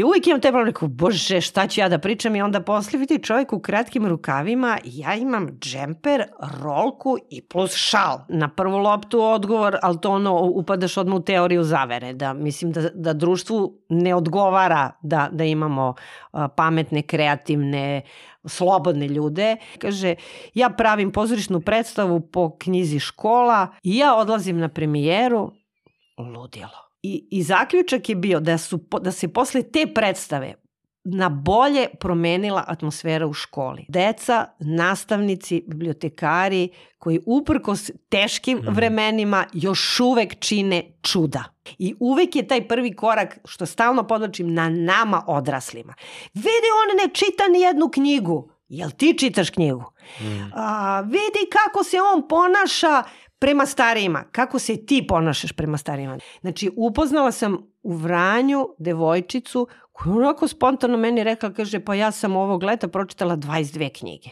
I uvijek imam taj problem, rekao, bože, šta ću ja da pričam i onda posle vidi čovjek u kratkim rukavima, ja imam džemper, rolku i plus šal. Na prvu loptu odgovor, ali to ono, upadaš odmah u teoriju zavere, da mislim da, da društvu ne odgovara da, da imamo pametne, kreativne, slobodne ljude. Kaže, ja pravim pozorišnu predstavu po knjizi škola i ja odlazim na premijeru, ludilo. I, I zaključak je bio da, su, da se posle te predstave na bolje promenila atmosfera u školi. Deca, nastavnici, bibliotekari koji uprkos teškim mm. vremenima još uvek čine čuda. I uvek je taj prvi korak, što stalno podlačim, na nama odraslima. Vidi, on ne čita ni jednu knjigu. Jel ti čitaš knjigu? Mm. A, vidi kako se on ponaša prema starijima. Kako se ti ponašaš prema starijima? Znači, upoznala sam u Vranju devojčicu koja onako spontano meni rekla, kaže, pa ja sam ovog leta pročitala 22 knjige.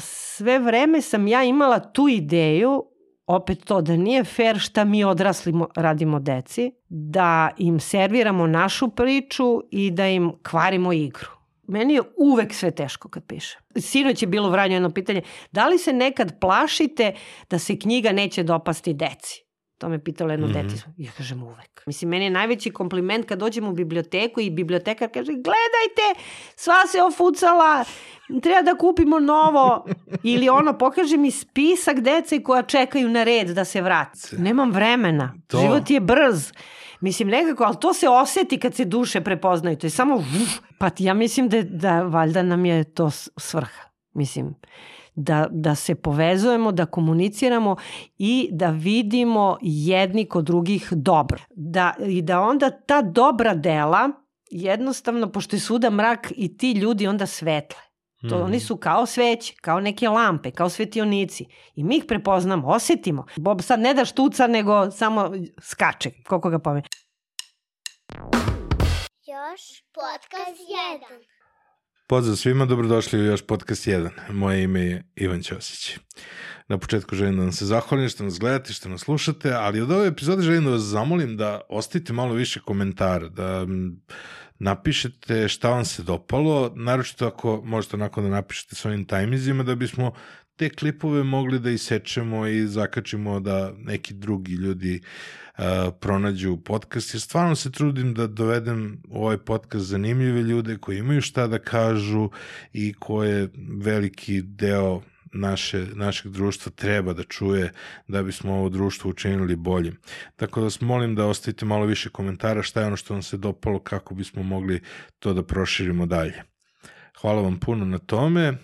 Sve vreme sam ja imala tu ideju opet to da nije fair šta mi odrasli radimo deci, da im serviramo našu priču i da im kvarimo igru. Meni je uvek sve teško kad pišem. Sinoć je bilo vranjo jedno pitanje, da li se nekad plašite da se knjiga neće dopasti deci? To me pitalo jedno mm -hmm. dete. Ja kažem uvek. Mislim, meni je najveći kompliment kad dođem u biblioteku i bibliotekar kaže gledajte, sva se ofucala, treba da kupimo novo. Ili ono, pokaže mi spisak dece koja čekaju na red da se vrati. Nemam vremena. To. Život je brz. Mislim, nekako, ali to se oseti kad se duše prepoznaju. To je samo, uf, pa ja mislim da, da valjda nam je to svrha. Mislim, da, da se povezujemo, da komuniciramo i da vidimo jedni kod drugih dobro. Da, I da onda ta dobra dela, jednostavno, pošto je svuda mrak i ti ljudi onda svetle. To mm. oni su kao sveće, kao neke lampe, kao svetionici. I mi ih prepoznamo, osetimo. Bob sad ne da štuca, nego samo skače, koliko ga pomene. Još podcast 1. Pozdrav svima, dobrodošli u još podcast 1. Moje ime je Ivan Ćosić. Na početku želim da vam se zahvalim što nas gledate, što nas slušate, ali od ove epizode želim da vas zamolim da ostavite malo više komentara, da napišete šta vam se dopalo, naročito ako možete onako da napišete svojim tajmizima da bismo te klipove mogli da isečemo i zakačimo da neki drugi ljudi uh, pronađu podcast, jer stvarno se trudim da dovedem u ovaj podcast zanimljive ljude koji imaju šta da kažu i koje veliki deo naše, našeg društva treba da čuje da bismo ovo društvo učinili boljim. Tako da vas molim da ostavite malo više komentara šta je ono što vam se dopalo kako bismo mogli to da proširimo dalje. Hvala vam puno na tome. E,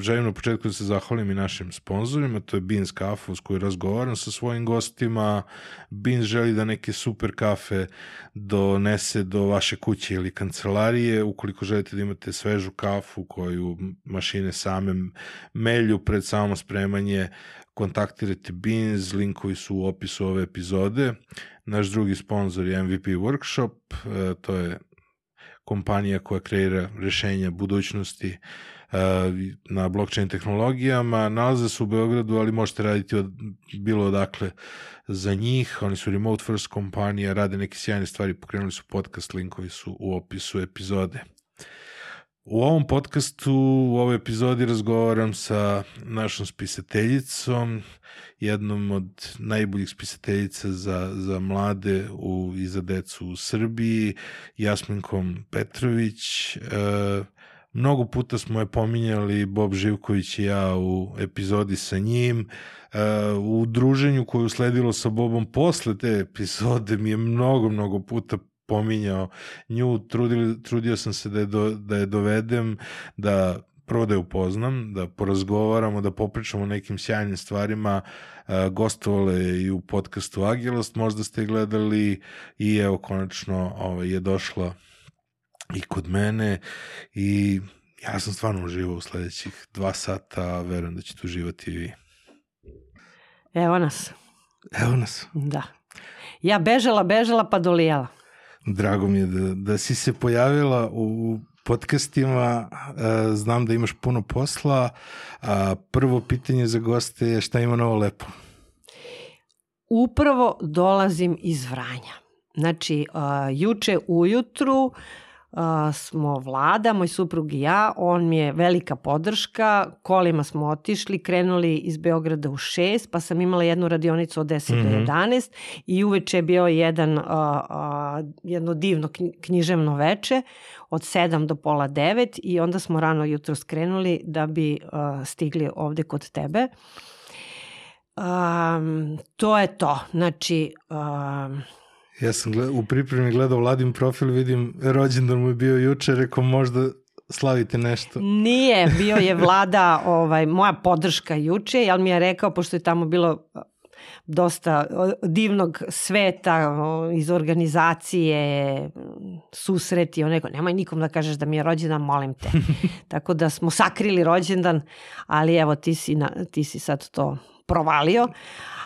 želim na početku da se zahvalim i našim sponsorima, to je Beans Kafa uz koju razgovaram sa svojim gostima. Beans želi da neke super kafe donese do vaše kuće ili kancelarije. Ukoliko želite da imate svežu kafu koju mašine same melju pred samo spremanje, kontaktirajte Beans, linkovi su u opisu ove epizode. Naš drugi sponsor je MVP Workshop, e, to je kompanija koja kreira rešenja budućnosti uh, na blockchain tehnologijama. Nalaze se u Beogradu, ali možete raditi od, bilo odakle za njih. Oni su remote first kompanija, rade neke sjajne stvari, pokrenuli su podcast, linkovi su u opisu epizode. U ovom podcastu, u ovoj epizodi razgovaram sa našom spisateljicom, jednom od najboljih spisateljica za, za mlade u, i za decu u Srbiji, Jasminkom Petrović. E, mnogo puta smo je pominjali, Bob Živković i ja u epizodi sa njim. E, u druženju koje je usledilo sa Bobom posle te epizode mi je mnogo, mnogo puta pominjao nju, trudio, trudio sam se da je, do, da je dovedem, da prvo da je upoznam, da porazgovaramo, da popričamo o nekim sjajnim stvarima, e, gostovale i u podcastu Agilost, možda ste gledali i evo konačno ovaj, je došla i kod mene i ja sam stvarno uživao u sledećih dva sata, verujem da ćete uživati i vi. Evo nas. Evo nas. Da. Ja bežala, bežala pa dolijala. Drago mi je da, da si se pojavila u podcastima. Znam da imaš puno posla. Prvo pitanje za goste je šta ima novo lepo? Upravo dolazim iz Vranja. Znači, juče ujutru uh, smo vlada, moj suprug i ja, on mi je velika podrška, kolima smo otišli, krenuli iz Beograda u 6, pa sam imala jednu radionicu od 10 mm -hmm. do 11 i uveče je bio jedan, uh, uh, jedno divno književno veče od 7 do pola 9 i onda smo rano jutro skrenuli da bi uh, stigli ovde kod tebe. Um, to je to. Znači, um, Ja sam gled, u pripremi gledao Vladin profil, vidim rođendan mu je bio juče, rekao možda slavite nešto. Nije, bio je vlada, ovaj, moja podrška juče, jel mi je rekao, pošto je tamo bilo dosta divnog sveta iz organizacije, susreti, on rekao, nemoj nikom da kažeš da mi je rođendan, molim te. Tako da smo sakrili rođendan, ali evo ti si, na, ti si sad to provalio.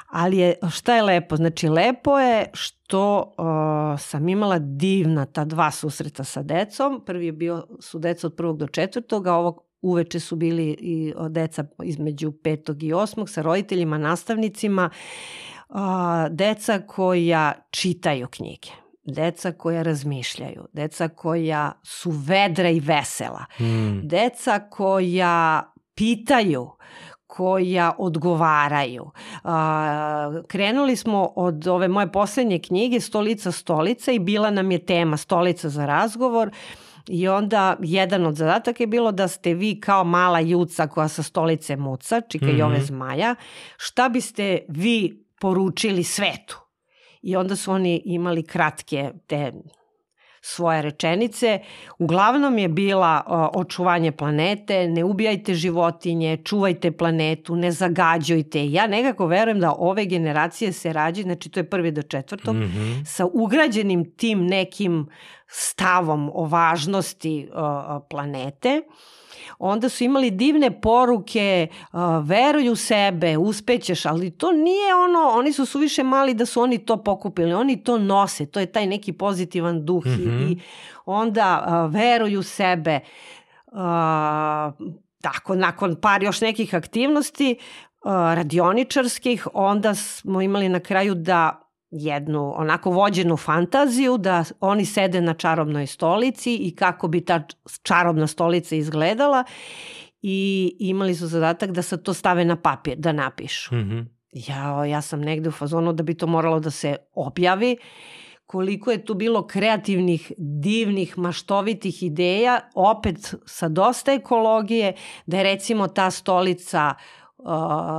Ali je, šta je lepo? Znači, lepo je što uh, sam imala divna ta dva susreta sa decom. Prvi je bio, su deca od prvog do četvrtog, a ovog uveče su bili i deca između petog i osmog sa roditeljima, nastavnicima. Uh, deca koja čitaju knjige deca koja razmišljaju, deca koja su vedra i vesela, mm. deca koja pitaju, koja odgovaraju. Krenuli smo od ove moje poslednje knjige Stolica stolica i bila nam je tema Stolica za razgovor I onda jedan od zadataka je bilo da ste vi kao mala juca koja sa stolice muca, čika mm -hmm. i ove zmaja, šta biste vi poručili svetu? I onda su oni imali kratke te svoje rečenice. Uglavnom je bila očuvanje planete, ne ubijajte životinje, čuvajte planetu, ne zagađujte. Ja nekako verujem da ove generacije se rađaju, znači to je prvi do četvrtog, mm -hmm. sa ugrađenim tim nekim stavom o važnosti planete onda su imali divne poruke, veruj u sebe, uspećeš, ali to nije ono, oni su suviše mali da su oni to pokupili, oni to nose, to je taj neki pozitivan duh mm -hmm. i onda veruj u sebe. Tako, nakon par još nekih aktivnosti radioničarskih, onda smo imali na kraju da jednu onako vođenu fantaziju da oni sede na čarobnoj stolici i kako bi ta čarobna stolica izgledala i imali su zadatak da se to stave na papir, da napišu. Mm -hmm. ja, ja sam negde u fazonu da bi to moralo da se objavi koliko je tu bilo kreativnih, divnih, maštovitih ideja, opet sa dosta ekologije, da je recimo ta stolica,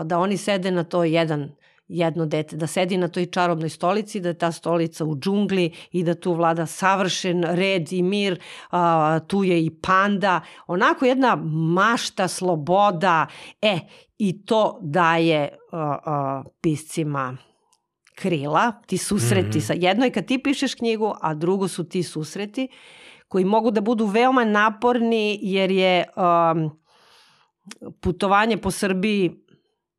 da oni sede na to jedan jedno dete, da sedi na toj čarobnoj stolici, da je ta stolica u džungli i da tu vlada savršen red i mir, a, tu je i panda, onako jedna mašta, sloboda, e, i to daje a, a, piscima krila, ti susreti mm -hmm. sa, jedno je kad ti pišeš knjigu, a drugo su ti susreti koji mogu da budu veoma naporni jer je um, putovanje po Srbiji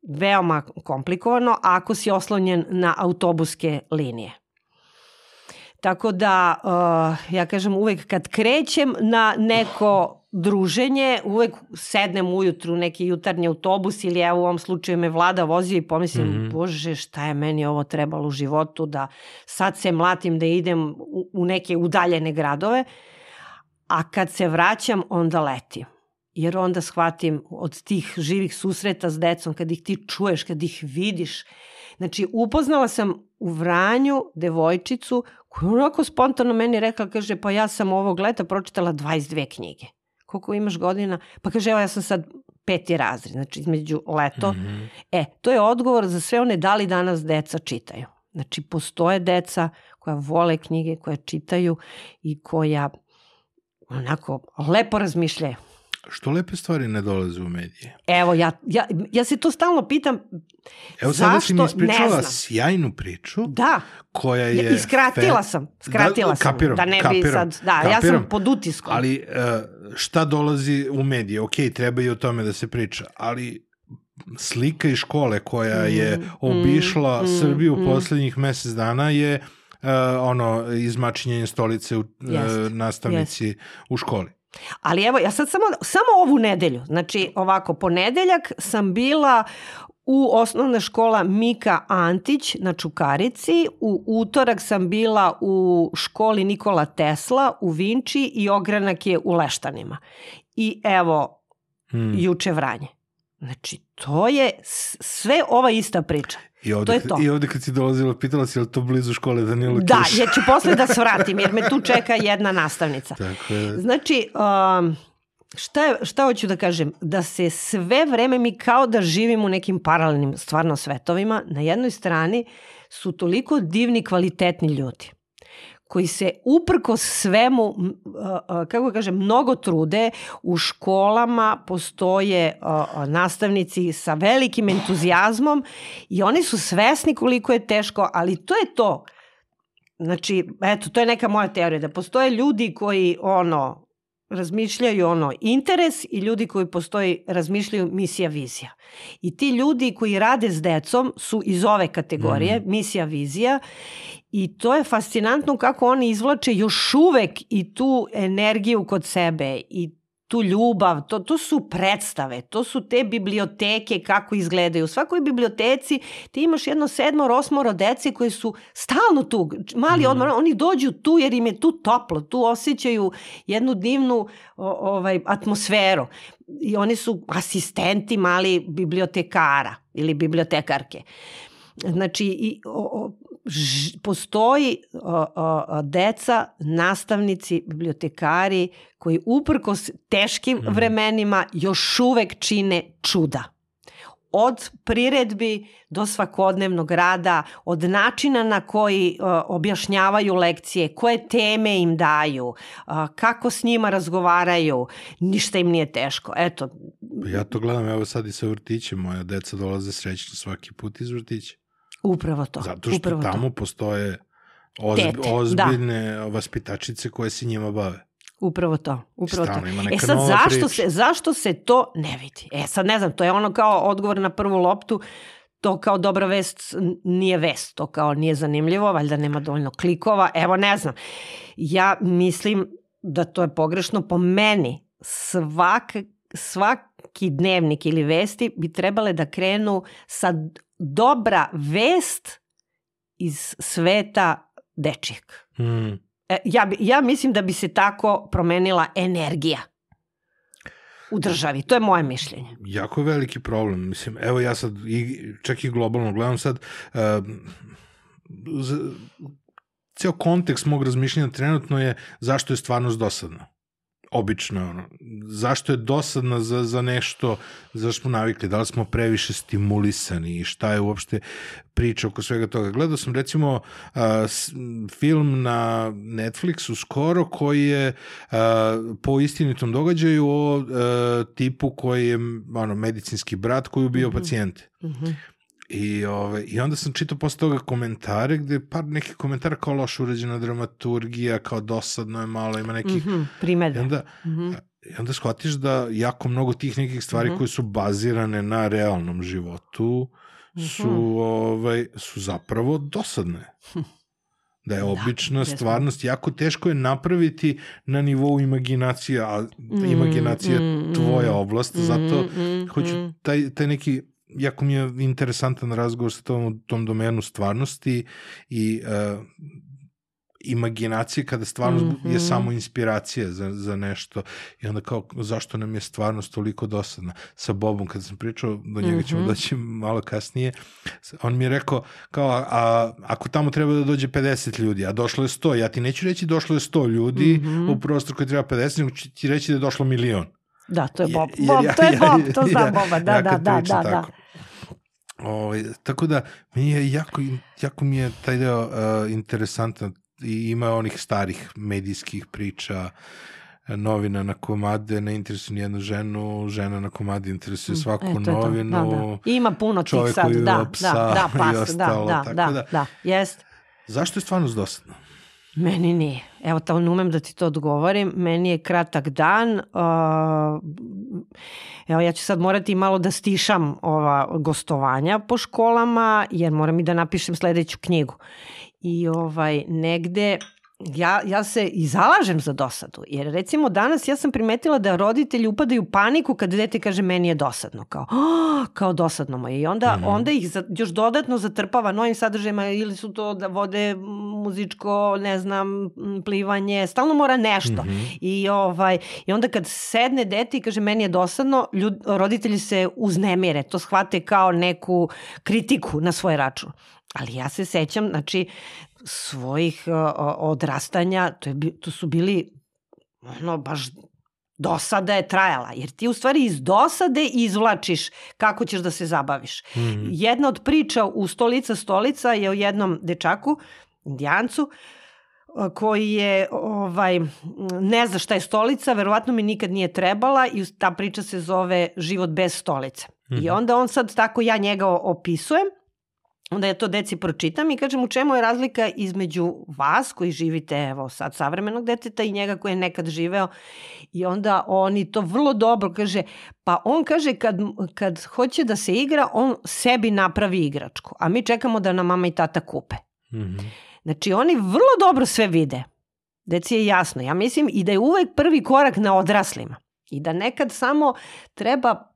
veoma komplikovano ako si oslonjen na autobuske linije. Tako da, uh, ja kažem, uvek kad krećem na neko druženje, uvek sednem ujutru neki jutarnji autobus ili evo u ovom slučaju me vlada vozio i pomislim, mm -hmm. bože šta je meni ovo trebalo u životu da sad se mlatim da idem u, u neke udaljene gradove, a kad se vraćam onda letim jer onda shvatim od tih živih susreta s decom, kad ih ti čuješ, kad ih vidiš. Znači, upoznala sam u Vranju devojčicu koja onako spontano meni rekla, kaže, pa ja sam ovog leta pročitala 22 knjige. Koliko imaš godina? Pa kaže, evo ja sam sad peti razred, znači između leto. Mm -hmm. E, to je odgovor za sve one da li danas deca čitaju. Znači, postoje deca koja vole knjige, koja čitaju i koja onako lepo razmišljaju. Što lepe stvari ne dolaze u medije? Evo, ja, ja, ja se to stalno pitam, Evo sada si mi ispričala sjajnu priču. Da. Koja je... Ja, I skratila fe... sam. Skratila da, sam. Kapiram, da ne kapiram, bi sad... Da, kapiram, ja sam pod utiskom. Ali e, šta dolazi u medije? Ok, treba i o tome da se priča, ali slika iz škole koja je mm, obišla mm, Srbiju mm, poslednjih mesec dana je uh, ono izmačinjenje stolice u, uh, nastavnici yes. u školi. Ali evo, ja sad samo, samo ovu nedelju, znači ovako, ponedeljak sam bila u osnovna škola Mika Antić na Čukarici. U utorak sam bila u školi Nikola Tesla u Vinči i ogranak je u Leštanima. I evo, Hmm. juče Vranje. Znači, to je sve ova ista priča. I ovde, to je to. I ovde kad si dolazila, pitala si je li to blizu škole Danilo Da, Kiš? ja ću posle da svratim, jer me tu čeka jedna nastavnica. Tako je. Znači, um, šta, je, šta hoću da kažem? Da se sve vreme mi kao da živimo u nekim paralelnim stvarno svetovima. Na jednoj strani su toliko divni, kvalitetni ljudi koji se uprko svemu, kako kažem, mnogo trude. U školama postoje nastavnici sa velikim entuzijazmom i oni su svesni koliko je teško, ali to je to. Znači, eto, to je neka moja teorija, da postoje ljudi koji, ono, razmišljaju ono interes i ljudi koji postoji razmišljaju misija vizija. I ti ljudi koji rade s decom su iz ove kategorije, mm. misija vizija i to je fascinantno kako oni izvlače još uvek i tu energiju kod sebe i tu ljubav, to, to su predstave, to su te biblioteke kako izgledaju. U svakoj biblioteci ti imaš jedno sedmoro, osmoro dece koji su stalno tu, mali odmor, oni dođu tu jer im je tu toplo, tu osjećaju jednu divnu o, ovaj, atmosferu. I oni su asistenti mali bibliotekara ili bibliotekarke. Znači, i, o, o, ž, postoji o, deca, nastavnici, bibliotekari koji uprkos teškim mm. vremenima još uvek čine čuda. Od priredbi do svakodnevnog rada, od načina na koji uh, objašnjavaju lekcije, koje teme im daju, uh, kako s njima razgovaraju, ništa im nije teško. Eto. Ja to gledam, evo sad i sa vrtićem, moja deca dolaze srećno svaki put iz vrtića. Upravo to. Zato što upravo tamo to. postoje ozb, Tete, ozbiljne da. vaspitačice koje se njima bave. Upravo to, upravo Stalno to. E sad, zašto priča. se, zašto se to ne vidi? E sad, ne znam, to je ono kao odgovor na prvu loptu, to kao dobra vest nije vest, to kao nije zanimljivo, valjda nema dovoljno klikova, evo ne znam. Ja mislim da to je pogrešno po meni. Svak, svaki dnevnik ili vesti bi trebale da krenu sa dobra vest iz sveta dečijeg. Mm. Ja, ja mislim da bi se tako promenila energija u državi. To je moje mišljenje. Jako je veliki problem. Mislim, evo ja sad, i, čak i globalno gledam sad, uh, z, ceo kontekst mog razmišljanja trenutno je zašto je stvarnost dosadna. Obično, ono, zašto je dosadna za, za nešto, zašto smo navikli, da li smo previše stimulisani i šta je uopšte priča oko svega toga. Gledao sam recimo uh, s, film na Netflixu skoro koji je uh, po istinitom događaju o uh, tipu koji je ono, medicinski brat koji ubio mm -hmm. pacijente. Mm -hmm. I, ove, I onda sam čitao posle toga komentare gde par nekih komentara kao loše urađena dramaturgija, kao dosadno je malo, ima nekih... Mm -hmm, primedbe. I onda, mm -hmm. I onda shvatiš da jako mnogo tih nekih stvari mm -hmm. koje su bazirane na realnom životu su, mm -hmm. ovaj, su zapravo dosadne. Da je obična da, stvarnost, jako teško je napraviti na nivou imaginacija, a mm, imaginacija je mm, tvoja oblast, zato mm, hoću taj, taj neki jako mi je interesantan razgovor sa tom, tom domenu stvarnosti i uh, imaginacije kada stvarnost mm -hmm. je samo inspiracija za, za nešto i onda kao zašto nam je stvarnost toliko dosadna sa Bobom kada sam pričao do njega mm -hmm. ćemo doći malo kasnije on mi je rekao kao a, a, ako tamo treba da dođe 50 ljudi a došlo je 100 ja ti neću reći došlo je 100 ljudi mm -hmm. u prostor koji treba 50 nego ću ti reći da je došlo milion Da, to je Bob. Bob, ja, to je Bob, to znam ja, Boba, da, ja da, da, da, da. Ovaj, tako da, mi je jako, jako mi je taj deo uh, interesantan i ima onih starih medijskih priča, novina na komade ne interesuje nijednu ženu, žena na komade interesuje svaku e, novinu. Da, da. Ima puno tih sad, da, psa da, da, pas, ostalo, da, da, da, da, da, jest. Zašto je stvarno dosadno? Meni nije. Evo, to ne umem da ti to odgovorim. Meni je kratak dan. Uh, evo, ja ću sad morati malo da stišam ova gostovanja po školama, jer moram i da napišem sledeću knjigu. I ovaj, negde ja, ja se i zalažem za dosadu, jer recimo danas ja sam primetila da roditelji upadaju u paniku kad dete kaže meni je dosadno, kao, oh, kao dosadno mu je i onda, mm. -hmm. onda ih za, još dodatno zatrpava novim sadržajima ili su to da vode muzičko, ne znam, plivanje, stalno mora nešto. Mm. -hmm. I, ovaj, I onda kad sedne dete i kaže meni je dosadno, ljud, roditelji se uznemire, to shvate kao neku kritiku na svoj račun. Ali ja se sećam, znači, svojih odrastanja, to, je, to su bili ono, baš dosada je trajala, jer ti u stvari iz dosade izvlačiš kako ćeš da se zabaviš. Mhm. Jedna od priča u Stolica stolica je o jednom dečaku, indijancu, koji je ovaj ne zna šta je stolica, verovatno mi nikad nije trebala i ta priča se zove Život bez stolice. I Mhm. onda on sad tako ja njega opisujem, onda ja to deci pročitam i kažem u čemu je razlika između vas koji živite evo sad savremenog deteta i njega koji je nekad živeo i onda oni to vrlo dobro kaže pa on kaže kad, kad hoće da se igra on sebi napravi igračku a mi čekamo da nam mama i tata kupe Mhm. Znači, oni vrlo dobro sve vide. Deci je jasno. Ja mislim i da je uvek prvi korak na odraslima. I da nekad samo treba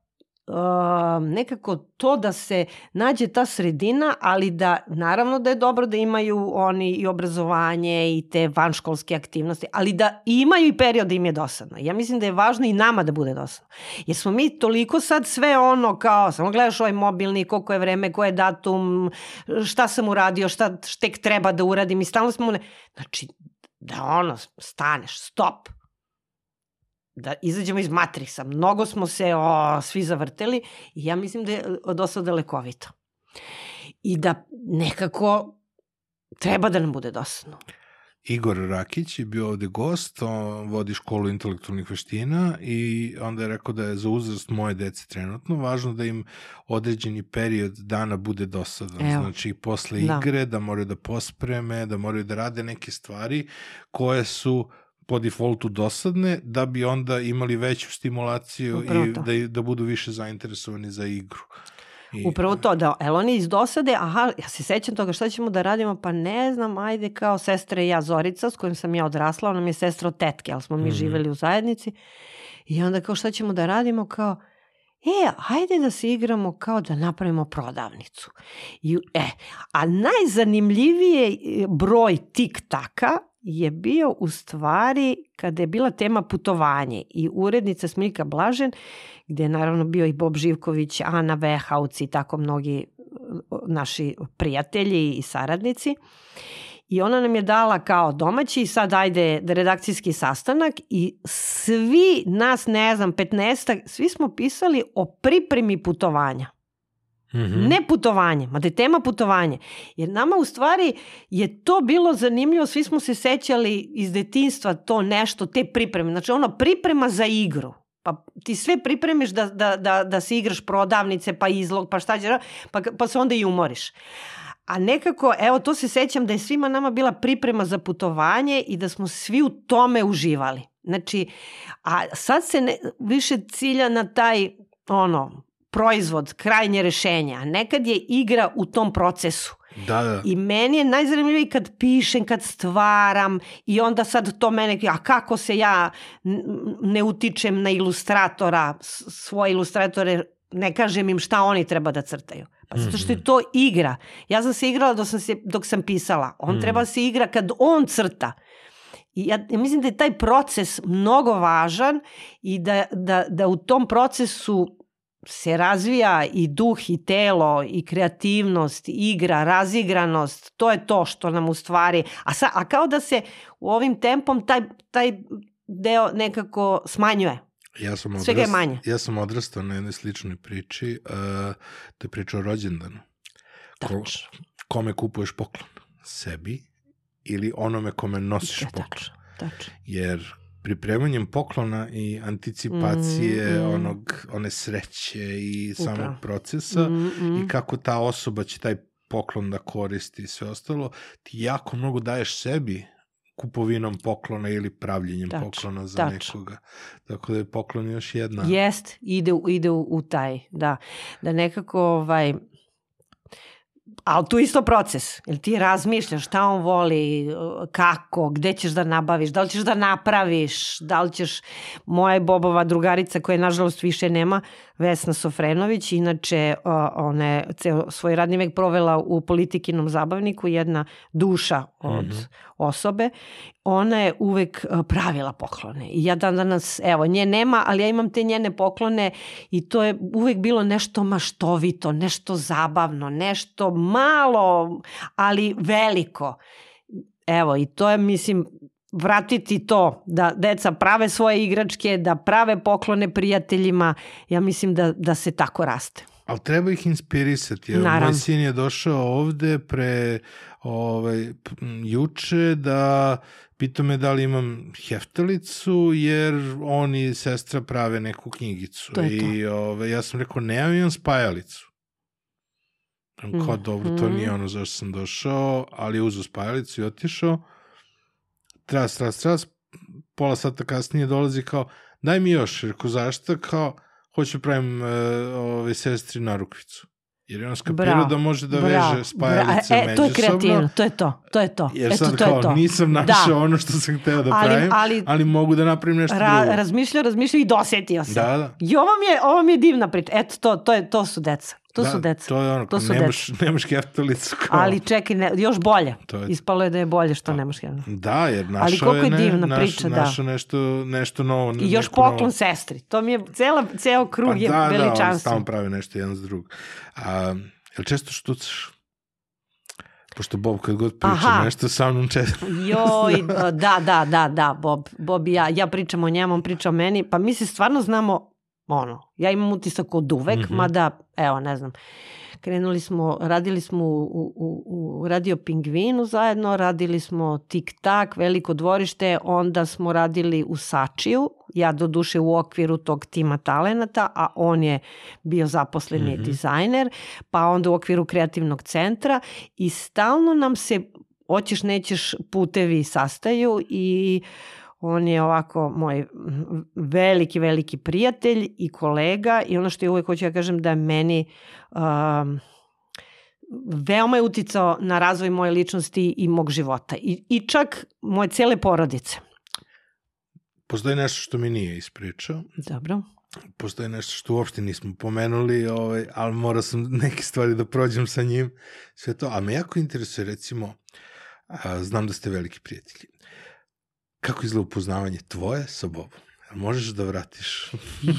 nekako to da se nađe ta sredina, ali da naravno da je dobro da imaju oni i obrazovanje i te vanškolske aktivnosti, ali da imaju i period da im je dosadno. Ja mislim da je važno i nama da bude dosadno. Jer smo mi toliko sad sve ono kao, samo gledaš ovaj mobilni, koliko je vreme, ko je datum, šta sam uradio, šta tek treba da uradim i stalno smo... Ne... Znači, da ono, staneš, stop. Da izađemo iz matriksa. Mnogo smo se o, svi zavrteli i ja mislim da je dosta dalekovito. I da nekako treba da nam bude dosadno. Igor Rakić je bio ovde gost, on vodi školu intelektualnih veština i onda je rekao da je za uzrast moje dece trenutno važno da im određeni period dana bude dosadan. Evo. Znači, posle Da. igre da moraju da pospreme, da moraju da rade neke stvari koje su po defaultu dosadne, da bi onda imali veću stimulaciju Upravo i to. da, da budu više zainteresovani za igru. I, Upravo to, da, el oni iz dosade, aha, ja se sećam toga, šta ćemo da radimo, pa ne znam, ajde kao sestra i ja Zorica, s kojim sam ja odrasla, ona mi je sestra od tetke, ali smo mi Mhm. živeli u zajednici, i onda kao šta ćemo da radimo, kao, e, ajde da se igramo kao da napravimo prodavnicu. I, e, a najzanimljivije e, broj tik-taka je bio u stvari kada je bila tema putovanje i urednica Smiljka Blažen, gde je naravno bio i Bob Živković, Ana Vehauc i tako mnogi e, naši prijatelji i saradnici. I ona nam je dala kao domaći, sad ajde redakcijski sastanak i svi nas, ne znam, 15 svi smo pisali o pripremi putovanja. Mhm. Ne putovanje, ma da je tema putovanje. Jer nama u stvari je to bilo zanimljivo, svi smo se sećali iz detinstva to nešto, te pripreme. Znači ono priprema za igru. Pa ti sve pripremiš da, da, da, da se igraš prodavnice, pa izlog, pa šta će, pa, pa se onda i umoriš. A nekako, evo, to se sećam da je svima nama bila priprema za putovanje i da smo svi u tome uživali. Znači, a sad se ne, više cilja na taj, ono, proizvod, krajnje rešenje, a nekad je igra u tom procesu. Da, da. I meni je najzanimljiviji kad pišem, kad stvaram i onda sad to mene, a kako se ja ne utičem na ilustratora, svoje ilustratore, ne kažem im šta oni treba da crtaju. Pa zato što je to igra. Ja sam se igrala dok sam, se, dok sam pisala. On Mhm. treba da se igra kad on crta. I ja, ja mislim da je taj proces mnogo važan i da, da, da u tom procesu se razvija i duh i telo i kreativnost, i igra, razigranost, to je to što nam u stvari, a, sa, a kao da se u ovim tempom taj, taj deo nekako smanjuje. Ja sam, Svega je odrast, manje. ja sam odrastao na jednoj sličnoj priči, uh, to je priča o rođendanu. Ko, kome kupuješ poklon? Sebi ili onome kome nosiš poklon? tačno, tačno. Jer pripremanjem poklona i anticipacije Mm, mm. onog, one sreće i Upravo. samog procesa Mm, mm. i kako ta osoba će taj poklon da koristi i sve ostalo, ti jako mnogo daješ sebi kupovinom poklona ili pravljenjem Tačno, poklona za tačno. nekoga. Tako da je poklon još jedna. Jest, ide, ide u, u taj, da. Da nekako, ovaj, ali tu isto proces. Jel ti razmišljaš šta on voli, kako, gde ćeš da nabaviš, da li ćeš da napraviš, da li ćeš... Moja je Bobova drugarica koja nažalost više nema, Vesna Sofrenović, inače ona je ceo svoj radni vek provela u politikinom zabavniku, jedna duša od mm -hmm. osobe. Ona je uvek pravila poklone. I ja dan danas, evo, nje nema, ali ja imam te njene poklone i to je uvek bilo nešto maštovito, nešto zabavno, nešto malo, ali veliko. Evo, i to je, mislim, vratiti to, da deca prave svoje igračke, da prave poklone prijateljima, ja mislim da, da se tako raste. Ali treba ih inspirisati. Jer Naravno. Moj sin je došao ovde pre ovaj, juče da pitao me da li imam heftalicu, jer on i sestra prave neku knjigicu. To to. I ovaj, ja sam rekao, nemam, imam spajalicu. Kao, mm. dobro, to nije ono zašto sam došao, ali je uzu spajalicu i otišao tras, tras, tras, pola sata kasnije dolazi kao, daj mi još, rekao, zašto? Kao, hoću pravim uh, ove sestri narukvicu. Jer je on skapirao da može da bravo, veže spajalice e, to je kreativno, to je to, to je to. Jer Eto, sad to kao, je to. nisam da. našao da. ono što sam hteo da ali, pravim, ali, ali mogu da napravim nešto ra, drugo. Razmišljao, razmišljao i dosetio se. Da, da. I ovo mi je, ovo mi je divna priča. Eto, to, to, je, to su deca. To da, su deca. To je ono, to su nemaš, deca. nemaš keftalicu. Kao... Ali čekaj, ne, još bolje. To je... Ispalo je da je bolje što da. nemaš keftalicu. Da, jer našao Ali je, ne, divna naš, priča, da. našao nešto, nešto novo. I još poklon novo. sestri. To mi je, cela, ceo krug pa je da, veličanstvo. Da, on stavno pravi nešto jedan za drug. A, jel često štucaš? Pošto Bob kad god priča Aha. nešto sa mnom često. Joj, da, da, da, da, Bob. Bob i ja, ja pričam o njemu, on priča o meni, pa mi se stvarno znamo ono, ja imam utisak od uvek, mm -hmm. mada, evo, ne znam, krenuli smo, radili smo u, u, u Radio Pingvinu zajedno, radili smo Tik Tak, veliko dvorište, onda smo radili u Sačiju, ja do duše u okviru tog tima talenata, a on je bio zaposleni mm -hmm. dizajner, pa onda u okviru kreativnog centra i stalno nam se, hoćeš nećeš, putevi sastaju i On je ovako moj veliki, veliki prijatelj i kolega i ono što je uvek hoću ja kažem da je meni um, veoma je uticao na razvoj moje ličnosti i mog života i, i čak moje cele porodice. Postoji nešto što mi nije ispričao. Dobro. Postoji nešto što uopšte nismo pomenuli, ovaj, ali morao sam neke stvari da prođem sa njim. Sve to. A me jako interesuje, recimo, a, znam da ste veliki prijatelji kako izgleda upoznavanje tvoje sa Bobom? Možeš da vratiš?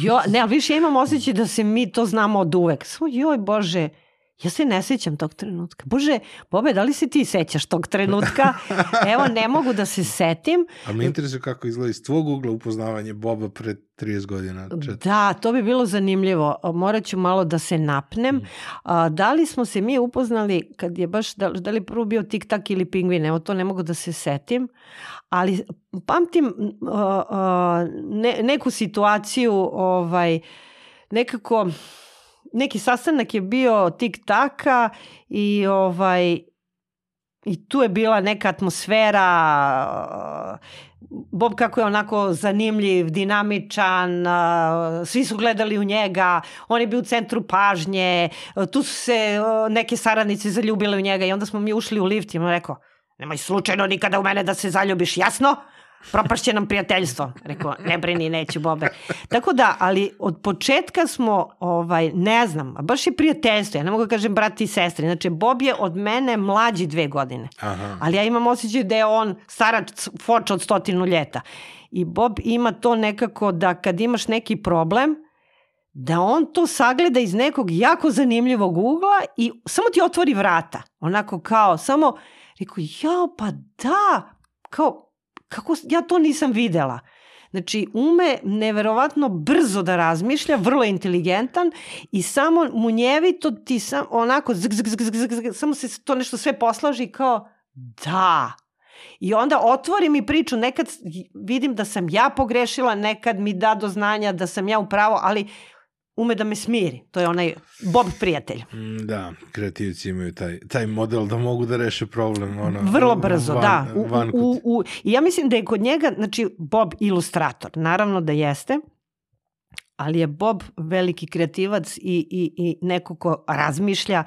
jo, ne, ali više ja imam osjećaj da se mi to znamo od uvek. Svo, joj, Bože, Ja se ne sećam tog trenutka. Bože, Bobe, da li se ti sećaš tog trenutka? Evo, ne mogu da se setim. A me interesuje kako izgleda iz tvog ugla upoznavanje Boba pre 30 godina. Čet... Da, to bi bilo zanimljivo. Morat ću malo da se napnem. Mm. A, da li smo se mi upoznali kad je baš, da, da li prvo bio tik-tak ili pingvin? Evo, to ne mogu da se setim. Ali pamtim uh, uh, ne, neku situaciju ovaj, nekako neki sastanak je bio tik-taka i ovaj i tu je bila neka atmosfera Bob kako je onako zanimljiv, dinamičan, svi su gledali u njega, on je bio u centru pažnje, tu su se neke saradnice zaljubile u njega i onda smo mi ušli u lift i on rekao, nemoj slučajno nikada u mene da se zaljubiš, jasno? Propašće nam prijateljstvo. Rekao, ne brini, neću Bobe. Tako da, ali od početka smo, ovaj, ne znam, baš je prijateljstvo, ja ne mogu da kažem brati i sestri. Znači, Bob je od mene mlađi dve godine. Aha. Ali ja imam osjećaj da je on starač foč od stotinu ljeta. I Bob ima to nekako da kad imaš neki problem, da on to sagleda iz nekog jako zanimljivog ugla i samo ti otvori vrata. Onako kao, samo, rekao, ja, pa da, kao, kako ja to nisam videla. Znači, ume neverovatno brzo da razmišlja, vrlo inteligentan i samo munjevito ti sam, onako zg, zg, zg, zg, zg, samo se to nešto sve poslaži kao da. I onda otvorim i priču, nekad vidim da sam ja pogrešila, nekad mi da do znanja da sam ja upravo, ali ume da me smiri. To je onaj Bob prijatelj. Mm, da, kreativci imaju taj, taj model da mogu da reše problem. Ono, Vrlo brzo, van, da. U, van u, u, I ja mislim da je kod njega, znači, Bob ilustrator. Naravno da jeste, ali je Bob veliki kreativac i, i, i neko ko razmišlja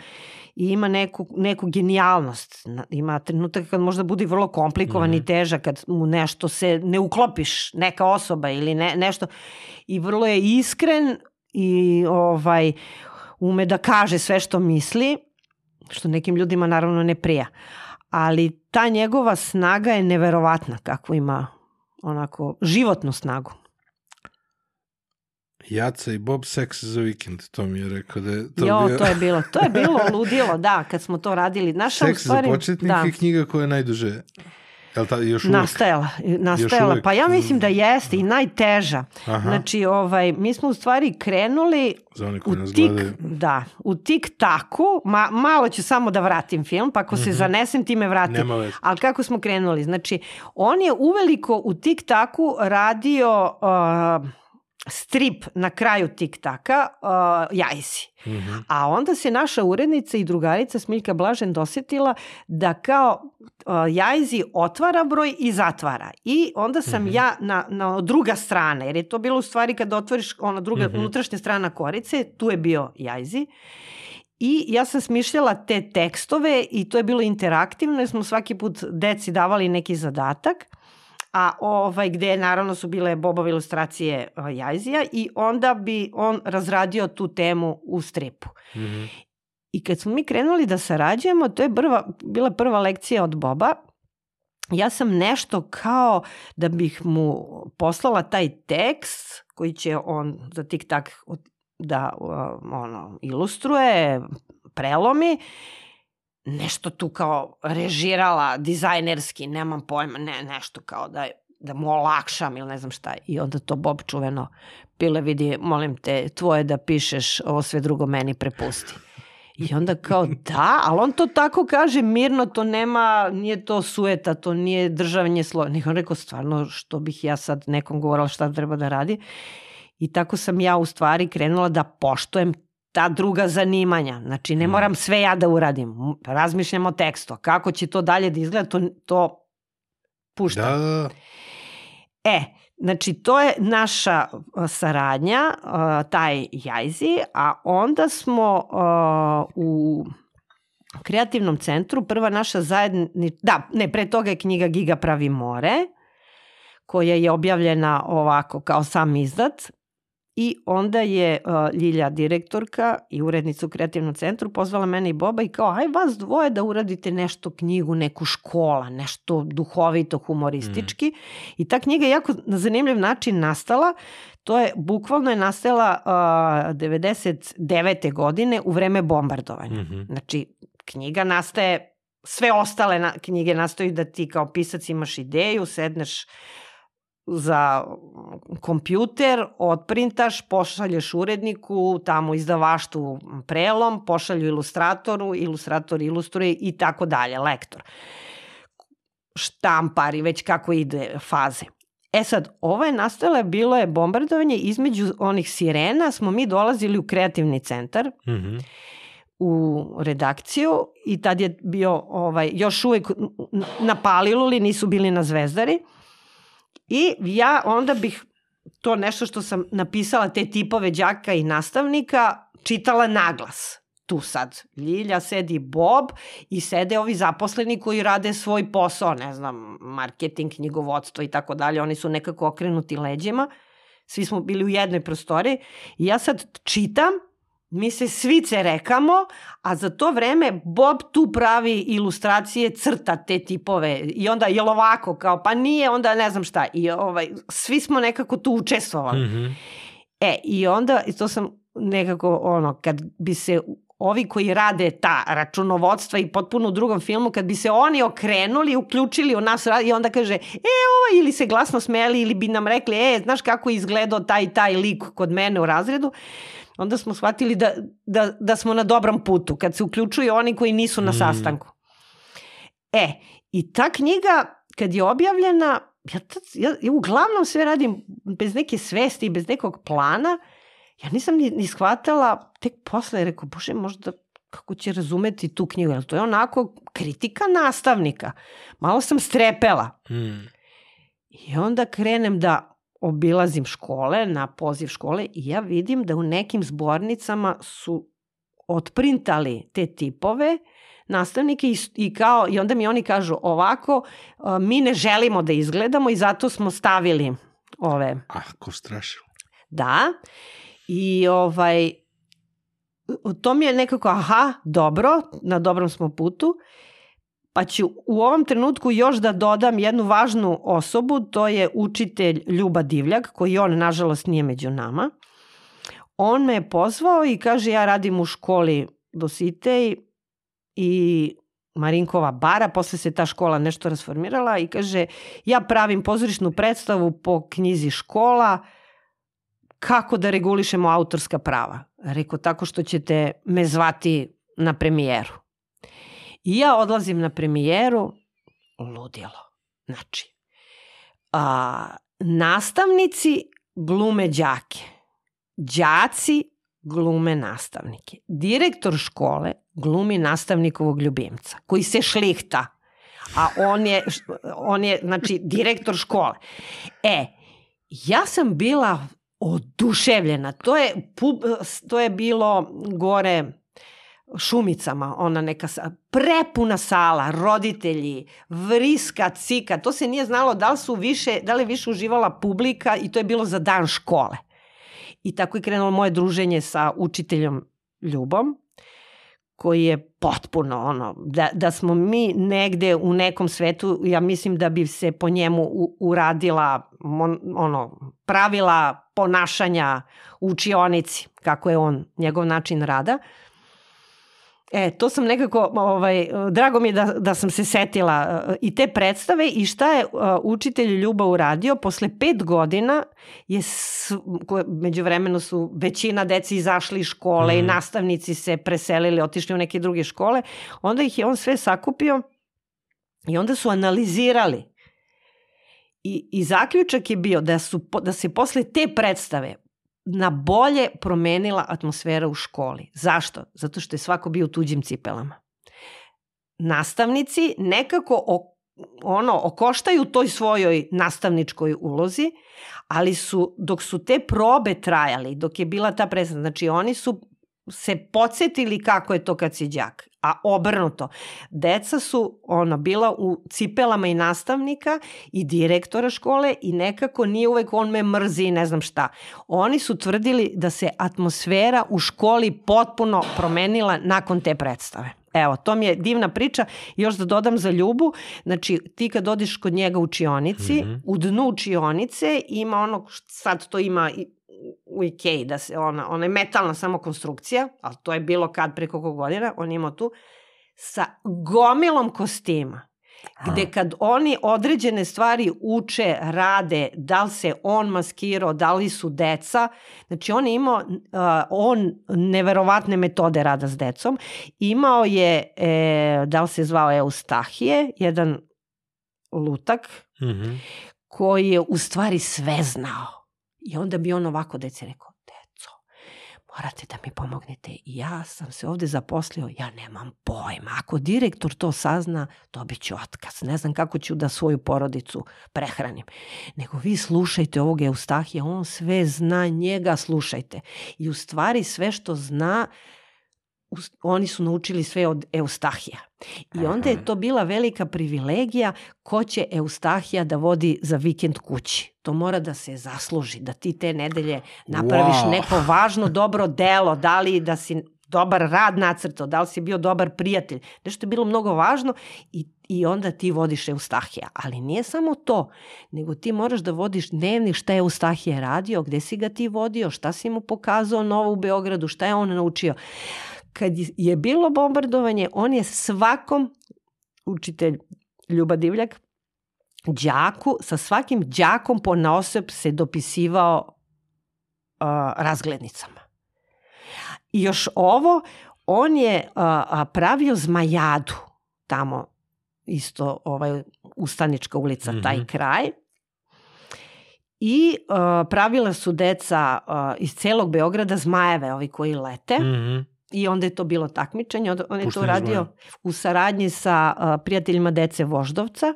i ima neku, neku genijalnost. Ima trenutak kad možda bude vrlo komplikovan mm -hmm. i težak, kad mu nešto se ne uklopiš, neka osoba ili ne, nešto. I vrlo je iskren i ovaj ume da kaže sve što misli, što nekim ljudima naravno ne prija. Ali ta njegova snaga je neverovatna kako ima onako životnu snagu. Jaca i Bob Sex za vikend, to mi je rekao da je to jo, bio... to je bilo, to je bilo ludilo, da, kad smo to radili. Naša, Seks stvari, za početnike da, je knjiga koja je najduže Jel ta, još uvijek? nastajala, nastajala. uvek. Pa ja mislim da jeste i najteža. Aha, Znači, ovaj, mi smo u stvari krenuli u tik, da, u tik taku, ma, malo ću samo da vratim film, pa ako se zanesem ti me vrati. Mhm. Nema veze. Ali kako smo krenuli? Znači, on je uveliko u tik taku radio uh, strip na kraju tik taka, uh, Jajsi. Mhm. A onda se naša urednica i drugarica Smiljka Blažen dosetila da kao uh, Jajzi otvara broj i zatvara. I onda sam Mhm. ja na, na druga strana, jer je to bilo u stvari kada otvoriš ona druga, Mhm. unutrašnja strana korice, tu je bio Jajzi. I ja sam smišljala te tekstove i to je bilo interaktivno jer smo svaki put deci davali neki zadatak a ovaj gde naravno su bile Bobove ilustracije a, Jajzija i onda bi on razradio tu temu u stripu. Mhm. I kad smo mi krenuli da sarađujemo, to je prva, bila prva lekcija od Boba, ja sam nešto kao da bih mu poslala taj tekst koji će on za tik tak da uh, ono, ilustruje, prelomi, nešto tu kao režirala dizajnerski, nemam pojma, ne, nešto kao da, da mu olakšam ili ne znam šta. I onda to Bob čuveno, pile vidi, molim te, tvoje da pišeš, ovo sve drugo meni prepusti. I onda kao da, ali on to tako kaže mirno, to nema, nije to sueta, to nije državanje slova. Nego on rekao stvarno što bih ja sad nekom govorila šta treba da radi. I tako sam ja u stvari krenula da poštojem ta druga zanimanja. Znači ne moram sve ja da uradim. Razmišljam o tekstu. Kako će to dalje da izgleda, to, to puštam. Da, da, da. E, znači to je naša saradnja, taj Jajzi, a onda smo u kreativnom centru, prva naša zajedni... Da, ne, pre toga je knjiga Giga pravi more, koja je objavljena ovako kao sam izdat. I onda je uh, Ljilja direktorka i urednica u kreativnom centru pozvala mene i Boba i kao aj vas dvoje da uradite nešto knjigu, neku škola, nešto duhovito, humoristički. Mm. I ta knjiga je jako na zanimljiv način nastala. To je, bukvalno je nastala uh, 99. godine u vreme bombardovanja. Mhm. Znači, knjiga nastaje, sve ostale na, knjige nastaju da ti kao pisac imaš ideju, sedneš za kompjuter, otprintaš, pošalješ uredniku, tamo izdavaštu prelom, pošalju ilustratoru, ilustrator ilustruje i tako dalje, lektor. Štampari, već kako ide faze. E sad, ovo je nastalo, bilo je bombardovanje između onih sirena, smo mi dolazili u kreativni centar, Mhm. u redakciju i tad je bio ovaj, još uvek na Paliluli, nisu bili na Zvezdari. I ja onda bih to nešto što sam napisala, te tipove đaka i nastavnika, čitala naglas. Tu sad Ljilja, sedi Bob i sede ovi zaposleni koji rade svoj posao, ne znam, marketing, knjigovodstvo i tako dalje. Oni su nekako okrenuti leđima. Svi smo bili u jednoj prostori i ja sad čitam mi se svice rekamo, a za to vreme Bob tu pravi ilustracije, crta te tipove i onda je ovako, kao pa nije, onda ne znam šta. I ovaj, svi smo nekako tu učestvovali. Mhm. E, i onda, i to sam nekako, ono, kad bi se ovi koji rade ta računovodstva i potpuno u drugom filmu, kad bi se oni okrenuli, uključili u nas i onda kaže, e, ova, ili se glasno smeli, ili bi nam rekli, e, znaš kako je izgledao taj taj lik kod mene u razredu, onda smo shvatili da, da, da smo na dobrom putu, kad se uključuju oni koji nisu na Mm. sastanku. E, i ta knjiga, kad je objavljena, ja, tad, ja, ja uglavnom sve radim bez neke svesti i bez nekog plana, ja nisam ni, ni shvatala, tek posle rekao, bože, možda kako će razumeti tu knjigu, jer to je onako kritika nastavnika. Malo sam strepela. Mm. I onda krenem da obilazim škole, na poziv škole i ja vidim da u nekim zbornicama su otprintali te tipove nastavnike i, i, kao, i onda mi oni kažu ovako, mi ne želimo da izgledamo i zato smo stavili ove. Ah, ko strašilo. Da. I ovaj, to mi je nekako, aha, dobro, na dobrom smo putu. Pa ću u ovom trenutku još da dodam jednu važnu osobu, to je učitelj Ljuba Divljak, koji on nažalost nije među nama. On me je pozvao i kaže ja radim u školi Dositej i Marinkova bara, posle se ta škola nešto rasformirala i kaže ja pravim pozorišnu predstavu po knjizi škola kako da regulišemo autorska prava. Rekao tako što ćete me zvati na premijeru. I ja odlazim na premijeru, ludilo. Znači, a, nastavnici glume đake, đaci glume nastavnike. Direktor škole glumi nastavnikovog ljubimca, koji se šlihta, a on je, on je znači, direktor škole. E, ja sam bila oduševljena. To je, to je bilo gore šumicama, ona neka prepuna sala, roditelji, vriska, cika, to se nije znalo da li su više, da li više uživala publika i to je bilo za dan škole. I tako je krenulo moje druženje sa učiteljom Ljubom, koji je potpuno ono, da, da smo mi negde u nekom svetu, ja mislim da bi se po njemu u, uradila mon, ono, pravila ponašanja u učionici, kako je on, njegov način rada. E, to sam nekako, ovaj, drago mi je da, da sam se setila uh, i te predstave i šta je uh, učitelj Ljuba uradio. Posle pet godina je, među vremenu su većina deci izašli iz škole mm. i nastavnici se preselili, otišli u neke druge škole. Onda ih je on sve sakupio i onda su analizirali I, I zaključak je bio da, su, da se posle te predstave na bolje promenila atmosfera u školi. Zašto? Zato što je svako bio u tuđim cipelama. Nastavnici nekako ono, okoštaju toj svojoj nastavničkoj ulozi, ali su, dok su te probe trajali, dok je bila ta predstava, znači oni su se podsjetili kako je to kad si đak. A obrnuto, deca su ono, bila u cipelama i nastavnika i direktora škole i nekako nije uvek on me mrzi i ne znam šta. Oni su tvrdili da se atmosfera u školi potpuno promenila nakon te predstave. Evo, to mi je divna priča. Još da dodam za Ljubu, znači ti kad odiš kod njega u učionici, mm -hmm. u dnu učionice ima ono, sad to ima u Ikei, da se ona, ona je metalna samo konstrukcija, ali to je bilo kad pre koliko godina, on ima tu, sa gomilom kostima gde kad oni određene stvari uče, rade, da li se on maskirao, da li su deca, znači on je imao uh, on neverovatne metode rada s decom, imao je, e, da li se zvao Eustahije, jedan lutak, mm -hmm. koji je u stvari sve znao I onda bi on ovako deci rekao, deco, morate da mi pomognete. Ja sam se ovde zaposlio, ja nemam pojma. Ako direktor to sazna, dobit ću otkaz. Ne znam kako ću da svoju porodicu prehranim. Nego vi slušajte ovog Eustahija, on sve zna, njega slušajte. I u stvari sve što zna, oni su naučili sve od Eustahija. I onda je to bila velika privilegija ko će Eustahija da vodi za vikend kući. To mora da se zasluži, da ti te nedelje napraviš wow. neko važno dobro delo, da li da si dobar rad nacrtao, da li si bio dobar prijatelj. Nešto je bilo mnogo važno i, i onda ti vodiš Eustahija. Ali nije samo to, nego ti moraš da vodiš dnevnik šta je Eustahija radio, gde si ga ti vodio, šta si mu pokazao novo u Beogradu, šta je on naučio kad je bilo bombardovanje, on je svakom, učitelj Ljuba Divljak, đaku, sa svakim đakom po naoseb se dopisivao uh, razglednicama. I još ovo, on je uh, pravio zmajadu tamo, isto ovaj, Ustanička ulica, mm -hmm. taj kraj. I uh, pravila su deca uh, iz celog Beograda zmajeve, ovi koji lete. Mm -hmm. I onda je to bilo takmičenje, on je to radio u saradnji sa uh, prijateljima dece Voždovca.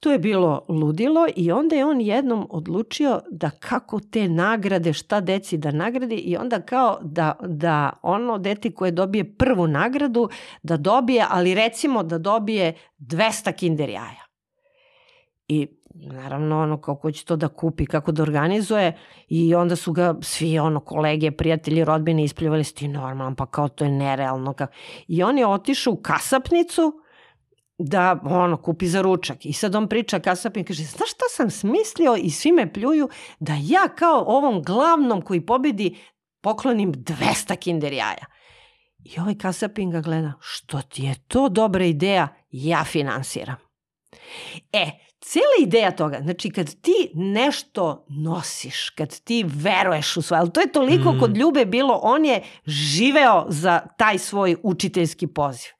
To je bilo ludilo i onda je on jednom odlučio da kako te nagrade, šta deci da nagradi i onda kao da, da ono dete koje dobije prvu nagradu, da dobije, ali recimo da dobije 200 kinder jaja. I naravno ono kako će to da kupi, kako da organizuje i onda su ga svi ono kolege, prijatelji, rodbine ispljuvali sti normalno, pa kao to je nerealno. Kako. I on je otišao u kasapnicu da ono kupi za ručak i sad on priča kasapin kaže znaš šta sam smislio i svi me pljuju da ja kao ovom glavnom koji pobedi poklonim 200 kinder jaja. I ovaj kasapin ga gleda, što ti je to dobra ideja, ja finansiram. E, Cijela ideja toga, znači kad ti nešto nosiš, kad ti veruješ u svoje, ali to je toliko mm. kod Ljube bilo, on je živeo za taj svoj učiteljski poziv.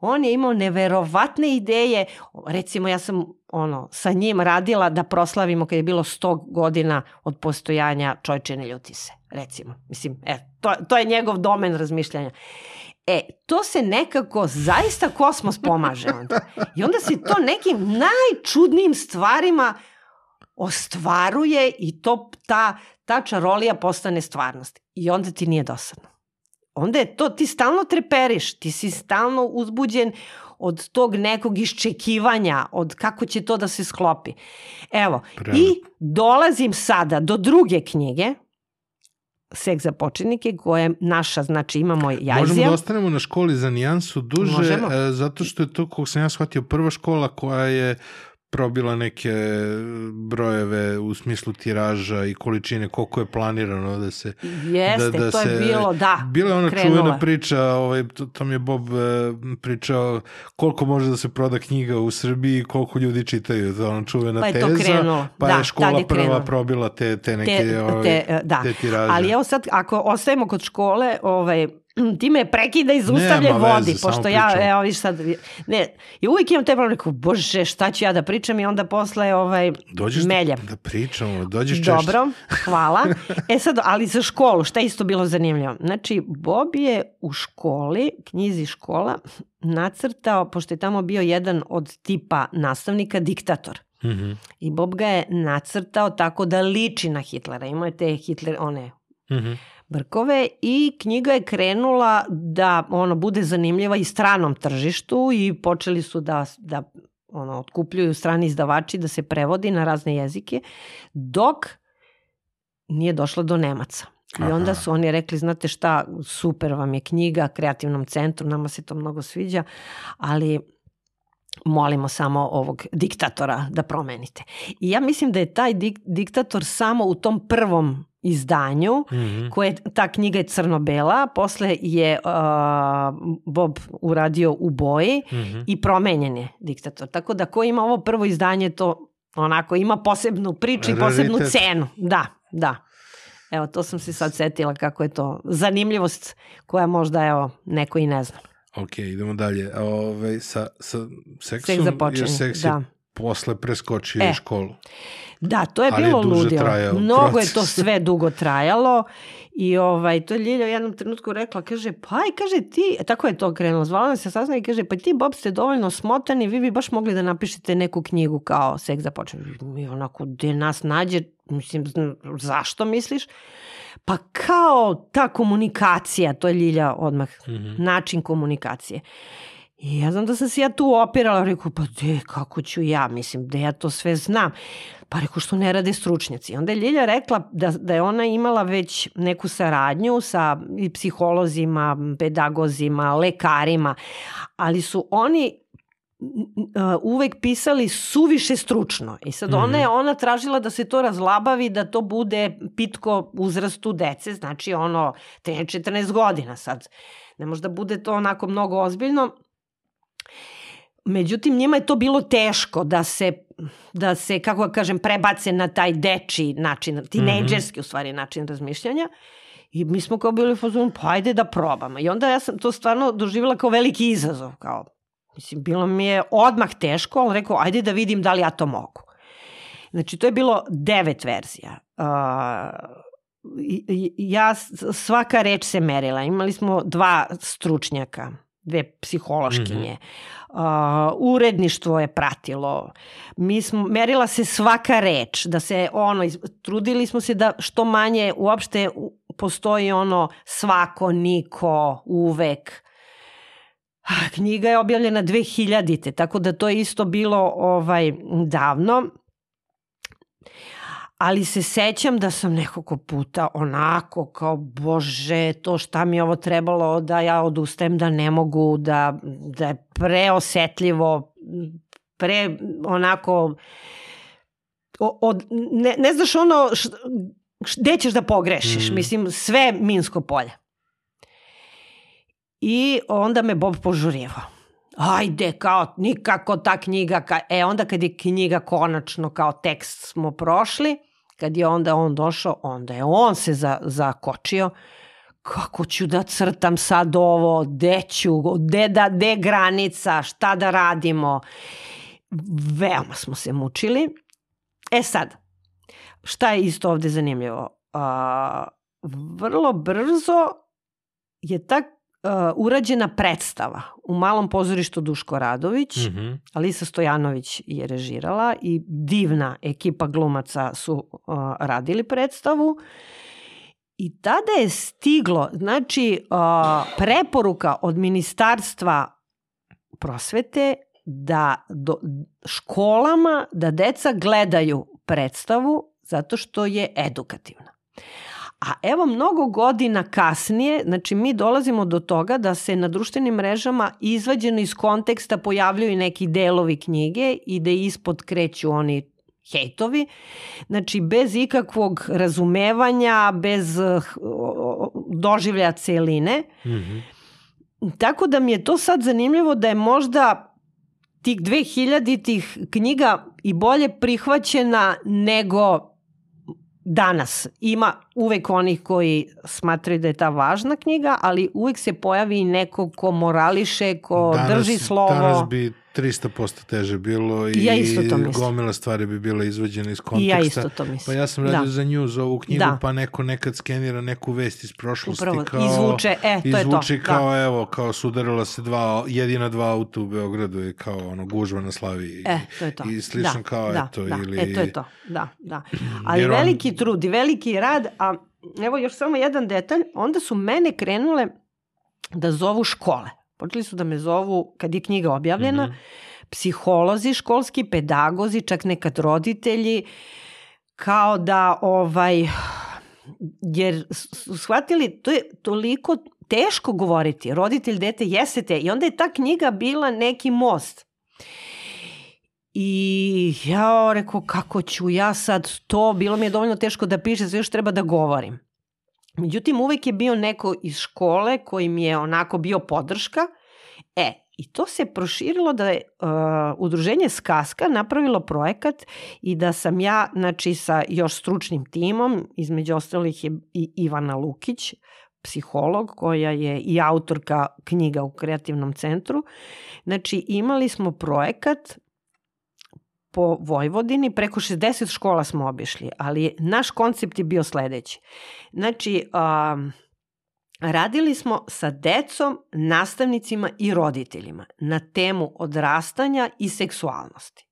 On je imao neverovatne ideje, recimo ja sam ono, sa njim radila da proslavimo kad je bilo 100 godina od postojanja Čojčine ljutise, recimo. Mislim, e, to, to je njegov domen razmišljanja. E, to se nekako zaista kosmos pomaže onda. I onda se to nekim najčudnijim stvarima ostvaruje i to, ta, ta čarolija postane stvarnost. I onda ti nije dosadno. Onda je to, ti stalno treperiš, ti si stalno uzbuđen od tog nekog iščekivanja, od kako će to da se sklopi. Evo, Prema. i dolazim sada do druge knjige, seks za početnike koje naša, znači imamo jajzija. Možemo da ostanemo na školi za nijansu duže, Možemo. E, zato što je to, kako sam ja shvatio, prva škola koja je probila neke brojeve u smislu tiraža i količine koliko je planirano da se Jeste, da, da to se, je bilo, da. Bila je ona krenula. čuvena priča, ovaj to, to mi je Bob e, pričao koliko može da se proda knjiga u Srbiji, koliko ljudi čitaju, to ona čuvena pa je teza. To krenulo. Pa da, je škola je prva probila te te neke te, ovaj, te, da. te tiraže. Ali evo sad ako ostajemo kod škole, ovaj ti me prekida i zaustavlja vodi, veze, pošto ja, pričam. evo viš sad, ne, i uvijek imam te problem, rekao, bože, šta ću ja da pričam i onda posle ovaj, Dođeš melja. Da, da pričamo, dođeš češće. Dobro, hvala. E sad, ali za školu, šta je isto bilo zanimljivo? Znači, Bob je u školi, knjizi škola, nacrtao, pošto je tamo bio jedan od tipa nastavnika, diktator. Mm -hmm. I Bob ga je nacrtao tako da liči na Hitlera. Imao je te Hitler, one mm -hmm brkove i knjiga je krenula da ono bude zanimljiva i stranom tržištu i počeli su da, da ono, otkupljuju strani izdavači da se prevodi na razne jezike, dok nije došla do Nemaca. I onda su oni rekli, znate šta, super vam je knjiga, kreativnom centru, nama se to mnogo sviđa, ali molimo samo ovog diktatora da promenite. I ja mislim da je taj dik, diktator samo u tom prvom izdanju, mm -hmm. koje ta knjiga je crno-bela, posle je uh, Bob uradio u boji mm -hmm. i promenjen je diktator. Tako da ko ima ovo prvo izdanje, to onako ima posebnu priču i posebnu cenu. Da, da. Evo, to sam se sad setila kako je to zanimljivost koja možda, evo, neko i ne zna. Ok, idemo dalje. Ove, sa, sa seksom, Seks započinje, jer seks da. je posle preskočio e. školu. Da, to je Ali bilo ludilo. Mnogo proces. je to sve dugo trajalo i ovaj, to je Ljilja u jednom trenutku rekla, kaže, pa aj, kaže ti, tako je to krenulo, zvala nam se sasna i kaže, pa ti Bob ste dovoljno smotani, vi bi baš mogli da napišete neku knjigu kao seks za. Mi onako, gde nas nađe, mislim, zašto misliš? Pa kao ta komunikacija, to je Ljilja odmah, mm -hmm. način komunikacije. I ja znam da sam se ja tu opirala, rekao, pa de, kako ću ja, mislim, da ja to sve znam. Pa rekao, što ne rade stručnjaci. Onda je Ljilja rekla da, da je ona imala već neku saradnju sa i psiholozima, pedagozima, lekarima, ali su oni uvek pisali suviše stručno. I sad ona je mhm. ona tražila da se to razlabavi, da to bude pitko uzrastu dece, znači ono 13-14 godina sad. Ne može da bude to onako mnogo ozbiljno. Međutim, njima je to bilo teško da se, da se kako da kažem, prebace na taj deči način, tinejdžerski mm -hmm. u stvari način razmišljanja. I mi smo kao bili u fazonu, pa ajde da probamo. I onda ja sam to stvarno doživjela kao veliki izazov, kao, mislim, bilo mi je odmah teško, ali rekao, ajde da vidim da li ja to mogu. Znači, to je bilo devet verzija. Uh, ja, svaka reč se merila. Imali smo dva stručnjaka dve psihološkinje. Uh, uredništvo je pratilo. Mi smo, merila se svaka reč, da se ono, trudili smo se da što manje uopšte postoji ono svako, niko, uvek. Knjiga je objavljena 2000-te, tako da to je isto bilo ovaj davno. Ali se sećam da sam nekoliko puta onako kao, bože, to šta mi je ovo trebalo da ja odustajem, da ne mogu, da, da je preosetljivo, pre onako, od, ne, ne znaš ono, š, gde ćeš da pogrešiš, Mhm. mislim, sve minsko polje. I onda me Bob požurivao. Ajde, kao, nikako ta knjiga. Ka... E, onda kad je knjiga konačno kao tekst smo prošli, kad je onda on došao, onda je on se za, zakočio. Kako ću da crtam sad ovo, gde ću, gde, da, gde granica, šta da radimo. Veoma smo se mučili. E sad, šta je isto ovde zanimljivo? A, vrlo brzo je ta a, urađena predstava u malom pozorištu Duško Radović. Mhm. Alisa Stojanović je režirala i divna ekipa glumaca su uh, radili predstavu. I tada je stiglo, znači, uh, preporuka od ministarstva prosvete da do, školama da deca gledaju predstavu zato što je edukativna. A evo mnogo godina kasnije, znači mi dolazimo do toga da se na društvenim mrežama izvađeno iz konteksta pojavljuju neki delovi knjige i da ispod kreću oni hejtovi. Znači bez ikakvog razumevanja, bez uh, doživljaja celine. Mhm. Tako da mi je to sad zanimljivo da je možda tih 2000 tih knjiga i bolje prihvaćena nego danas. Ima uvek onih koji smatraju da je ta važna knjiga, ali uvek se pojavi i neko ko morališe, ko drži slovo. Danas bi 300% teže bilo i Ja isto to mislim. gomila stvari bi bila izvađena iz I konteksta. ja isto to mislim. Pa ja sam radio Da. za news ovu knjigu, Da. pa neko nekad skenira neku vest iz prošlosti. Upravo, kao, izvuče, e, to je to, Izvuči da. kao, evo, kao sudarila se dva, jedina dva auta u Beogradu i kao ono, gužva na Slavi. E, to je to. I slično da, kao, da, eto, da, ili... E, to je to, da, da. Ali Jer on- veliki trud i veliki rad, evo još samo jedan detalj, onda su mene krenule da zovu škole. Počeli su da me zovu, kad je knjiga objavljena, Mhm. psiholozi, školski pedagozi, čak nekad roditelji, kao da ovaj, jer su shvatili, to je toliko teško govoriti, roditelj, dete, jesete, i onda je ta knjiga bila neki most. I ja rekao, kako ću ja sad to, bilo mi je dovoljno teško da piše, sve još treba da govorim. Međutim, uvek je bio neko iz škole koji mi je onako bio podrška. E, i to se proširilo da je uh, udruženje Skaska napravilo projekat i da sam ja, znači, sa još stručnim timom, između ostalih je i Ivana Lukić, psiholog, koja je i autorka knjiga u kreativnom centru. Znači, imali smo projekat po Vojvodini, preko 60 škola smo obišli, ali naš koncept je bio sledeći. Znači, um, radili smo sa decom, nastavnicima i roditeljima na temu odrastanja i seksualnosti.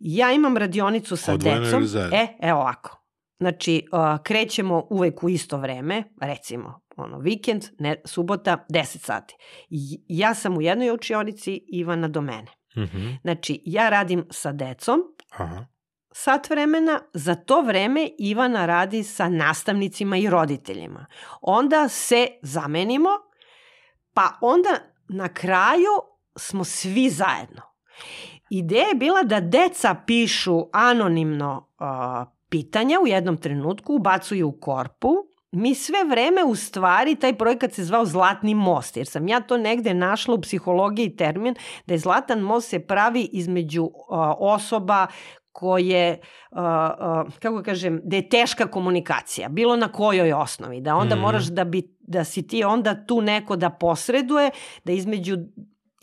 Ja imam radionicu sa Odvojeno decom. E, evo ovako. Znači, uh, krećemo uvek u isto vreme, recimo, ono, vikend, ne, subota, 10 sati. I, ja sam u jednoj učionici, Ivana do mene. Mhm. Znači, ja radim sa decom, Aha. sat vremena, za to vreme Ivana radi sa nastavnicima i roditeljima. Onda se zamenimo, pa onda na kraju smo svi zajedno. Ideja je bila da deca pišu anonimno uh, pitanja u jednom trenutku, ubacuju u korpu, mi sve vreme u stvari, taj projekat se zvao Zlatni most, jer sam ja to negde našla u psihologiji termin, da je Zlatan most se pravi između uh, osoba koje, uh, uh, kako kažem, da je teška komunikacija, bilo na kojoj osnovi, da onda Mhm. moraš da, bi, da si ti onda tu neko da posreduje, da između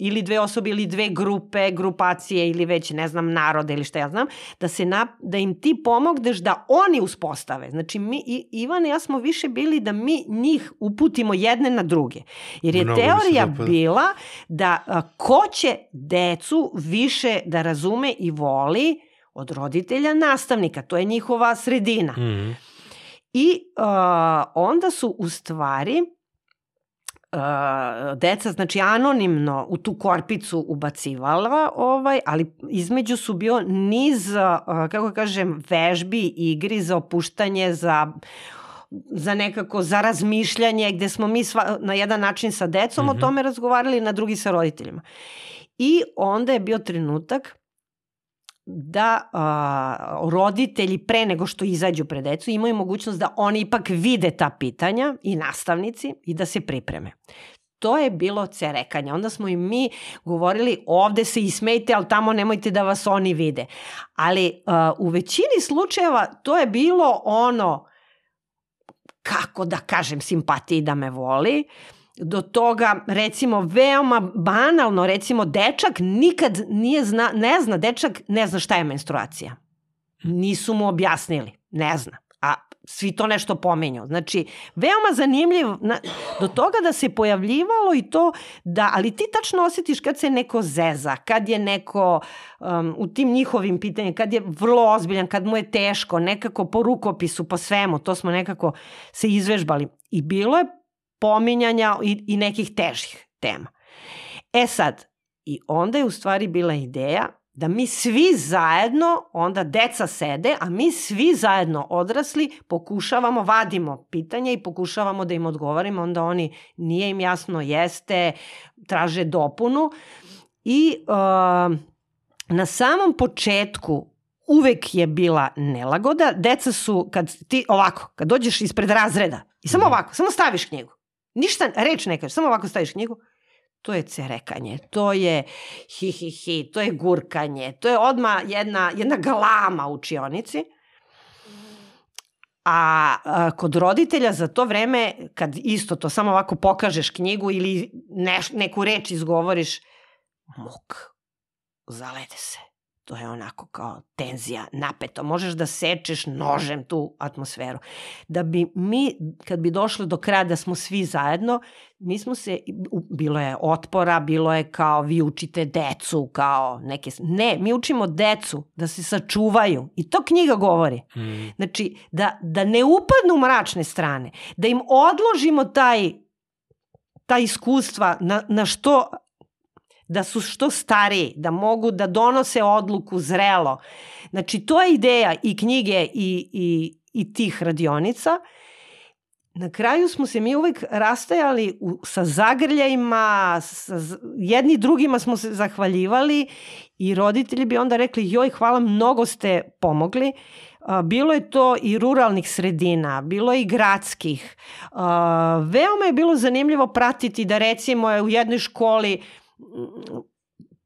ili dve osobe ili dve grupe, grupacije ili već ne znam narode ili šta ja znam, da, se na, da im ti pomogneš da oni uspostave. Znači mi, I, Ivan i ja smo više bili da mi njih uputimo jedne na druge. Jer je Mnogo teorija bila da a, ko će decu više da razume i voli od roditelja nastavnika. To je njihova sredina. Mhm. I uh, onda su u stvari deca, znači anonimno u tu korpicu ubacivala, ovaj, ali između su bio niz, kako da kažem, vežbi, igri za opuštanje, za za nekako za razmišljanje gde smo mi sva, na jedan način sa decom Mhm. o tome razgovarali, na drugi sa roditeljima. I onda je bio trenutak da a, roditelji pre nego što izađu pred decu imaju mogućnost da oni ipak vide ta pitanja i nastavnici i da se pripreme. To je bilo cerekanje. Onda smo i mi govorili ovde se ismejte, ali tamo nemojte da vas oni vide. Ali a, u većini slučajeva to je bilo ono kako da kažem simpatiji da me voli do toga recimo veoma banalno recimo dečak nikad nije zna, ne zna dečak ne zna šta je menstruacija nisu mu objasnili ne zna a svi to nešto pomenju. Znači, veoma zanimljiv, na, do toga da se pojavljivalo i to da, ali ti tačno osjetiš kad se neko zeza, kad je neko um, u tim njihovim pitanjima, kad je vrlo ozbiljan, kad mu je teško, nekako po rukopisu, po svemu, to smo nekako se izvežbali. I bilo je pominjanja i, i nekih težih tema. E sad, i onda je u stvari bila ideja da mi svi zajedno, onda deca sede, a mi svi zajedno odrasli pokušavamo, vadimo pitanja i pokušavamo da im odgovorimo, onda oni nije im jasno, jeste, traže dopunu. I uh, na samom početku uvek je bila nelagoda, deca su, kad ti ovako, kad dođeš ispred razreda i samo ovako, samo staviš knjigu, ništa, reč ne kažeš, samo ovako staviš knjigu, to je cerekanje, to je hi hi hi, to je gurkanje, to je odma jedna, jedna galama u učionici. A, a kod roditelja za to vreme, kad isto to samo ovako pokažeš knjigu ili neš, neku reč izgovoriš, muk, zalede se. To je onako kao tenzija, napeto. Možeš da sečeš nožem tu atmosferu. Da bi mi, kad bi došli do kraja da smo svi zajedno, mi smo se, bilo je otpora, bilo je kao vi učite decu, kao neke, ne, mi učimo decu da se sačuvaju i to knjiga govori. Mm. Znači, da, da ne upadnu u mračne strane, da im odložimo taj, ta iskustva na, na što da su što stariji, da mogu da donose odluku zrelo. Znači, to je ideja i knjige i, i, i tih radionica. Na kraju smo se mi uvek rastajali u, sa zagrljajima, sa, jedni drugima smo se zahvaljivali i roditelji bi onda rekli joj hvala mnogo ste pomogli. Bilo je to i ruralnih sredina, bilo je i gradskih. Veoma je bilo zanimljivo pratiti da recimo je u jednoj školi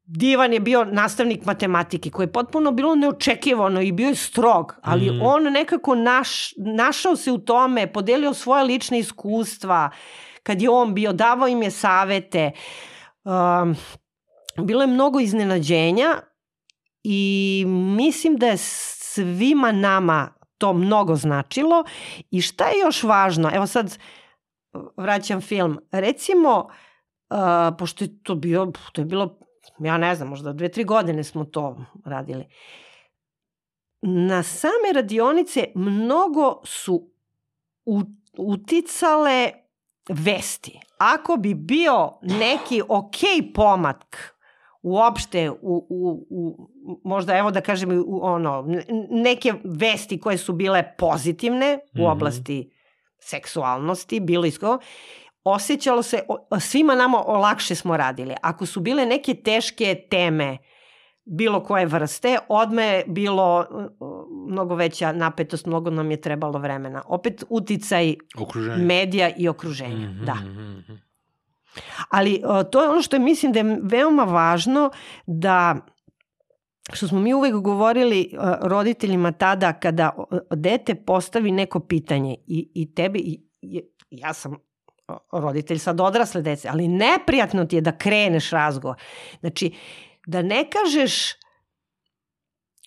Divan je bio nastavnik matematike koji je potpuno bilo neočekivano i bio je strog, ali mm. on nekako naš, našao se u tome, podelio svoje lične iskustva, kad je on bio, davao im je savete. Um, bilo je mnogo iznenađenja i mislim da je svima nama to mnogo značilo i šta je još važno, evo sad vraćam film, recimo Uh, pošto je to bio, to je bilo, ja ne znam, možda dve, tri godine smo to radili. Na same radionice mnogo su u, uticale vesti. Ako bi bio neki ok pomak uopšte u, u, u možda evo da kažem u, ono neke vesti koje su bile pozitivne u oblasti seksualnosti, bilo isko, osjećalo se, svima nama lakše smo radili. Ako su bile neke teške teme, bilo koje vrste, odme je bilo mnogo veća napetost, mnogo nam je trebalo vremena. Opet uticaj Okruženje. medija i okruženja, Mhm, da. mhm. Ali to je ono što je, mislim da je veoma važno da što smo mi uvek govorili roditeljima tada kada dete postavi neko pitanje i, i tebi, i, ja sam roditelj sad odrasle dece, ali neprijatno ti je da kreneš razgovor. Znači, da ne kažeš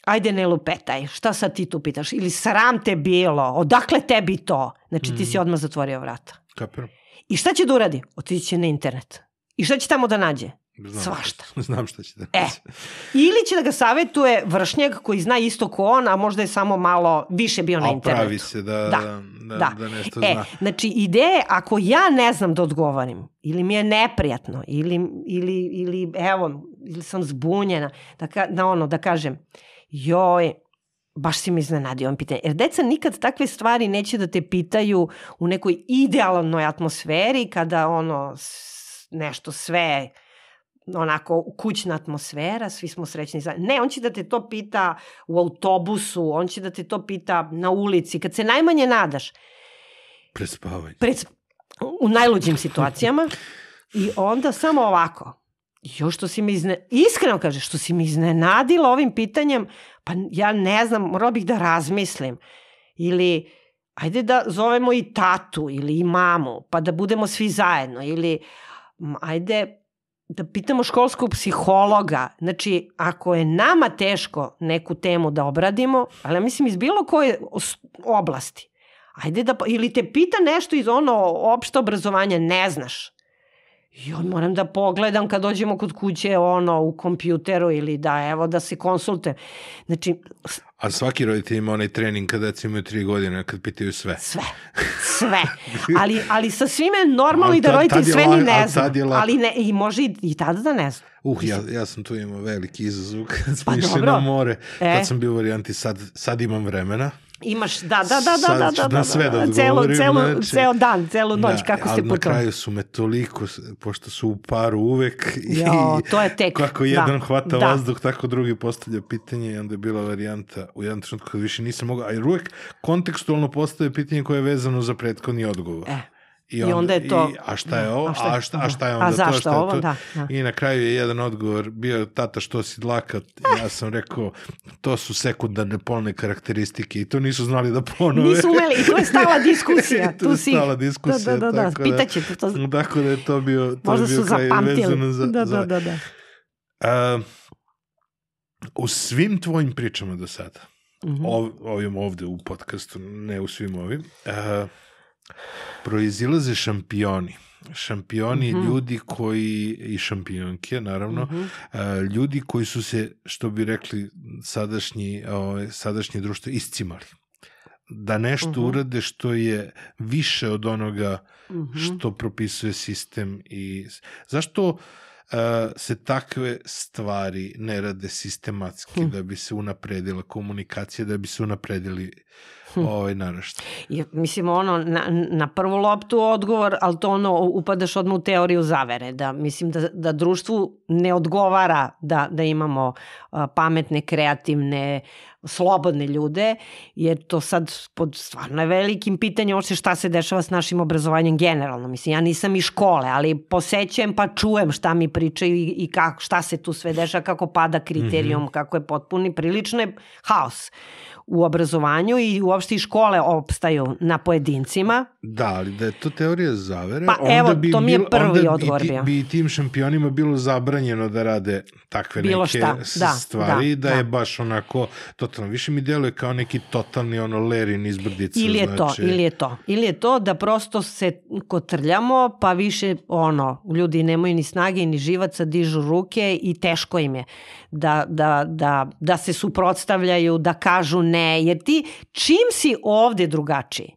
ajde ne lupetaj, šta sad ti tu pitaš? Ili sram te bilo, odakle tebi to? Znači ti si Mhm. odmah zatvorio vrata. Kapiram. I šta će da uradi? Otići će na internet. I šta će tamo da nađe? Znam Svašta. Šta, znam šta će da E. Ili će da ga savetuje vršnjak koji zna isto ko on, a možda je samo malo više bio na A internetu. pravi se da, Da, da, da, da. nešto E, zna. znači ideja je, ako ja ne znam da odgovorim, ili mi je neprijatno, ili, ili, ili evo, ili sam zbunjena, da, ka, da ono, da kažem, joj, baš si mi iznenadio ovim pitanjem. Jer deca nikad takve stvari neće da te pitaju u nekoj idealnoj atmosferi, kada ono, nešto sve onako kućna atmosfera, svi smo srećni. Ne, on će da te to pita u autobusu, on će da te to pita na ulici, kad se najmanje nadaš Prespavanje. pred, u najluđim situacijama i onda samo ovako. Jo, što si mi izne... Iskreno kaže, što si mi iznenadila ovim pitanjem, pa ja ne znam, morala bih da razmislim. Ili, ajde da zovemo i tatu ili i mamu, pa da budemo svi zajedno. Ili, ajde da pitamo školskog psihologa. Znači, ako je nama teško neku temu da obradimo, ali ja mislim iz bilo koje oblasti, ajde da, ili te pita nešto iz ono opšte obrazovanja, ne znaš. I on moram da pogledam kad dođemo kod kuće ono u kompjuteru ili da evo da se konsultujem. Znači A svaki roditelj ima onaj trening kada deca imaju tri godine, kad pitaju sve. sve, sve. Ali, ali sa svime normalno i da roditelj sve ni ne zna. Ali ne, i može i, i tada da ne zna. Uh, ja, ja sam tu imao veliki izazov kad smo Pa išli dobro. na more. E. Tad sam bio u varijanti, sad, sad imam vremena. Imaš, da, da, da, da, da, da, da, sve da celo, odgovorim, celo, znači. ceo dan, celu noć, kako ste ali na kraju su me toliko, pošto su u paru uvek, i Jo, to je tek, kako da, jedan hvata da. vazduh, tako drugi postavlja pitanje i onda je bila varijanta u jednom trenutku kad više nisam mogao, a jer uvek kontekstualno postavlja pitanje koje je vezano za prethodni odgovor. E, I, I onda je to- I, a šta je da, ovo? a šta je- A šta, a šta je a onda to? zašto Šta je ovo? to? Da, da. I na kraju je jedan odgovor bio tata što si dlaka. Ja sam rekao to su sekundarne polne karakteristike i to nisu znali da ponove. Nisu umeli, i tu je stala diskusija. tu je si- stala diskusija. Da, da, da, da. tako Pitaćete to. Tako da je to bio, to Možda je bio su kraj vezano za, da, da, da, da. A, u svim tvojim pričama do sada, Mhm. ov, ovim ovde u podcastu, ne u svim ovim, a, proizilaze šampioni. Šampioni Mhm. ljudi koji, i šampionke naravno, Mhm. a, ljudi koji su se, što bi rekli sadašnji, ovaj, sadašnje društvo, iscimali. Da nešto Mhm. urade što je više od onoga Mhm. što propisuje sistem i zašto uh, se takve stvari ne rade sistematski Hm. da bi se unapredila komunikacija, da bi se unapredili Hm. Ovaj naraštaj. I, mislim, ono, na, na prvu loptu odgovor, ali to ono, upadaš odmah u teoriju zavere, da mislim da, da društvu ne odgovara da, da imamo a, pametne, kreativne, slobodne ljude, jer to sad pod stvarno je velikim pitanjem uopšte šta se dešava s našim obrazovanjem generalno. Mislim, ja nisam iz škole, ali posećujem pa čujem šta mi pričaju i, i kako, šta se tu sve dešava, kako pada kriterijum, mm -hmm. kako je potpuni, prilično je haos u obrazovanju i uopšte i škole opstaju na pojedincima. Da, ali da je to teorija zavere, Pa onda evo, bi to mi je prvi onda odgovor bi, bio. bi tim šampionima bilo zabranjeno da rade takve Bilo neke šta, da, stvari, da, da, je da. baš onako totalno. Više mi deluje kao neki totalni ono Lerin iz Brdica. Ili je znači, to, ili je to. Ili je to da prosto se kotrljamo, pa više ono, ljudi nemaju ni snage ni živaca, dižu ruke i teško im je da, da, da, da se suprotstavljaju, da kažu ne, jer ti čim si ovde drugačiji,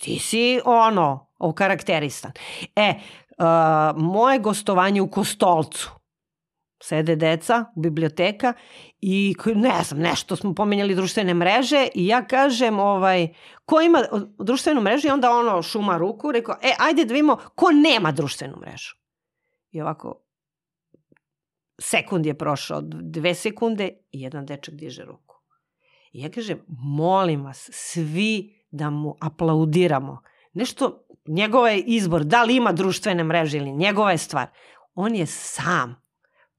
ti si ono, okarakterisan. E, uh, moje gostovanje u Kostolcu, sede deca, biblioteka i ne znam, nešto smo pomenjali društvene mreže i ja kažem ovaj, ko ima društvenu mrežu i onda ono šuma ruku, rekao, e, ajde da vidimo ko nema društvenu mrežu. I ovako, sekund je prošao, dve sekunde i jedan dečak diže ruku. I ja kažem, molim vas, svi da mu aplaudiramo. Nešto, njegova je izbor, da li ima društvene mreže ili njegova je stvar. On je sam,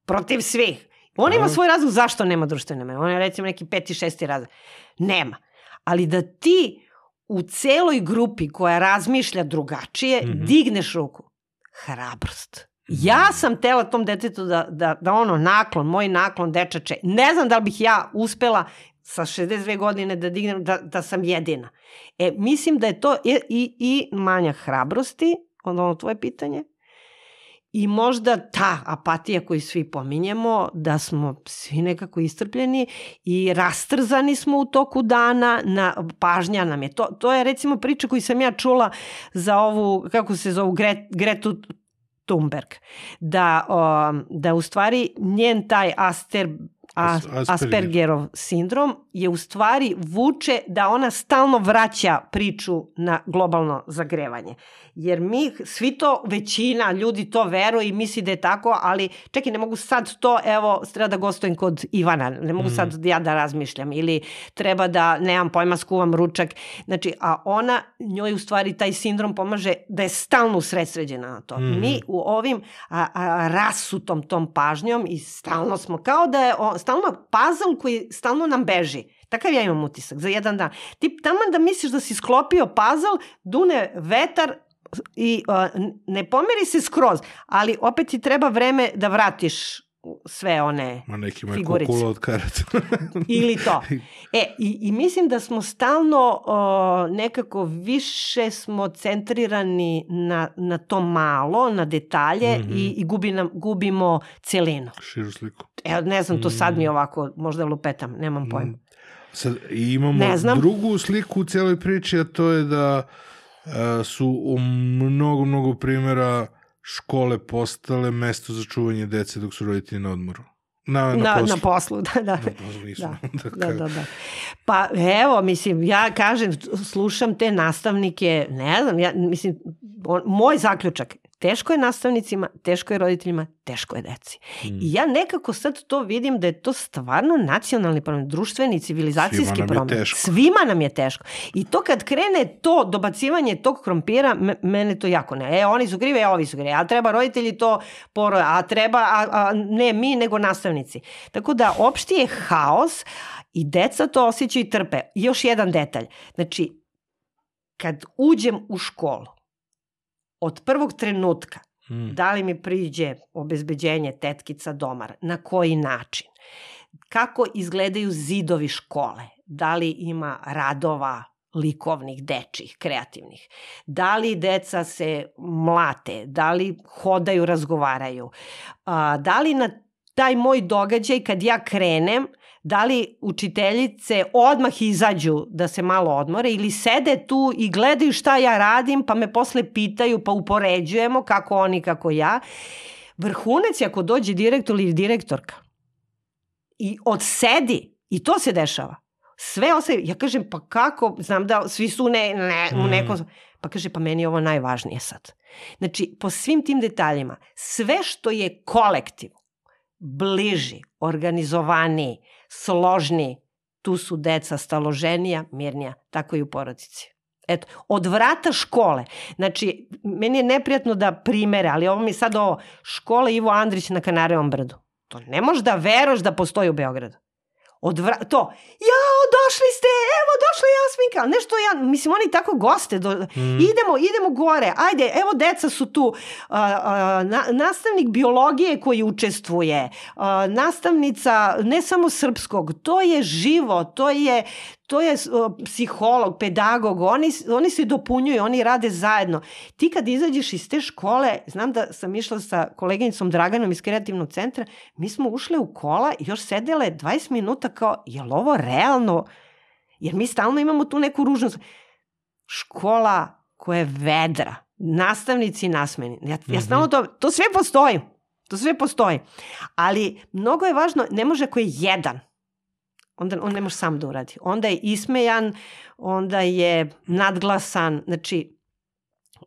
protiv svih. On ima svoj razlog zašto nema društvene mreže. On je recimo neki peti, šesti razlog. Nema. Ali da ti u celoj grupi koja razmišlja drugačije, mm Mhm. -hmm. digneš ruku. Hrabrost. Ja sam tela tom detetu da, da, da ono naklon, moj naklon dečače, ne znam da li bih ja uspela sa 62 godine da dignem, da, da sam jedina. E, mislim da je to i, i, i manja hrabrosti, ono, ono tvoje pitanje, i možda ta apatija koju svi pominjemo, da smo svi nekako istrpljeni i rastrzani smo u toku dana, na, pažnja nam je. To, to je recimo priča koju sam ja čula za ovu, kako se zovu, Gret, Gretu Thunberg. Da, o, da u stvari njen taj Aster, As, Asperger. Aspergerov sindrom je u stvari vuče da ona stalno vraća priču na globalno zagrevanje. Jer mi, svi to, većina ljudi to veruje i misli da je tako, ali čekaj, ne mogu sad to, evo, treba da gostujem kod Ivana, ne mogu Mhm. sad ja da razmišljam, ili treba da, nemam pojma, skuvam ručak. Znači, a ona, njoj u stvari taj sindrom pomaže da je stalno usredsređena na to. Mhm. Mi u ovim a, a, rasutom tom pažnjom i stalno smo, kao da je o, stalno puzzle koji stalno nam beži. Takav ja imam utisak za jedan dan. Ti taman da misliš da si sklopio puzzle, dune vetar i uh, ne pomeri se skroz, ali opet ti treba vreme da vratiš sve one Ma neki ima Figurice. kukula od karata. ili to. E, i, i mislim da smo stalno o, nekako više smo centrirani na, na to malo, na detalje mm Mhm. -hmm. i, i gubi nam, gubimo celinu. Širu sliku. Evo, ne znam, to sad Mhm. mi ovako, možda lupetam, nemam pojma. Mm. Sad, i imamo drugu sliku u cijeloj priči, a to je da e, su u mnogo, mnogo primjera škole postale mesto za čuvanje dece dok su roditelji na odmoru. Na, na, Na, poslu. na poslu, da, da. Na poslu nisu. Da, Da, da, da. Pa evo, mislim, ja kažem, slušam te nastavnike, ne znam, ja, mislim, on, moj zaključak, teško je nastavnicima, teško je roditeljima, teško je deci. Mm. I ja nekako sad to vidim da je to stvarno nacionalni problem, društveni, civilizacijski Svima problem. Svima nam je teško. I to kad krene to dobacivanje tog krompira, me, mene to jako ne. E, oni su krive, e, ovi su krive. A treba roditelji to poroje, a treba, a, a ne mi, nego nastavnici. Tako da, opšti je haos i deca to osjećaju i trpe. I još jedan detalj. Znači, kad uđem u školu, od prvog trenutka Mm. da li mi priđe obezbeđenje tetkica domar, na koji način, kako izgledaju zidovi škole, da li ima radova likovnih, dečih, kreativnih, da li deca se mlate, da li hodaju, razgovaraju, a, da li na taj moj događaj kad ja krenem, da li učiteljice odmah izađu da se malo odmore ili sede tu i gledaju šta ja radim pa me posle pitaju pa upoređujemo kako oni kako ja. Vrhunac je ako dođe direktor ili direktorka i odsedi i to se dešava. Sve ostaje, ja kažem pa kako, znam da svi su ne, ne, u Mm. nekom, pa kaže pa meni je ovo najvažnije sad. Znači po svim tim detaljima, sve što je kolektiv, bliži, organizovaniji, složniji, tu su deca staloženija, mirnija, tako i u porodici. Eto, od vrata škole. Znači, meni je neprijatno da primere, ali ovo mi sad ovo, škola Ivo Andrić na Kanarevom brdu. To ne možeš da veroš da postoji u Beogradu. Od vra... To, jao, došli ste, evo, došla Jasminka, ali nešto ja, mislim, oni tako goste, do... Mm. idemo, idemo gore, ajde, evo, deca su tu, a, a, na, nastavnik biologije koji učestvuje, a, nastavnica ne samo srpskog, to je živo, to je, to je o, psiholog, pedagog, oni, oni se dopunjuju, oni rade zajedno. Ti kad izađeš iz te škole, znam da sam išla sa koleginicom Draganom iz kreativnog centra, mi smo ušle u kola i još sedele 20 minuta kao, je li ovo realno? Jer mi stalno imamo tu neku ružnost. Škola koja je vedra, nastavnici nasmeni. Ja, ja stalno to, to sve postoji. To sve postoji. Ali mnogo je važno, ne može ako je jedan onda on ne može sam da uradi. Onda je ismejan, onda je nadglasan, znači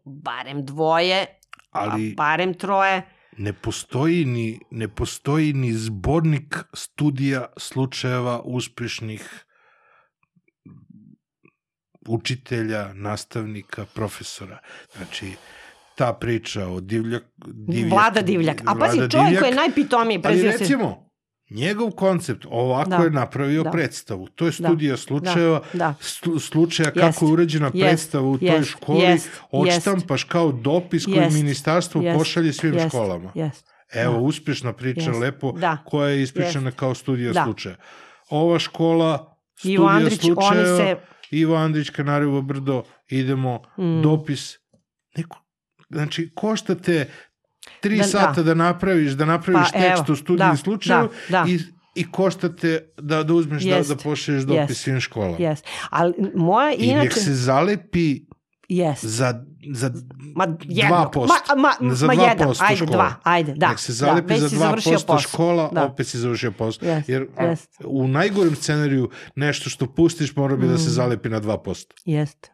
barem dvoje, Ali a barem troje. ne postoji ni, ne postoji ni zbornik studija slučajeva uspešnih učitelja, nastavnika, profesora. Znači, ta priča o divljak... divljak Vlada Divljak. A pazi, čovjek Divljak, koji je najpitomiji Ali prezio se... recimo, njegov koncept ovako Da. je napravio Da. predstavu. To je studija Da. slučajeva, Da. stu- slučaja Jest. kako je urađena Jest. predstava u toj Jest. školi, Jest. odštampaš kao dopis koji Jest. ministarstvo Jest. pošalje svim Jest. školama. Jest. Evo, Da. uspješna priča, Jest. lepo, Da. koja je ispričana kao studija Da. slučaja. Ova škola, studija Ivo Andrić, slučajeva, se... Ivo Andrić, Kanarjevo brdo, idemo, Mm. dopis. Neko, znači, košta te tri Da, da. sata da napraviš, da napraviš Pa, tekst evo, o studiji da, slučaju da, da. i, i košta te da, da uzmeš da, Jest. da pošalješ dopis Jest. svim školama. Jest. Ali moja I nek inače... se zalepi Jest. za, za Ma jedno. 2%. Ma, ma, Za ma 2% jedan. Ajde, škola. dva. Ajde, da. nek se zalepi da, za završio 2% posao. škola, Da. opet si završio posao. Jest, Jer jest. u najgorem scenariju nešto što pustiš mora bi da se Mm. zalepi na 2%. Jest.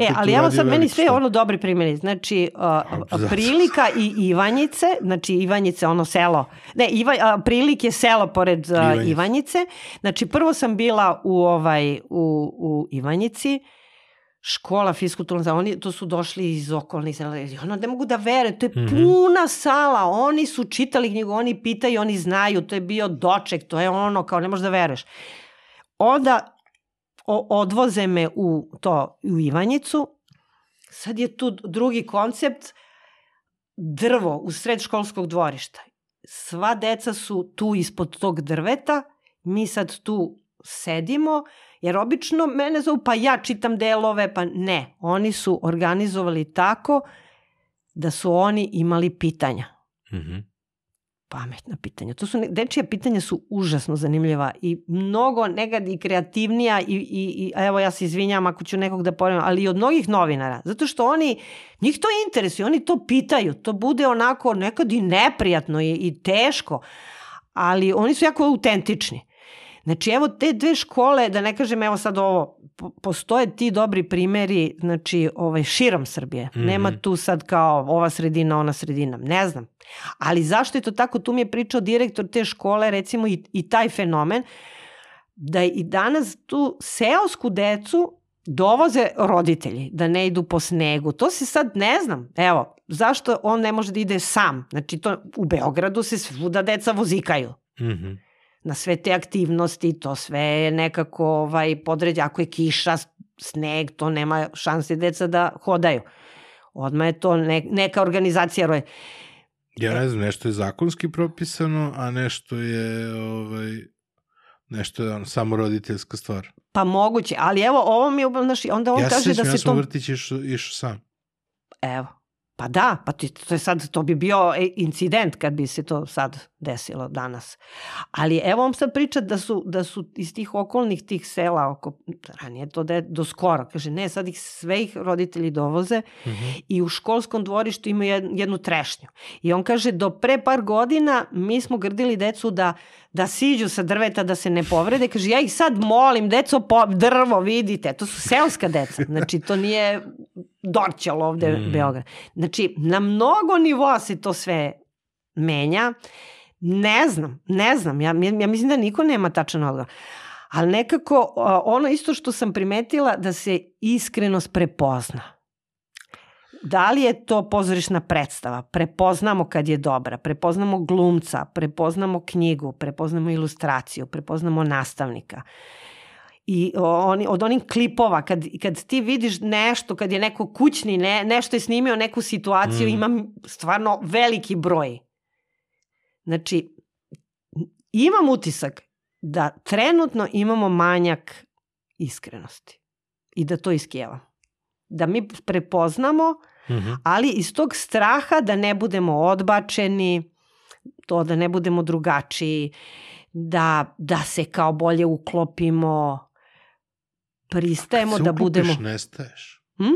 E, ali evo sad meni sve ono dobri primjeri. Znači, uh, prilika i Ivanjice, znači Ivanjice, ono selo. Ne, Iva, a, prilik je selo pored uh, Ivanjice. Ivanjice. Znači, prvo sam bila u, ovaj, u, u Ivanjici, škola fiskulturna, oni to su došli iz okolnih sela. Ono, ne mogu da vere, to je Mhm. puna sala, oni su čitali knjigu, oni pitaju, oni znaju, to je bio doček, to je ono, kao ne možeš da veruješ. Onda o, odvoze me u to u Ivanjicu. Sad je tu drugi koncept drvo u sred školskog dvorišta. Sva deca su tu ispod tog drveta, mi sad tu sedimo, jer obično mene zovu pa ja čitam delove, pa ne. Oni su organizovali tako da su oni imali pitanja Mhm. Pametna pitanja. To su ne- dečija pitanja su užasno zanimljiva i mnogo nekad i kreativnija i, i, i evo ja se izvinjam ako ću nekog da poredam, ali i od mnogih novinara. Zato što oni, njih to interesuje, oni to pitaju. To bude onako nekad i neprijatno i, i teško, ali oni su jako autentični. Znači, evo te dve škole, da ne kažem, evo sad ovo, po- postoje ti dobri primeri, znači, ovaj, širom Srbije. Mhm. Nema tu sad kao ova sredina, ona sredina, ne znam. Ali zašto je to tako? Tu mi je pričao direktor te škole, recimo, i, i taj fenomen, da i danas tu seosku decu dovoze roditelji, da ne idu po snegu. To se sad ne znam. Evo, zašto on ne može da ide sam? Znači, to, u Beogradu se svuda deca vozikaju Mhm. Na sve te aktivnosti, to sve je nekako ovaj, podređe. Ako je kiša, sneg, to nema šanse deca da hodaju. Odmah je to ne, neka organizacija. roje. Ja ne znam, nešto je zakonski propisano, a nešto je ovaj, nešto je ono, samo roditeljska stvar. Pa moguće, ali evo ovo mi je, znaš, onda on ja kaže da ja se sam u to... vrtić išao, išao sam. Evo, pa da, pa ti, to je sad, to bi bio e, incident kad bi se to sad desilo danas. Ali evo on sad priča da su, da su iz tih okolnih tih sela, oko, ranije to da je do skoro, kaže ne, sad ih sve ih roditelji dovoze Mhm. i u školskom dvorištu imaju jed- jednu trešnju. I on kaže, do pre par godina mi smo grdili decu da, da siđu sa drveta, da se ne povrede. Kaže, ja ih sad molim, deco, po, drvo, vidite. To su seoska deca. Znači, to nije Dorćal ovde, Mm. Beograd. Znači, na mnogo nivoa se to sve menja. Ne znam, ne znam. Ja, ja mislim da niko nema tačan odgovor. Ali nekako, ono isto što sam primetila, da se iskrenost prepozna. Da li je to pozorišna predstava? Prepoznamo kad je dobra, prepoznamo glumca, prepoznamo knjigu, prepoznamo ilustraciju, prepoznamo nastavnika. I oni, od onih klipova, kad, kad ti vidiš nešto, kad je neko kućni, ne, nešto je snimio, neku situaciju, Mm. mm. ima stvarno veliki broj. Znači, imam utisak da trenutno imamo manjak iskrenosti i da to iskijeva. Da mi prepoznamo, Mhm. ali iz tog straha da ne budemo odbačeni, to da ne budemo drugačiji, da, da se kao bolje uklopimo, pristajemo Kad se da uklopiš, budemo... nestaješ. Hm?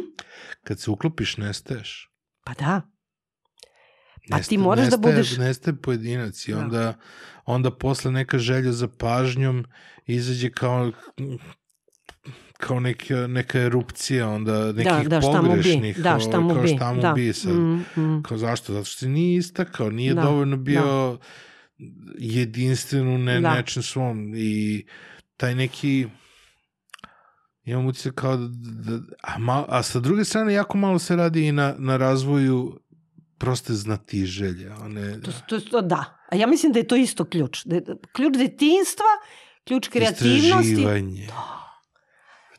Kad se uklopiš, nestaješ. Pa da. Pa ti moraš da nestaje- budeš- Nestaje pojedinac i Da. onda, onda posle neka želja za pažnjom izađe kao kao neka, neka erupcija onda nekih da, da, šta mu bi. pogrešnih Da, šta mu kao bi. šta mu da. bi sad. Mm, mm. Kao zašto? Zato što nije istakao, nije Da, dovoljno bio da. jedinstven u ne, Da. nečem svom i taj neki imam utisak kao da, da a, mal, a sa druge strane jako malo se radi i na, na razvoju proste znatiželje. One, To, to, to, da, A ja mislim da je to isto ključ. Da je, ključ detinstva, ključ kreativnosti. Istraživanje. Da,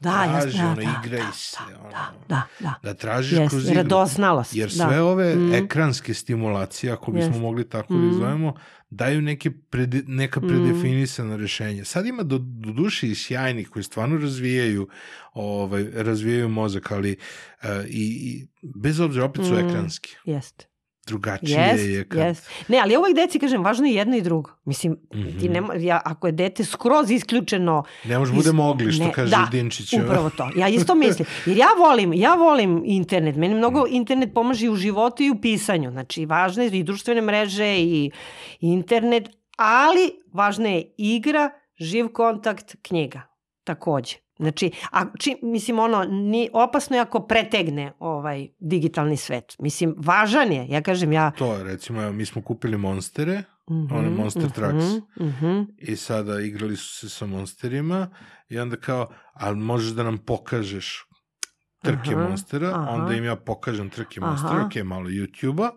ja, Traži, da, ono, da, igraj da, se, da, ono. da, da, da. Da tražiš Yes, kroz igru. radoznalost. Jer da. sve ove Mm. ekranske stimulacije, ako bismo Jest. mogli tako da Mm. izvojemo, daju neke prede, neka Mm. predefinisana rešenja. Sad ima do, do duše i sjajnih koji stvarno razvijaju ovaj, razvijaju mozak, ali uh, i, i bez obzira opet su Mm. ekranski. Jeste. Drugačije Jest, je kad... jest. Ne, ali ovoj deci, kažem, važno je jedno i drugo. Mislim, Mhm. ti nema, ja, ako je dete skroz isključeno Ne može Iz- bude mogli, što ne, kaže da, Dinčić. Upravo to. Ja isto mislim. Jer ja volim, ja volim internet. Meni mnogo internet pomaže i u životu i u pisanju. Znači, važne i društvene mreže i internet, ali važna je igra, živ kontakt, knjiga. Takođe. Znači, a či, mislim, ono, ni, opasno je ako pretegne ovaj digitalni svet. Mislim, važan je. Ja kažem, ja... To je, recimo, evo, mi smo kupili Monstere Mhm, One Monster Trucks. mhm, mhm. i sada igrali su se sa monsterima i onda kao, ali možeš da nam pokažeš trke Aha, monstera, aha. onda im ja pokažem trke Aha. monstera, ok, malo YouTube-a,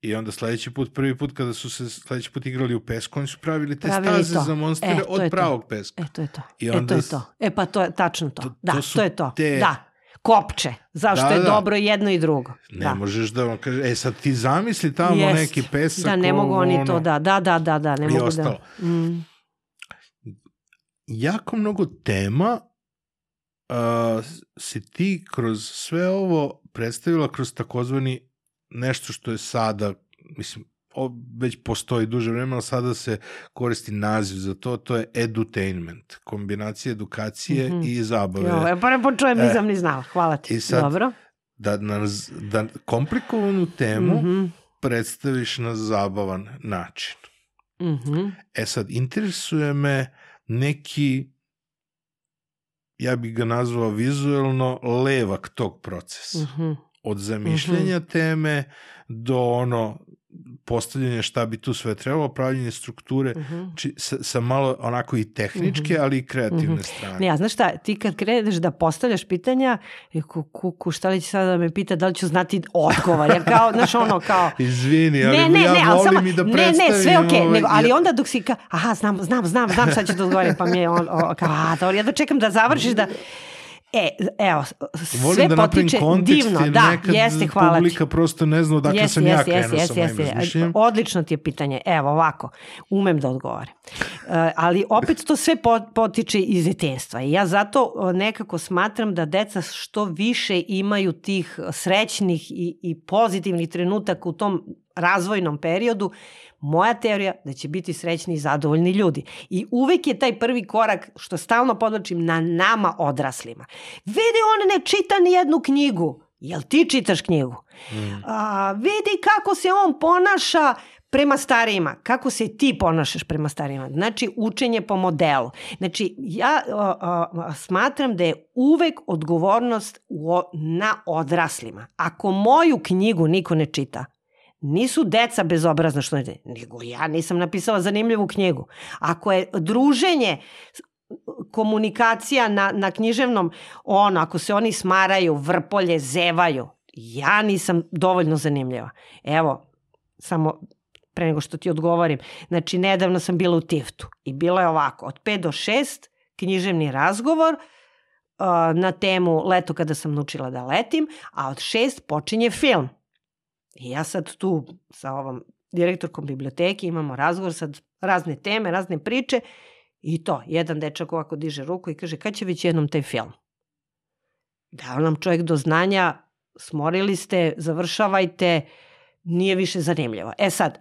i onda sledeći put, prvi put kada su se sledeći put igrali u pesku, oni su pravili te Pravili staze to. za monstere E, od je to. pravog peska. E, to je to. I e, onda to je to. E, pa to je tačno to. To- da, to to, je to. te- Da. Kopče. Zašto Da, je da. dobro jedno i drugo. Ne da. možeš da vam kaže, e sad ti zamisli tamo Jest. neki pesak. Da, ne mogu oni ono, to, da, da, da, da, da, ne i mogu ostalo. da. Mm. jako mnogo tema uh, si ti kroz sve ovo predstavila kroz takozvani nešto što je sada, mislim, već postoji duže vreme, ali sada se koristi naziv za to, to je edutainment, kombinacija edukacije Mhm. i zabave. Jo, ja pa ne počujem, E, nisam ni znala. Hvala ti. i sad- Dobro. Da, nas, da komplikovanu temu Mhm, predstaviš na zabavan način. mhm. E sad, interesuje me neki, ja bih ga nazvao vizuelno levak tog procesa. mhm. Od zamišljenja teme do ono postavljanja šta bi tu sve trebalo, pravljenje strukture, mhm. či, sa, sa malo onako i tehničke, Mhm. ali i kreativne Mhm. strane. Ne, a znaš šta, ti kad kreneš da postavljaš pitanja, kuku, šta li će sada da me pita, da li ću znati odgovor? Ja kao, znaš, ono, kao, Izvini, ali ne, ne, ja ne, volim samo, i da ne, predstavim. ne, sve okej, ovaj, nego, ali jer- onda dok si ka, aha, znam, znam, znam, znam šta ću da odgovorim, pa mi je on, o, kao, a, dobro, ja da čekam da završiš da, e, evo, Volim sve da napravim potiče kontekst, divno, da, nekad jeste, hvala ti. publika prosto ne zna odakle Jeste, sam ja jeste, krenuo jeste, sa jeste, mojim. Odlično ti je pitanje. Evo ovako, umem da odgovorim. E, ali opet to sve po- potiče iz detenstva. I ja zato o, nekako smatram da deca što više imaju tih srećnih i, i pozitivnih trenutaka u tom razvojnom periodu, moja teorija da će biti srećni i zadovoljni ljudi. I uvek je taj prvi korak, što stalno podlačim, na nama odraslima. Vidi, on ne čita ni jednu knjigu. Jel ti čitaš knjigu? Mm. A, vidi kako se on ponaša prema starijima, kako se ti ponašaš prema starijima. Znači, učenje po modelu. Znači, ja a, a, smatram da je uvek odgovornost u, na odraslima. Ako moju knjigu niko ne čita, nisu deca bezobrazna što ne, nego ja nisam napisala zanimljivu knjigu. Ako je druženje komunikacija na, na književnom, ono, ako se oni smaraju, vrpolje, zevaju, ja nisam dovoljno zanimljiva. Evo, samo pre nego što ti odgovorim, znači nedavno sam bila u Tiftu i bilo je ovako, od 5 do 6 književni razgovor uh, na temu leto kada sam naučila da letim, a od 6 počinje film. I ja sad tu sa ovom direktorkom biblioteke imamo razgovor, sad razne teme, razne priče i to, jedan dečak ovako diže ruku i kaže kad će već jednom taj film? Dao nam čovjek do znanja, smorili ste, završavajte, nije više zanimljivo. E sad,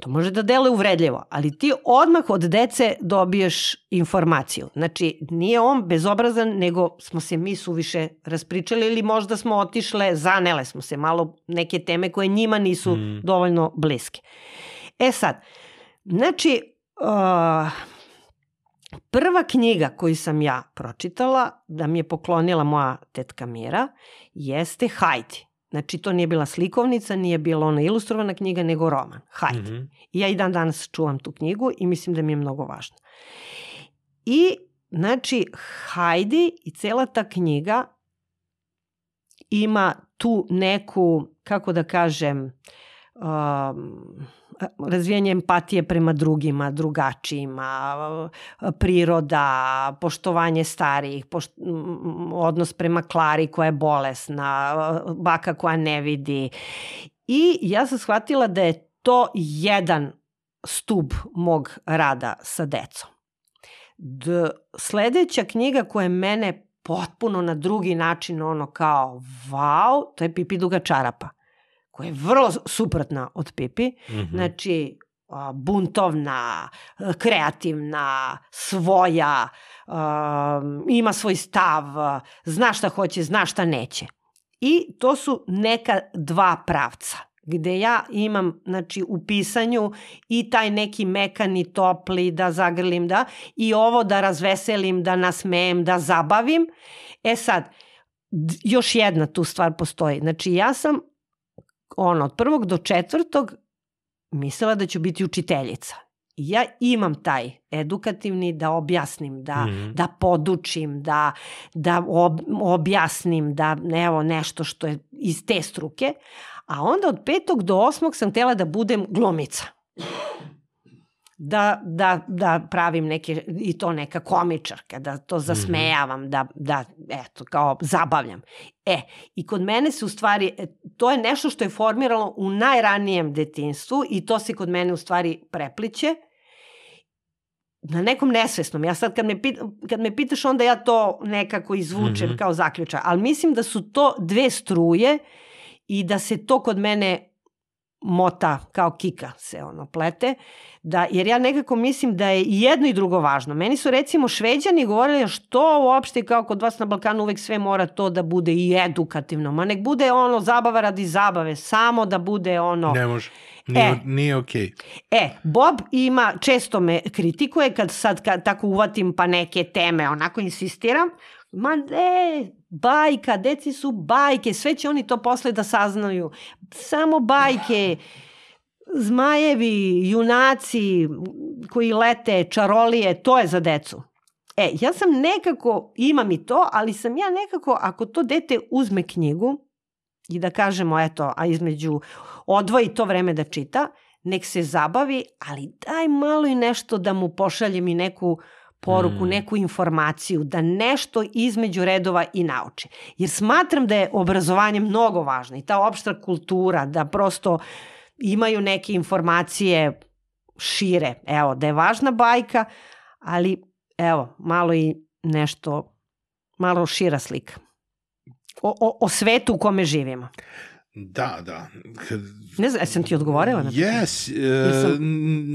to može da deluje uvredljivo, ali ti odmah od dece dobiješ informaciju. Znači, nije on bezobrazan, nego smo se mi suviše raspričali ili možda smo otišle, zanele smo se malo neke teme koje njima nisu Mm. dovoljno bliske. E sad, znači, uh, prva knjiga koju sam ja pročitala, da mi je poklonila moja tetka Mira, jeste Hajdi. Znači, to nije bila slikovnica, nije bila ona ilustrovana knjiga, nego roman. Hajdi. Mhm. I ja i dan danas čuvam tu knjigu i mislim da mi je mnogo važna. I, znači, Hajdi i cela ta knjiga ima tu neku, kako da kažem, um, razvijanje empatije prema drugima, drugačijima, priroda, poštovanje starijih, pošt, odnos prema Klari koja je bolesna, baka koja ne vidi. I ja sam shvatila da je to jedan stub mog rada sa decom. D, sledeća knjiga koja je mene potpuno na drugi način ono kao wow, to je Pipi Duga čarapa, koja je vrlo suprotna od Pipi. Mm -hmm. Znači, buntovna, kreativna, svoja, ima svoj stav, zna šta hoće, zna šta neće. I to su neka dva pravca gde ja imam znači, u pisanju i taj neki mekani, topli, da zagrlim, da, i ovo da razveselim, da nasmejem, da zabavim. E sad, još jedna tu stvar postoji. Znači, ja sam ono, od prvog do četvrtog mislila da ću biti učiteljica. ja imam taj edukativni da objasnim, da, mm -hmm. da podučim, da, da ob, objasnim, da evo nešto što je iz te struke, A onda od petog do osmog sam htela da budem glumica. Da, da, da pravim neke, i to neka komičarka, da to zasmejavam, da, da eto, kao zabavljam. E, i kod mene se u stvari, e, to je nešto što je formiralo u najranijem detinstvu i to se kod mene u stvari prepliće na nekom nesvesnom. Ja sad kad me, pita, kad me pitaš onda ja to nekako izvučem mm -hmm. kao zaključa. Ali mislim da su to dve struje i da se to kod mene mota kao kika se ono plete, da, jer ja nekako mislim da je i jedno i drugo važno. Meni su recimo šveđani govorili što uopšte kao kod vas na Balkanu uvek sve mora to da bude i edukativno, ma nek bude ono zabava radi zabave, samo da bude ono... Ne može. Nije, e, nije okej. Okay. E, Bob ima, često me kritikuje kad sad kad tako uvatim pa neke teme, onako insistiram, ma ne, bajka, deci su bajke, sve će oni to posle da saznaju. Samo bajke, zmajevi, junaci koji lete, čarolije, to je za decu. E, ja sam nekako, imam i to, ali sam ja nekako, ako to dete uzme knjigu i da kažemo, eto, a između odvoji to vreme da čita, nek se zabavi, ali daj malo i nešto da mu pošaljem i neku poruku, mm. neku informaciju, da nešto između redova i nauči. Jer smatram da je obrazovanje mnogo važno i ta opšta kultura, da prosto imaju neke informacije šire. Evo, da je važna bajka, ali evo, malo i nešto, malo šira slika. O, o, o svetu u kome živimo. Da, da. Kad... Ne znam, sam ti odgovorila na pitanje? Yes, uh, Nisam...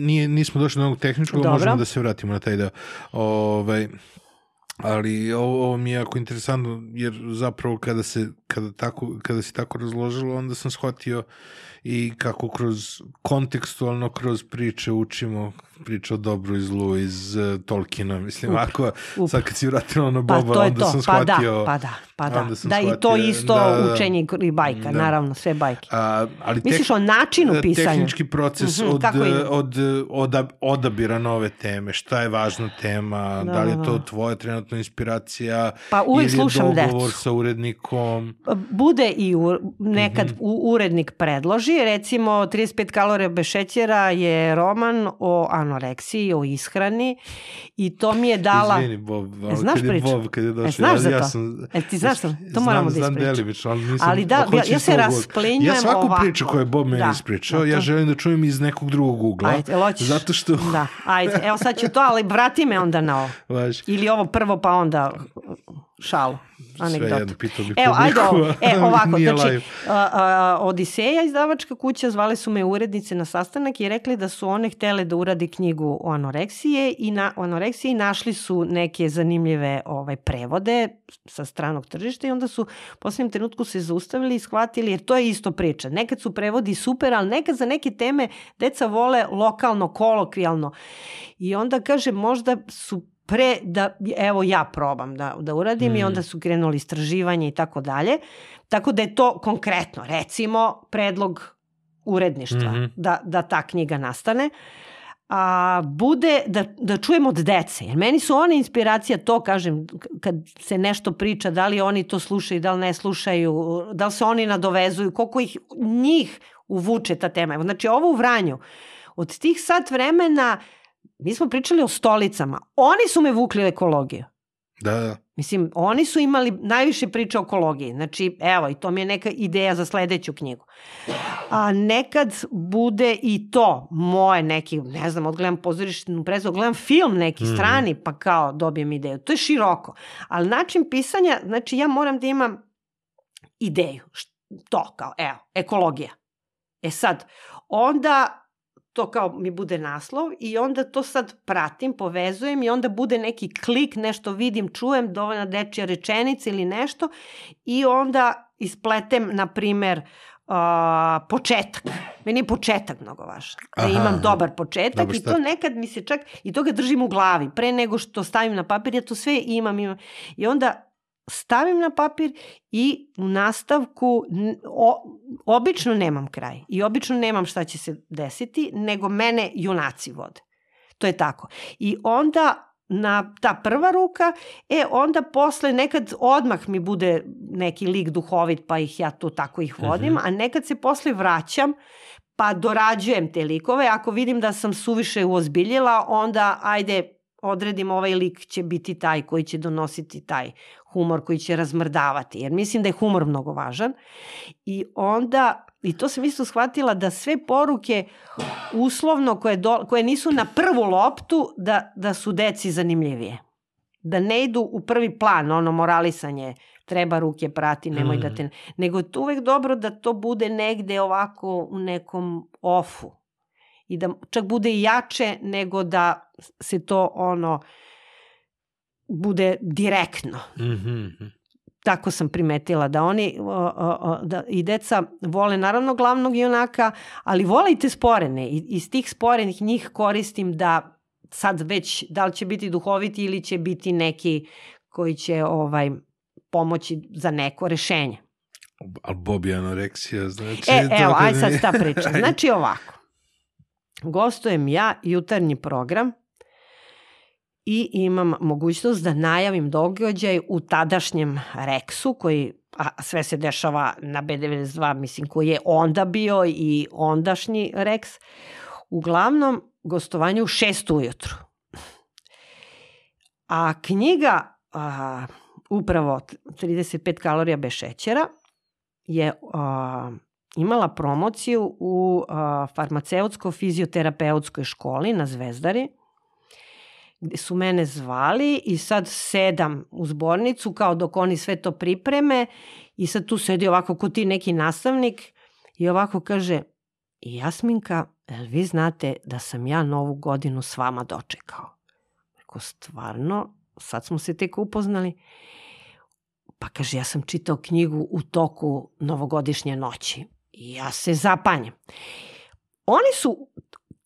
nije, nismo došli do onog tehničkog, Dobro. možemo da se vratimo na taj deo. Ovaj, ali ovo, ovo mi je jako interesantno, jer zapravo kada se, kada, tako, kada se tako razložilo, onda sam shvatio i kako kroz kontekstualno kroz priče učimo priče o dobru i zlu iz uh, Tolkiena, mislim, up, ako up. sad kad si vratila na Boba, pa, onda to. sam shvatio... Pa da, pa da, pa da. Da, shvatio, i to isto da, da, učenje i bajka, da. naravno, sve bajke. A, ali Misliš tek, o načinu e, pisanja? Tehnički proces mm -hmm, od, od, od, od odabira nove teme, šta je važna tema, da, da li je to tvoja trenutna inspiracija, pa uvijek ili je dogovor decu. sa urednikom. Pa, bude i u, nekad mm -hmm. urednik predloži, recimo 35 kalorija bez šećera je roman o anoreksiji, o ishrani i to mi je dala... Izvini, Bob, e, znaš kad priču? je Bob, kad je došao, e, znaš ja, ja sam... E, ti znaš sam, to moramo da ispričamo. Znam delimično, ali nisam... Ali da, ja, ja se rasplinjujem Ja svaku ovako. priču koju je Bob meni da, ispričao, da, ja želim da čujem iz nekog drugog ugla. Ajde, loćiš. Zato što... Da, ajde, evo sad ću to, ali vrati me onda na ovo. Vaš. Ili ovo prvo pa onda šalu bi Evo, ajde ovo. E, ovako, znači, a, a, Odiseja, izdavačka kuća, zvale su me urednice na sastanak i rekli da su one htele da uradi knjigu o anoreksije i na, o anoreksiji našli su neke zanimljive ovaj, prevode sa stranog tržišta i onda su u poslednjem trenutku se zaustavili i shvatili, jer to je isto priča. Nekad su prevodi super, ali nekad za neke teme deca vole lokalno, kolokvijalno. I onda kaže, možda su pre da, evo ja probam da, da uradim mm. i onda su krenuli istraživanje i tako dalje. Tako da je to konkretno, recimo, predlog uredništva mm -hmm. da, da ta knjiga nastane. a, bude da, da čujem od dece. Jer meni su one inspiracija, to kažem, kad se nešto priča, da li oni to slušaju, da li ne slušaju, da li se oni nadovezuju, koliko ih njih uvuče ta tema. Evo, Znači, ovo u Vranju, od tih sat vremena, mi smo pričali o stolicama. Oni su me vukli u ekologiju. Da, da. Mislim, oni su imali najviše priče o ekologiji. Znači, evo, i to mi je neka ideja za sledeću knjigu. A nekad bude i to moje neki, ne znam, odgledam pozorišnu predstavu, gledam film neki Mhm. strani, pa kao dobijem ideju. To je široko. Ali način pisanja, znači ja moram da imam ideju. To kao, evo, ekologija. E sad, onda to kao mi bude naslov i onda to sad pratim, povezujem i onda bude neki klik, nešto vidim, čujem, dovoljna dečija rečenica ili nešto i onda ispletem, na primer, uh, početak. Meni je početak mnogo važan. Da Aha, imam dobar početak Dobar i to nekad mi se čak, i to ga držim u glavi. Pre nego što stavim na papir, ja to sve imam, imam. I onda stavim na papir i u nastavku o, obično nemam kraj i obično nemam šta će se desiti, nego mene junaci vode. To je tako. I onda na ta prva ruka, e onda posle nekad odmah mi bude neki lik duhovit pa ih ja tu tako ih vodim, Mhm. a nekad se posle vraćam pa dorađujem te likove. Ako vidim da sam suviše uozbiljila, onda ajde odredim ovaj lik će biti taj koji će donositi taj humor koji će razmrdavati, jer mislim da je humor mnogo važan. I onda, i to sam isto shvatila da sve poruke uslovno koje, do, koje nisu na prvu loptu, da, da su deci zanimljivije. Da ne idu u prvi plan, ono moralisanje, treba ruke prati, nemoj Mm. da te... Nego je to uvek dobro da to bude negde ovako u nekom ofu. I da čak bude i jače nego da se to ono bude direktno Mhm. tako sam primetila da oni o, o, o, da i deca vole naravno glavnog junaka, ali vole i te sporene i iz tih sporenih njih koristim da sad već da li će biti duhoviti ili će biti neki koji će ovaj pomoći za neko rešenje. Ali Bobi anoreksija, znači... E, evo, aj sad nije- ta priča. Znači ovako. Gostujem ja, jutarnji program, i imam mogućnost da najavim događaj u tadašnjem Rexu, koji a sve se dešava na B92, mislim, koji je onda bio i ondašnji Rex. Uglavnom, gostovanje u šest ujutru. A knjiga, a, upravo 35 kalorija bez šećera, je a, imala promociju u farmaceutsko-fizioterapeutskoj školi na Zvezdari, su mene zvali i sad sedam u zbornicu kao dok oni sve to pripreme i sad tu sedi ovako ko ti neki nastavnik i ovako kaže Jasminka, vi znate da sam ja novu godinu s vama dočekao? Rekao, stvarno? Sad smo se tek upoznali. Pa kaže, ja sam čitao knjigu u toku novogodišnje noći. I ja se zapanjem. Oni su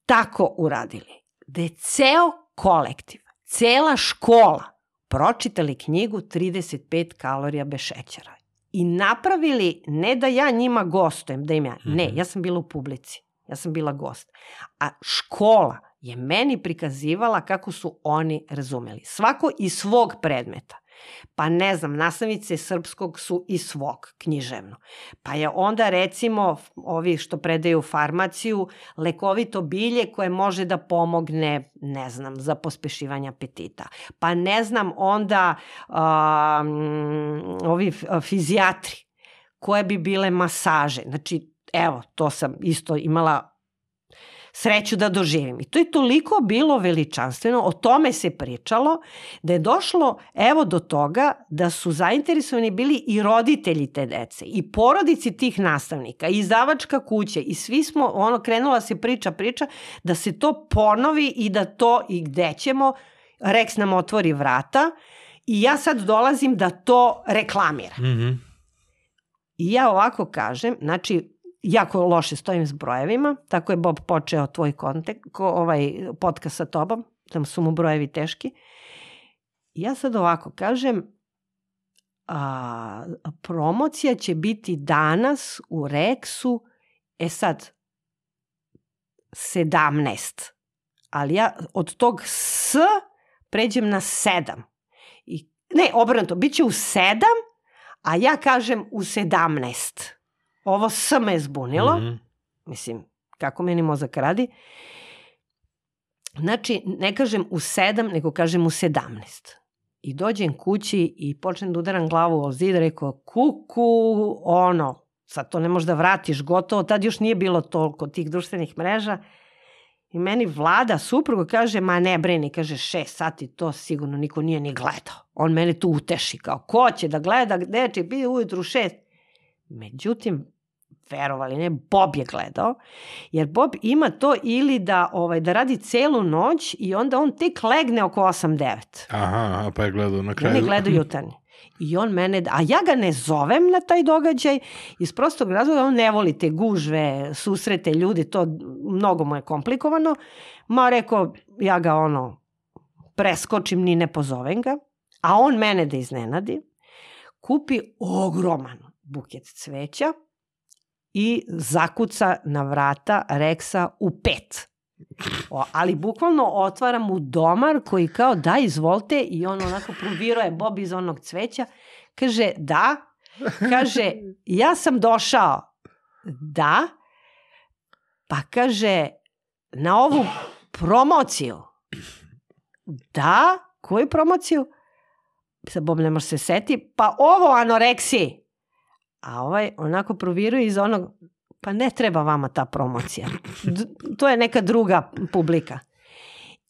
tako uradili da je ceo kolektiv, cela škola pročitali knjigu 35 kalorija bez šećera. I napravili, ne da ja njima gostujem, da im ja, ne, Mhm. ja sam bila u publici, ja sam bila gost. A škola je meni prikazivala kako su oni razumeli. Svako iz svog predmeta. Pa ne znam, nastavnice srpskog su iz svog književno. Pa je onda recimo ovi što predaju farmaciju lekovito bilje koje može da pomogne, ne znam, za pospešivanje apetita. Pa ne znam onda um, ovi fizijatri koje bi bile masaže. Znači, evo, to sam isto imala sreću da doživim. I to je toliko bilo veličanstveno, o tome se pričalo, da je došlo evo do toga da su zainteresovani bili i roditelji te dece, i porodici tih nastavnika, i izdavačka kuća, i svi smo, ono, krenula se priča, priča, da se to ponovi i da to, i gde ćemo, Rex nam otvori vrata, i ja sad dolazim da to reklamiram. Mhm. I ja ovako kažem, znači, jako loše stojim s brojevima, tako je Bob počeo tvoj kontek, ko, ovaj podcast sa tobom, da su mu brojevi teški. Ja sad ovako kažem, a, promocija će biti danas u Rexu, e sad, 17. ali ja od tog S pređem na 7. I, ne, obrnuto, bit će u 7, a ja kažem u 17. Ovo S me je zbunilo. Mhm. Mislim, kako meni mozak radi. Znači, ne kažem u 7, nego kažem u 17. I dođem kući i počnem da udaram glavu o zid, rekao, kuku, ono, sad to ne možeš da vratiš, gotovo, tad još nije bilo toliko tih društvenih mreža. I meni vlada, supruga, kaže, ma ne brini, kaže, šest sati, to sigurno niko nije ni gledao. On mene tu uteši, kao, ko će da gleda, gde će biti ujutru šest? Međutim, verovali ne, Bob je gledao, jer Bob ima to ili da ovaj da radi celu noć i onda on tek legne oko 8-9. Aha, pa je gledao na kraju. oni gledaju jutarnje. I on mene, a ja ga ne zovem na taj događaj iz prostog razloga on ne voli te gužve, susrete ljudi, to mnogo mu je komplikovano. Ma rekao, ja ga ono preskočim, ni ne pozovem ga, a on mene da iznenadi, kupi ogroman buket cveća i zakuca na vrata Reksa u pet. O, ali bukvalno otvara mu domar koji kao da izvolite i on onako proviruje Bob iz onog cveća. Kaže da, kaže ja sam došao da, pa kaže na ovu promociju. Da, koju promociju? Sad Bob ne može se seti, pa ovo anoreksiji. A ovaj onako proviruje iz onog, pa ne treba vama ta promocija. D to je neka druga publika.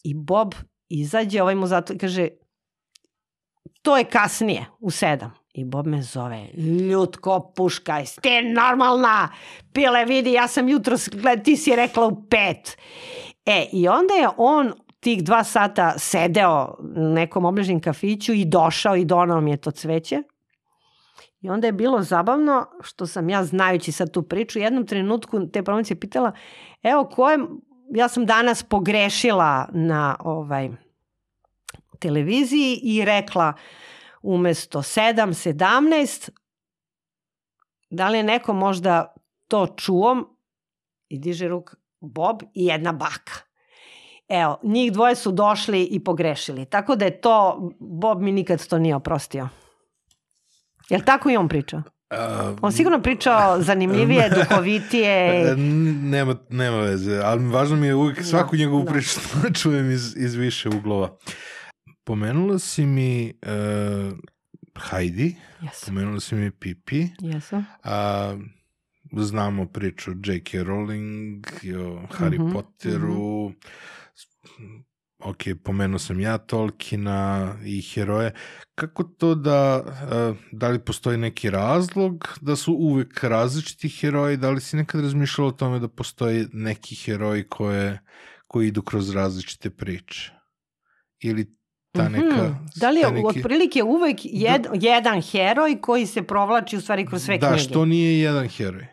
I Bob izađe, ovaj mu zato kaže, to je kasnije, u sedam. I Bob me zove, ljutko puškaj, ste normalna, pile vidi, ja sam jutro, gled, ti si rekla u pet. E, i onda je on tih dva sata sedeo u nekom obližnjem kafiću i došao i donao mi je to cveće. I onda je bilo zabavno što sam ja, znajući sad tu priču, jednom trenutku te promocije pitala, evo ko je, ja sam danas pogrešila na ovaj televiziji i rekla umesto 7, 17, da li je neko možda to čuo i diže ruk Bob i jedna baka. Evo, njih dvoje su došli i pogrešili. Tako da je to, Bob mi nikad to nije oprostio. Jel tako i on pričao? A, On sigurno pričao zanimljivije, duhovitije. Nema, nema veze, ali važno mi je uvijek svaku Da, njegovu da. priču da čujem iz, iz više uglova. Pomenula si mi uh, Heidi, Jesu, pomenula si mi Pipi, jesu. a, znamo priču J.K. Rowling i o Harry Mhm, Potteru, ok, pomenuo sam ja Tolkiena i heroje. Kako to da, e, da li postoji neki razlog da su uvek različiti heroji, da li si nekad razmišljala o tome da postoji neki heroji koje, koji idu kroz različite priče? Ili ta neka... Mhm. Da li je neki- otprilike uvek jed, jedan heroj koji se provlači u stvari kroz sve Da, knjige? što nije jedan heroj?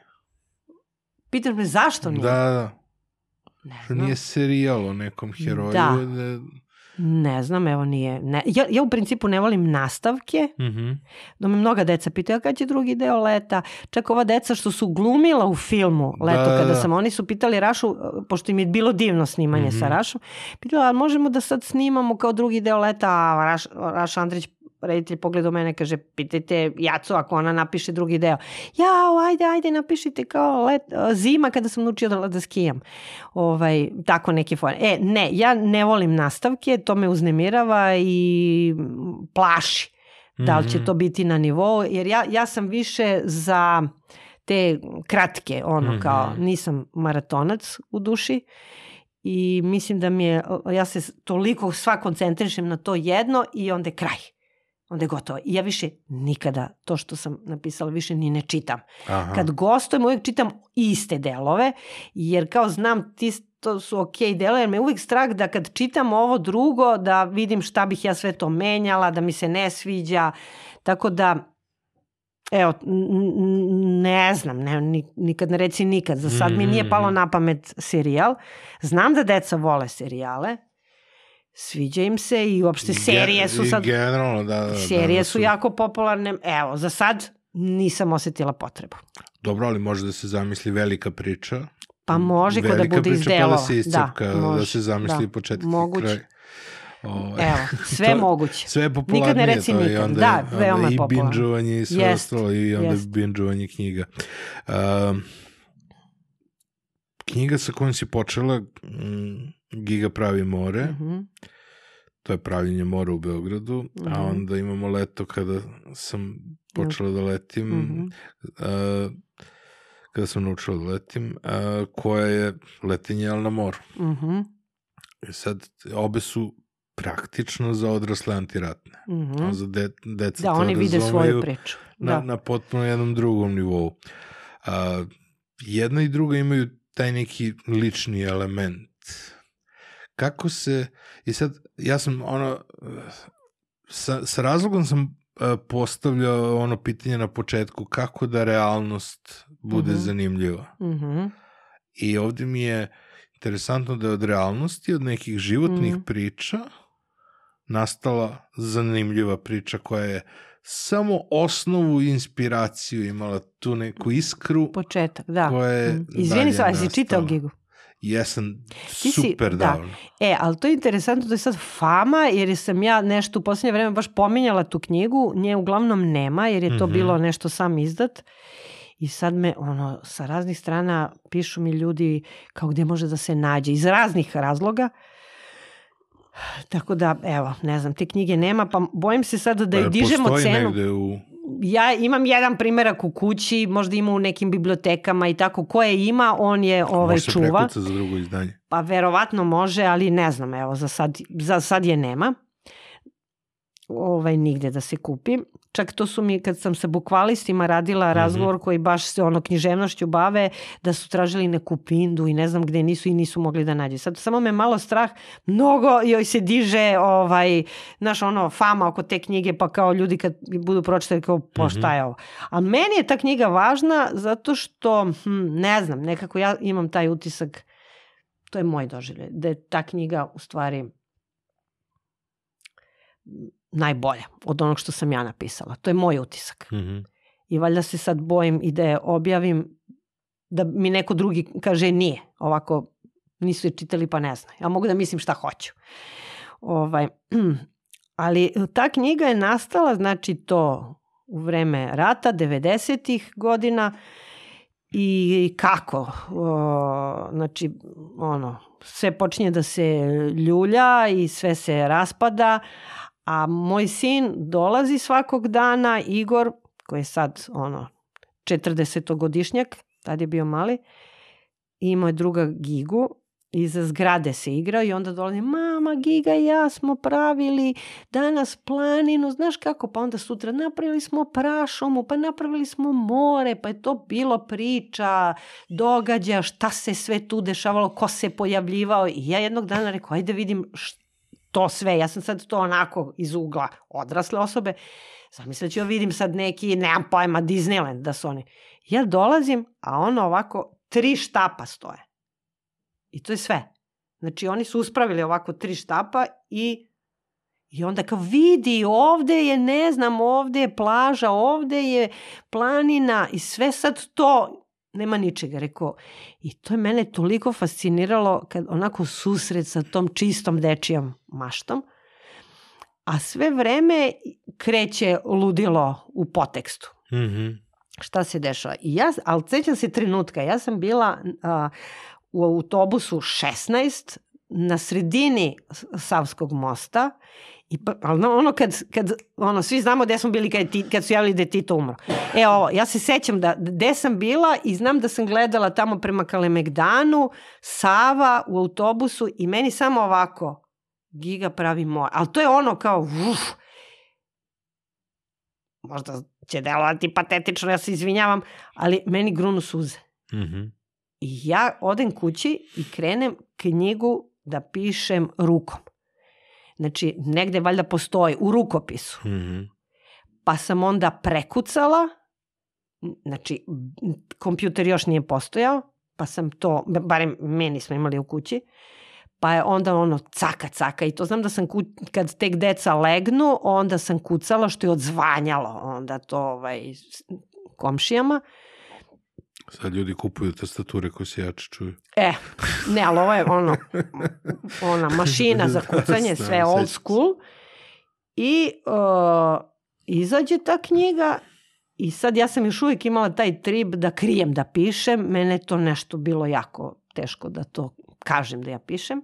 Pitaš me zašto nije? Da, da. Ne Što znam. nije serijal o nekom heroju. Da. ne- Ne znam, evo nije. Ne. Ja, ja u principu ne volim nastavke, Mhm. da me mnoga deca pitaju kad će drugi deo leta. Čak ova deca što su glumila u filmu Leto Da, da, kada da. sam, oni su pitali Rašu, pošto im je bilo divno snimanje sa Mhm. Rašom, pitala, a možemo da sad snimamo kao drugi deo leta, a Raš, Raš Andrić reditelj pogleda u mene, kaže, pitajte Jacu ako ona napiše drugi deo. Jao, ajde, ajde, napišite kao let, zima kada sam naučio da, da skijam. Ovaj, tako neke fore. E, ne, ja ne volim nastavke, to me uznemirava i plaši da li će Mhm. to biti na nivou, jer ja, ja sam više za te kratke, ono Mhm. kao, nisam maratonac u duši i mislim da mi je, ja se toliko sva koncentrišem na to jedno i onda je kraj. Onda je gotovo. I ja više nikada to što sam napisala više ni ne čitam. Aha. Kad gostujem uvijek čitam iste delove, jer kao znam ti to su ok delove, jer me je uvijek strah da kad čitam ovo drugo, da vidim šta bih ja sve to menjala, da mi se ne sviđa. Tako da, evo, ne znam, ne, ni- nikad ne reci nikad. Za sad mi nije palo Mhm. na pamet serijal. Znam da deca vole serijale, sviđa im se i uopšte serije su I sad... Generalno, da, da, da, Serije da su jako popularne. Evo, za sad nisam osetila potrebu. Dobro, ali može da se zamisli velika priča Pa može ko da Velika bude iz priča, pa delova. da se iscepka, da, može, se zamisli da. početak Moguće. i kraj. O, Evo, sve To- moguće. sve je Nikad popularnije ne reci i nikad. onda, Da, veoma je i popularno. binđovanje i sve Jest, ostalo i onda jest. binđovanje knjiga. Um, knjiga sa kojom si počela mm, Giga pravi more, Mhm. to je pravljenje mora u Beogradu, Mhm. a onda imamo leto kada sam počela da letim, Mhm. uh, kada sam naučila da letim, uh, koja je letenje ali na moru. Mhm. I sad, obe su praktično za odrasle antiratne. Mhm. A za de, deca Da, to oni vide svoju priču. na, Da. na potpuno jednom drugom nivou. A, jedna i druga imaju taj neki lični element. Kako se, i sad, ja sam ono, sa, sa razlogom sam e, postavljao ono pitanje na početku, kako da realnost bude Mhm. zanimljiva. Mhm. I ovdje mi je interesantno da je od realnosti, od nekih životnih Mhm. priča, nastala zanimljiva priča koja je samo osnovu i inspiraciju imala tu neku iskru Početak, da. koja je. Izvini, sva, jesi čitao nastala. Jesam Ti si- super da. davno. E, ali to je interesantno, to je sad fama, jer sam ja nešto u posljednje vreme baš pominjala tu knjigu, nje uglavnom nema, jer je to Mhm. bilo nešto sam izdat. I sad me, ono, sa raznih strana pišu mi ljudi kao gde može da se nađe, iz raznih razloga. Tako da, evo, ne znam, te knjige nema, pa bojim se sad da Pa je dižemo postoji cenu. negde u... Ja imam jedan primerak u kući, možda ima u nekim bibliotekama i tako. Koje ima, on je ovaj, može se čuva. prekuca za drugo izdanje. Pa verovatno može, ali ne znam, evo, za sad, za sad je nema. Ovaj, nigde da se kupi. Čak to su mi, kad sam sa bukvalistima radila Mhm. razgovor koji baš se ono književnošću bave, da su tražili neku pindu i ne znam gde nisu i nisu mogli da nađe. Sad samo me malo strah, mnogo joj se diže ovaj, znaš, ono, fama oko te knjige, pa kao ljudi kad budu pročitali kao, pa šta je ovo? A meni je ta knjiga važna zato što, hm, ne znam, nekako ja imam taj utisak to je moj doživljaj, da je ta knjiga u stvari najbolja od onog što sam ja napisala. To je moj utisak. Mhm. I valjda se sad bojim i da je objavim da mi neko drugi kaže nije. Ovako nisu je čitali pa ne znaju. Ja mogu da mislim šta hoću. Ovaj, ali ta knjiga je nastala, znači to u vreme rata, 90-ih godina i kako? O, znači, ono, sve počinje da se ljulja i sve se raspada, a moj sin dolazi svakog dana, Igor, koji je sad, ono, 40-godišnjak, tad je bio mali, i imao je druga Gigu, iza zgrade se igrao i onda dolazi, mama, Giga i ja smo pravili danas planinu, znaš kako, pa onda sutra napravili smo prašomu, pa napravili smo more, pa je to bilo priča, događa, šta se sve tu dešavalo, ko se pojavljivao. I ja jednog dana rekao, ajde vidim š- to sve, ja sam sad to onako iz ugla odrasle osobe, zamisleću ja vidim sad neki, nemam pojma, Disneyland da su oni. Ja dolazim, a ono ovako, tri štapa stoje. I to je sve. Znači oni su uspravili ovako tri štapa i I onda kao vidi ovde je, ne znam, ovde je plaža, ovde je planina i sve sad to, nema ničega, rekao. I to je mene toliko fasciniralo kad onako susret sa tom čistom dečijom maštom, a sve vreme kreće ludilo u potekstu Mhm. šta se dešava. I ja, ali sećam se trenutka, ja sam bila a, u autobusu 16 na sredini Savskog mosta I pa, ali no, ono kad, kad ono, svi znamo gde smo bili kad, ti, kad su javili da je Tito umro. E ovo, ja se sećam da gde sam bila i znam da sam gledala tamo prema Kalemegdanu, Sava u autobusu i meni samo ovako, giga pravi moj. Ali to je ono kao, uf, možda će delovati patetično, ja se izvinjavam, ali meni grunu suze. Mhm. I ja odem kući i krenem knjigu da pišem rukom. Znači, negde valjda postoji u rukopisu. Mhm. Pa sam onda prekucala, znači, kompjuter još nije postojao, pa sam to, barem meni smo imali u kući, pa je onda ono caka, caka i to znam da sam ku, kad tek deca legnu, onda sam kucala što je odzvanjalo onda to ovaj, komšijama Sad ljudi kupuju tastature koje se jače čuju. E, ne, ali ovo je ono, ona mašina za kucanje, sve old school. I uh, izađe ta knjiga i sad ja sam još uvijek imala taj trip da krijem da pišem. Mene je to nešto bilo jako teško da to kažem da ja pišem.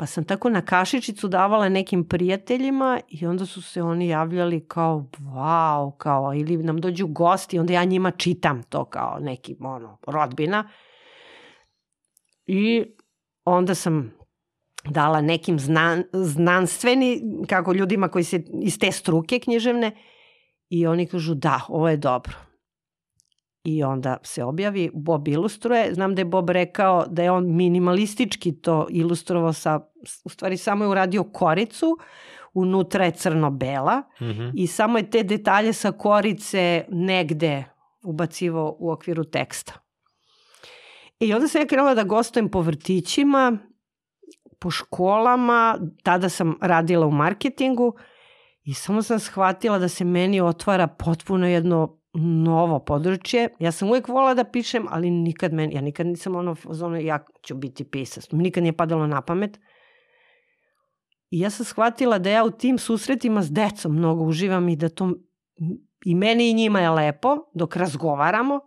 Pa sam tako na kašičicu davala nekim prijateljima i onda su se oni javljali kao wow, kao ili nam dođu gosti, onda ja njima čitam to kao neki ono, rodbina. I onda sam dala nekim znan, znanstveni, kako ljudima koji se iz te struke književne i oni kažu da, ovo je dobro. I onda se objavi, Bob ilustruje. Znam da je Bob rekao da je on minimalistički to ilustrovao sa, u stvari samo je uradio koricu, unutra je crno-bela Mhm. i samo je te detalje sa korice negde ubacivo u okviru teksta. I onda sam ja krenula da gostujem po vrtićima, po školama, tada sam radila u marketingu i samo sam shvatila da se meni otvara potpuno jedno novo područje. Ja sam uvijek volila da pišem, ali nikad meni, ja nikad nisam ono, ono ja ću biti pisac. Nikad nije padalo na pamet. I ja sam shvatila da ja u tim susretima s decom mnogo uživam i da to i meni i njima je lepo dok razgovaramo.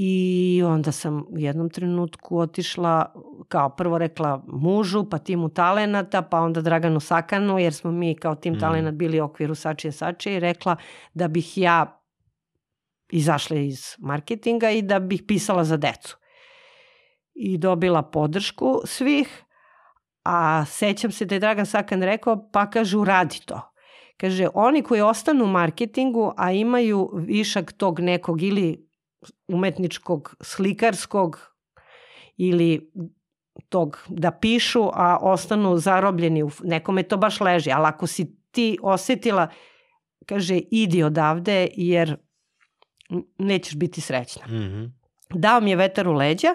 I onda sam u jednom trenutku otišla, kao prvo rekla mužu, pa timu talenata, pa onda Draganu Sakanu, jer smo mi kao tim Mm. talenat bili u okviru Sačije Sačije i rekla da bih ja izašla iz marketinga i da bih pisala za decu. I dobila podršku svih, a sećam se da je Dragan Sakan rekao, pa kaže uradi to. Kaže, oni koji ostanu u marketingu, a imaju višak tog nekog ili umetničkog, slikarskog ili tog da pišu, a ostanu zarobljeni, u, nekome to baš leži, ali ako si ti osetila, kaže, idi odavde jer nećeš biti srećna Mhm. Dao mi je vetar u leđa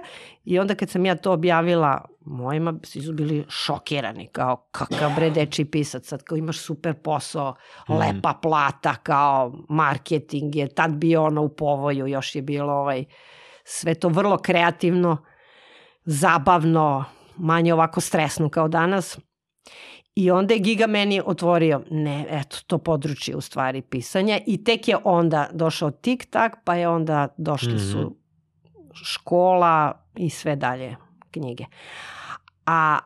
i onda kad sam ja to objavila mojima, svi su bili šokirani, kao kakav bre deči pisac, sad kao imaš super posao, Mhm. lepa plata, kao marketing je tad bio ono u povoju, još je bilo ovaj, sve to vrlo kreativno, zabavno, manje ovako stresno kao danas. I onda je Giga meni otvorio, ne, eto, to područje u stvari pisanja i tek je onda došao tik-tak, pa je onda došli Mhm. su škola i sve dalje knjige. A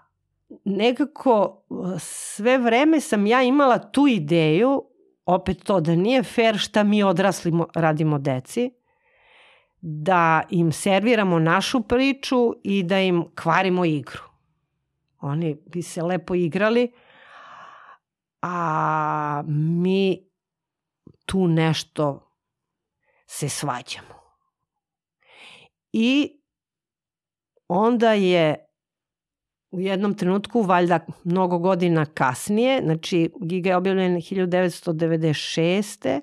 nekako sve vreme sam ja imala tu ideju, opet to da nije fair šta mi odrasli mo- radimo deci, da im serviramo našu priču i da im kvarimo igru. Oni bi se lepo igrali, a mi tu nešto se svađamo. I onda je u jednom trenutku, valjda mnogo godina kasnije, znači Giga je objavljen 1996.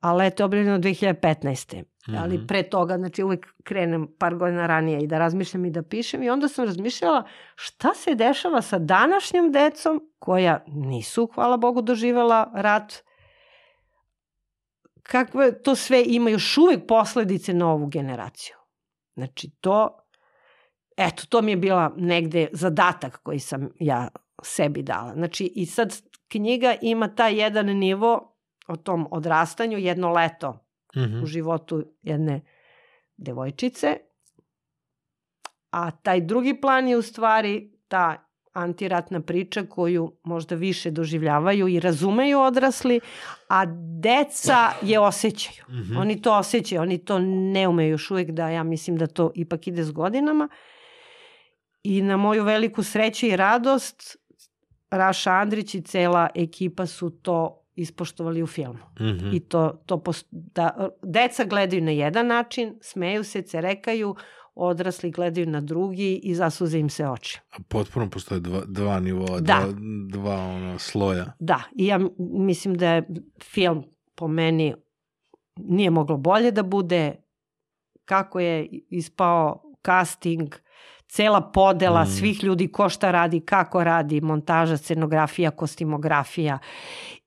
a Leto je objavljeno 2015. Mhm. Ali pre toga, znači uvek krenem par godina ranije i da razmišljam i da pišem i onda sam razmišljala šta se dešava sa današnjom decom koja nisu, hvala Bogu, doživela rat, kakve to sve ima još uvek posledice na ovu generaciju. Znači to, eto, to mi je bila negde zadatak koji sam ja sebi dala. Znači i sad knjiga ima taj jedan nivo o tom odrastanju, jedno leto Mhm. u životu jedne devojčice, a taj drugi plan je u stvari ta antiratna priča koju možda više doživljavaju i razumeju odrasli, a deca je osjećaju. Mhm. Oni to osjećaju, oni to ne umeju još uvijek da ja mislim da to ipak ide s godinama. I na moju veliku sreću i radost Raša Andrić i cela ekipa su to ispoštovali u filmu. Mhm. I to, to post, da, deca gledaju na jedan način, smeju se, cerekaju, odrasli gledaju na drugi i zasuze im se oči. A Potpuno postoje dva, dva nivoa, Da. dva, dva ono, sloja. Da, i ja mislim da je film po meni nije moglo bolje da bude, kako je ispao casting, cela podela Mm. svih ljudi, ko šta radi, kako radi, montaža, scenografija, kostimografija.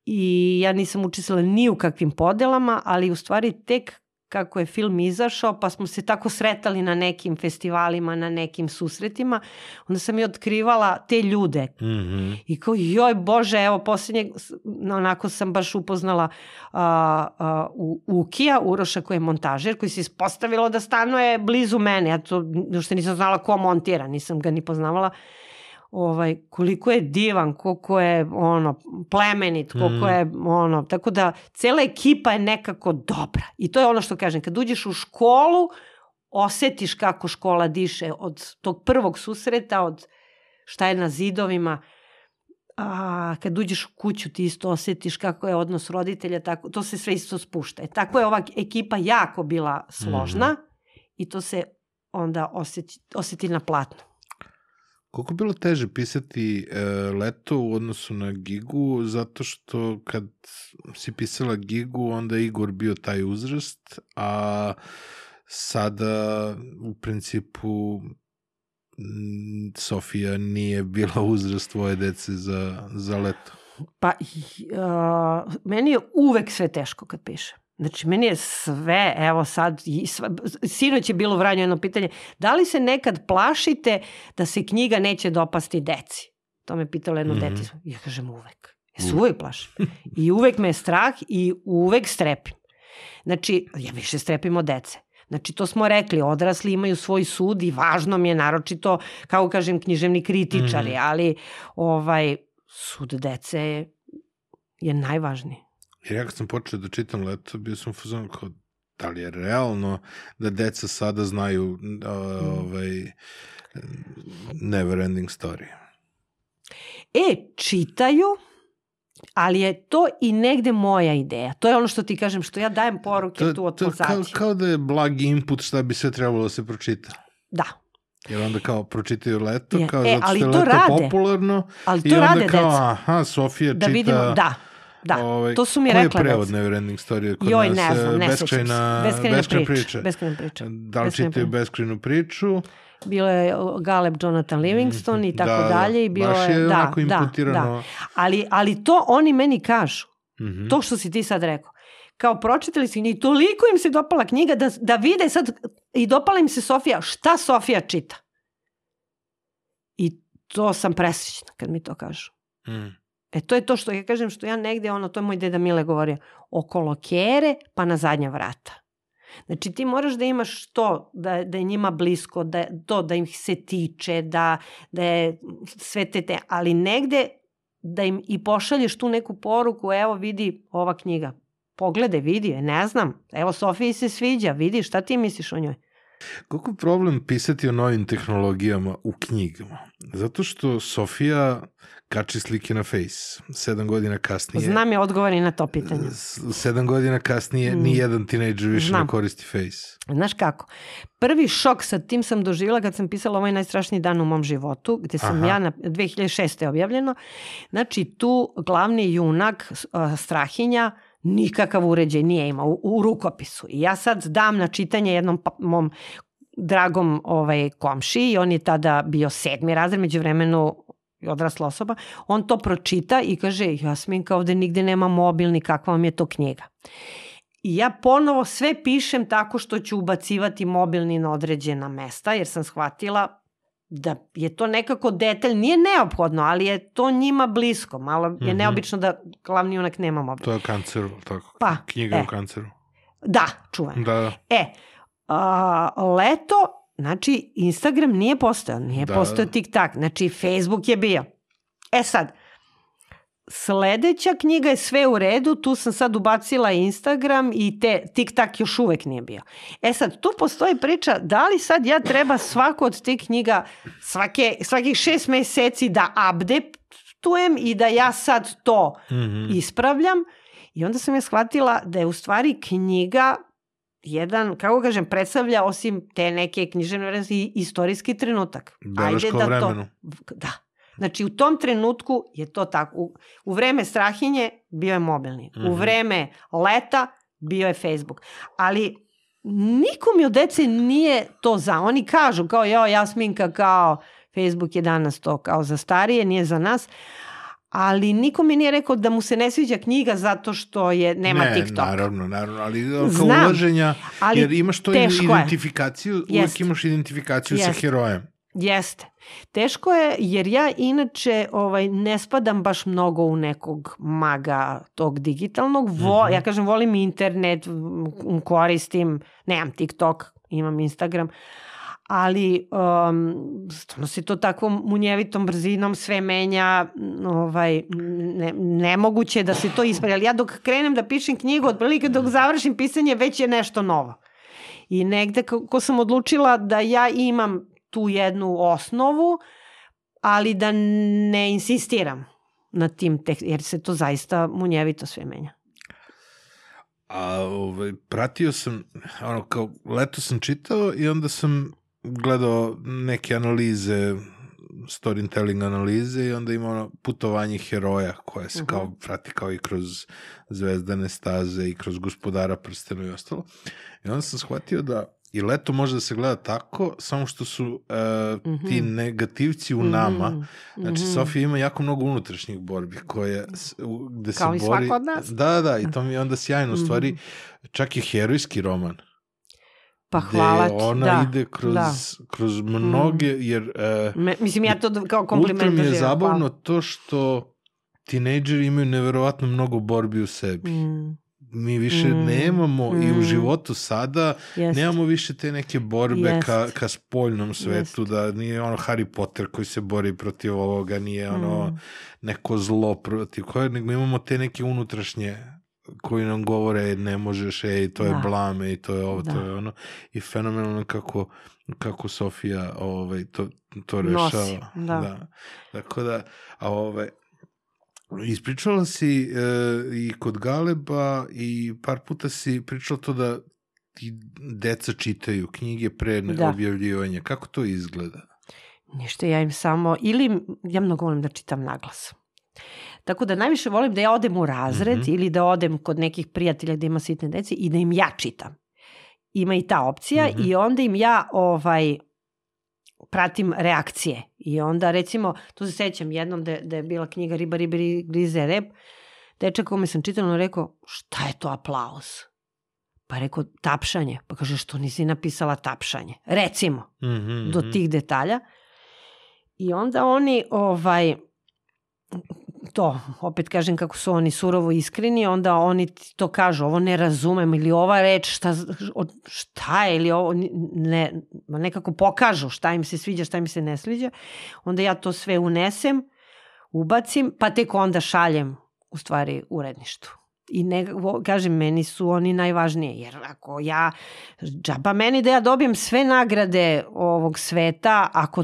I ja nisam učestvila ni u kakvim podelama, ali u stvari tek kako je film izašao, pa smo se tako sretali na nekim festivalima, na nekim susretima, onda sam i otkrivala te ljude. Mm -hmm. I kao, joj Bože, evo, posljednje, onako sam baš upoznala a, a, u, Ukija, Uroša koji je montažer, koji se ispostavilo da stanuje blizu mene. Ja to, što nisam znala ko montira, nisam ga ni poznavala ovaj, koliko je divan, koliko je ono, plemenit, koliko mm. je ono, tako da cela ekipa je nekako dobra. I to je ono što kažem, kad uđeš u školu, osetiš kako škola diše od tog prvog susreta, od šta je na zidovima, a kad uđeš u kuću ti isto osetiš kako je odnos roditelja, tako, to se sve isto spušta. E, tako je ova ekipa jako bila složna mm. i to se onda oseti, oseti na platnu. Koliko je bilo teže pisati e, leto u odnosu na Gigu, zato što kad si pisala Gigu, onda je Igor bio taj uzrast, a sada u principu Sofija nije bila uzrast tvoje dece za, za leto. Pa, uh, meni je uvek sve teško kad pišem. Znači, meni je sve, evo sad, sinoć je bilo vranjo jedno pitanje, da li se nekad plašite da se knjiga neće dopasti deci? To me pitalo jedno mm -hmm. deti. Ja kažem uvek. Ja se uvek plašim. I uvek me je strah i uvek strepim. Znači, ja više strepim od dece. Znači, to smo rekli, odrasli imaju svoj sud i važno mi je naročito, kao kažem, književni kritičari, mm -hmm. ali ovaj, sud dece je, je najvažniji. Jer ja kad sam počeo da čitam leto, bio sam fuzon kao, da li je realno da deca sada znaju uh, ovaj, never ending story? E, čitaju, ali je to i negde moja ideja. To je ono što ti kažem, što ja dajem poruke to, tu od to, kao, kao da je blag input šta bi sve trebalo da se pročita. Da, Jer onda kao pročitaju leto, kao e, zato što je to leto rade. popularno. ali I to onda rade kao, deca. aha, Sofija Da čita... vidimo, da, da, ovaj, to su mi koji rekla je prevod. Neverending Story kod Joj, nas? ne znam, ne beskrajna, Beskrajna beskrajna priča. priča. Beskrajna priča. Da li čitaju beskrajnu priču? Bilo je Galeb Jonathan Livingston i tako Da, da. dalje. I bilo Baš je da, da, imputirano. Da. Ali, ali to oni meni kažu. Mhm. To što si ti sad rekao. Kao pročitali su i toliko im se dopala knjiga da, da vide sad i dopala im se Sofija. Šta Sofija čita? I to sam presrećna kad mi to kažu. Mm. E to je to što ja kažem što ja negde, ono, to je moj deda Mile govorio, okolo kere pa na zadnja vrata. Znači ti moraš da imaš to, da, da je njima blisko, da, to da im se tiče, da, da je sve te te, ali negde da im i pošalješ tu neku poruku, evo vidi ova knjiga, pogledaj, vidi je, ne znam, evo Sofiji se sviđa, vidi šta ti misliš o njoj. Koliko je problem pisati o novim tehnologijama u knjigama? Zato što Sofija kači slike na Face. Sedam godina kasnije... Znam je odgovor i na to pitanje. Sedam godina kasnije Mm. ni jedan tinejdžer više Znam. ne koristi Face. Znaš kako? Prvi šok sa tim sam doživjela kad sam pisala ovaj najstrašniji dan u mom životu, gde sam Aha. ja na 2006. je objavljeno. Znači tu glavni junak uh, Strahinja nikakav uređaj nije imao u, u rukopisu. I ja sad dam na čitanje jednom pa, mom dragom ovaj, komši i on je tada bio sedmi razred, među vremenu odrasla osoba, on to pročita i kaže, Jasminka, ovde nigde nema mobilni, kakva vam je to knjiga. I ja ponovo sve pišem tako što ću ubacivati mobilni na određena mesta, jer sam shvatila da je to nekako detalj, nije neophodno, ali je to njima blisko. Malo je Mhm. neobično da glavni junak nema mobil. To je o kanceru, tako? Pa, Knjiga e. o kanceru. Da, čuvam. Da, da. E, a, leto, znači Instagram nije postojao, nije Da. postojao TikTok, znači Facebook je bio. E sad, sledeća knjiga je sve u redu, tu sam sad ubacila Instagram i te TikTok još uvek nije bio. E sad, tu postoji priča da li sad ja treba svaku od tih knjiga svake, svakih šest meseci da updateujem i da ja sad to Mhm. ispravljam i onda sam ja shvatila da je u stvari knjiga jedan, kako kažem, predstavlja osim te neke književne vrednosti i istorijski trenutak. Beleška o vremenu. To, da. Znači u tom trenutku je to tako. U, u vreme strahinje bio je mobilni. Mhm. U vreme leta bio je Facebook. Ali niko mi od dece nije to za. Oni kažu kao, jo, Jasminka, kao Facebook je danas to kao za starije, nije za nas. Ali niko mi nije rekao da mu se ne sviđa knjiga zato što je nema ne, TikTok. naravno, naravno, ali kao Znam, ulaženja, ali jer imaš to teško je. identifikaciju, uvek Jest. imaš identifikaciju sa Jest. herojem. Jeste. Teško je jer ja inače ovaj ne spadam baš mnogo u nekog maga tog digitalnog. Vo, Mhm. Ja kažem volim internet, koristim, nemam TikTok, imam Instagram, ali um, stvarno se to tako munjevitom brzinom sve menja, ovaj, ne, nemoguće da se to ispravi. Ali ja dok krenem da pišem knjigu, otprilike dok završim pisanje, već je nešto novo. I negde kako sam odlučila da ja imam tu jednu osnovu, ali da ne insistiram na tim tek, jer se to zaista munjevito sve menja. A ovaj, pratio sam, ono, kao, leto sam čitao i onda sam gledao neke analize, storytelling analize i onda ima ono putovanje heroja koje se Mhm. kao prati kao i kroz zvezdane staze i kroz gospodara prstena i ostalo. I onda sam shvatio da i leto može da se gleda tako, samo što su uh, ti Mhm. negativci u nama, Mhm, Znači. Sofija ima jako mnogo unutrašnjih borbi koje, gde se Kao i bori... svako od nas. Da, da, i to mi je onda sjajno. U stvari, čak i herojski roman. Pa hvala ti. ona da, ide kroz, da. kroz mnoge, jer uh, Me, mislim, ja to kao ultra kompliment mi je doživljam, zabavno to što tinejdžeri imaju neverovatno mnogo borbi u sebi. Mm, Mi više Mm, nemamo i u mm. životu sada jest. nemamo više te neke borbe Jest. ka, ka spoljnom svetu, Jest. da nije ono Harry Potter koji se bori protiv ovoga, nije ono Mm. neko zlo protiv koje, nego imamo te neke unutrašnje koji nam govore "E, ne možeš, ej, to je Da. blame i to je ovo, to Da. je ono. I fenomenalno kako, kako Sofija ovaj, to, to Nosi, rešava. da. Tako da, a ovaj, ispričala si e, i kod Galeba i par puta si pričala to da ti deca čitaju knjige pre Da. objavljivanja. Kako to izgleda? Ništa, ja im samo, ili ja mnogo volim da čitam naglas. Tako da najviše volim da ja odem u razred Mhm. ili da odem kod nekih prijatelja gde ima sitne dece i da im ja čitam. Ima i ta opcija Mhm. i onda im ja ovaj pratim reakcije. I onda recimo, to se sećam jednom da, da je bila knjiga Riba, riba, ri- grize rep, dečak kome sam čitala, on rekao, šta je to aplauz? Pa rekao, tapšanje. Pa kaže, što nisi napisala tapšanje? Recimo Mhm, do mhm. tih detalja. I onda oni, ovaj, to, opet kažem kako su oni surovo iskreni, onda oni to kažu, ovo ne razumem, ili ova reč, šta, šta je, ili ovo, ne, nekako pokažu šta im se sviđa, šta im se ne sviđa. Onda ja to sve unesem, ubacim, pa tek onda šaljem, u stvari, uredništvu. I ne, kažem, meni su oni najvažnije, jer ako ja, džaba meni da ja dobijem sve nagrade ovog sveta, ako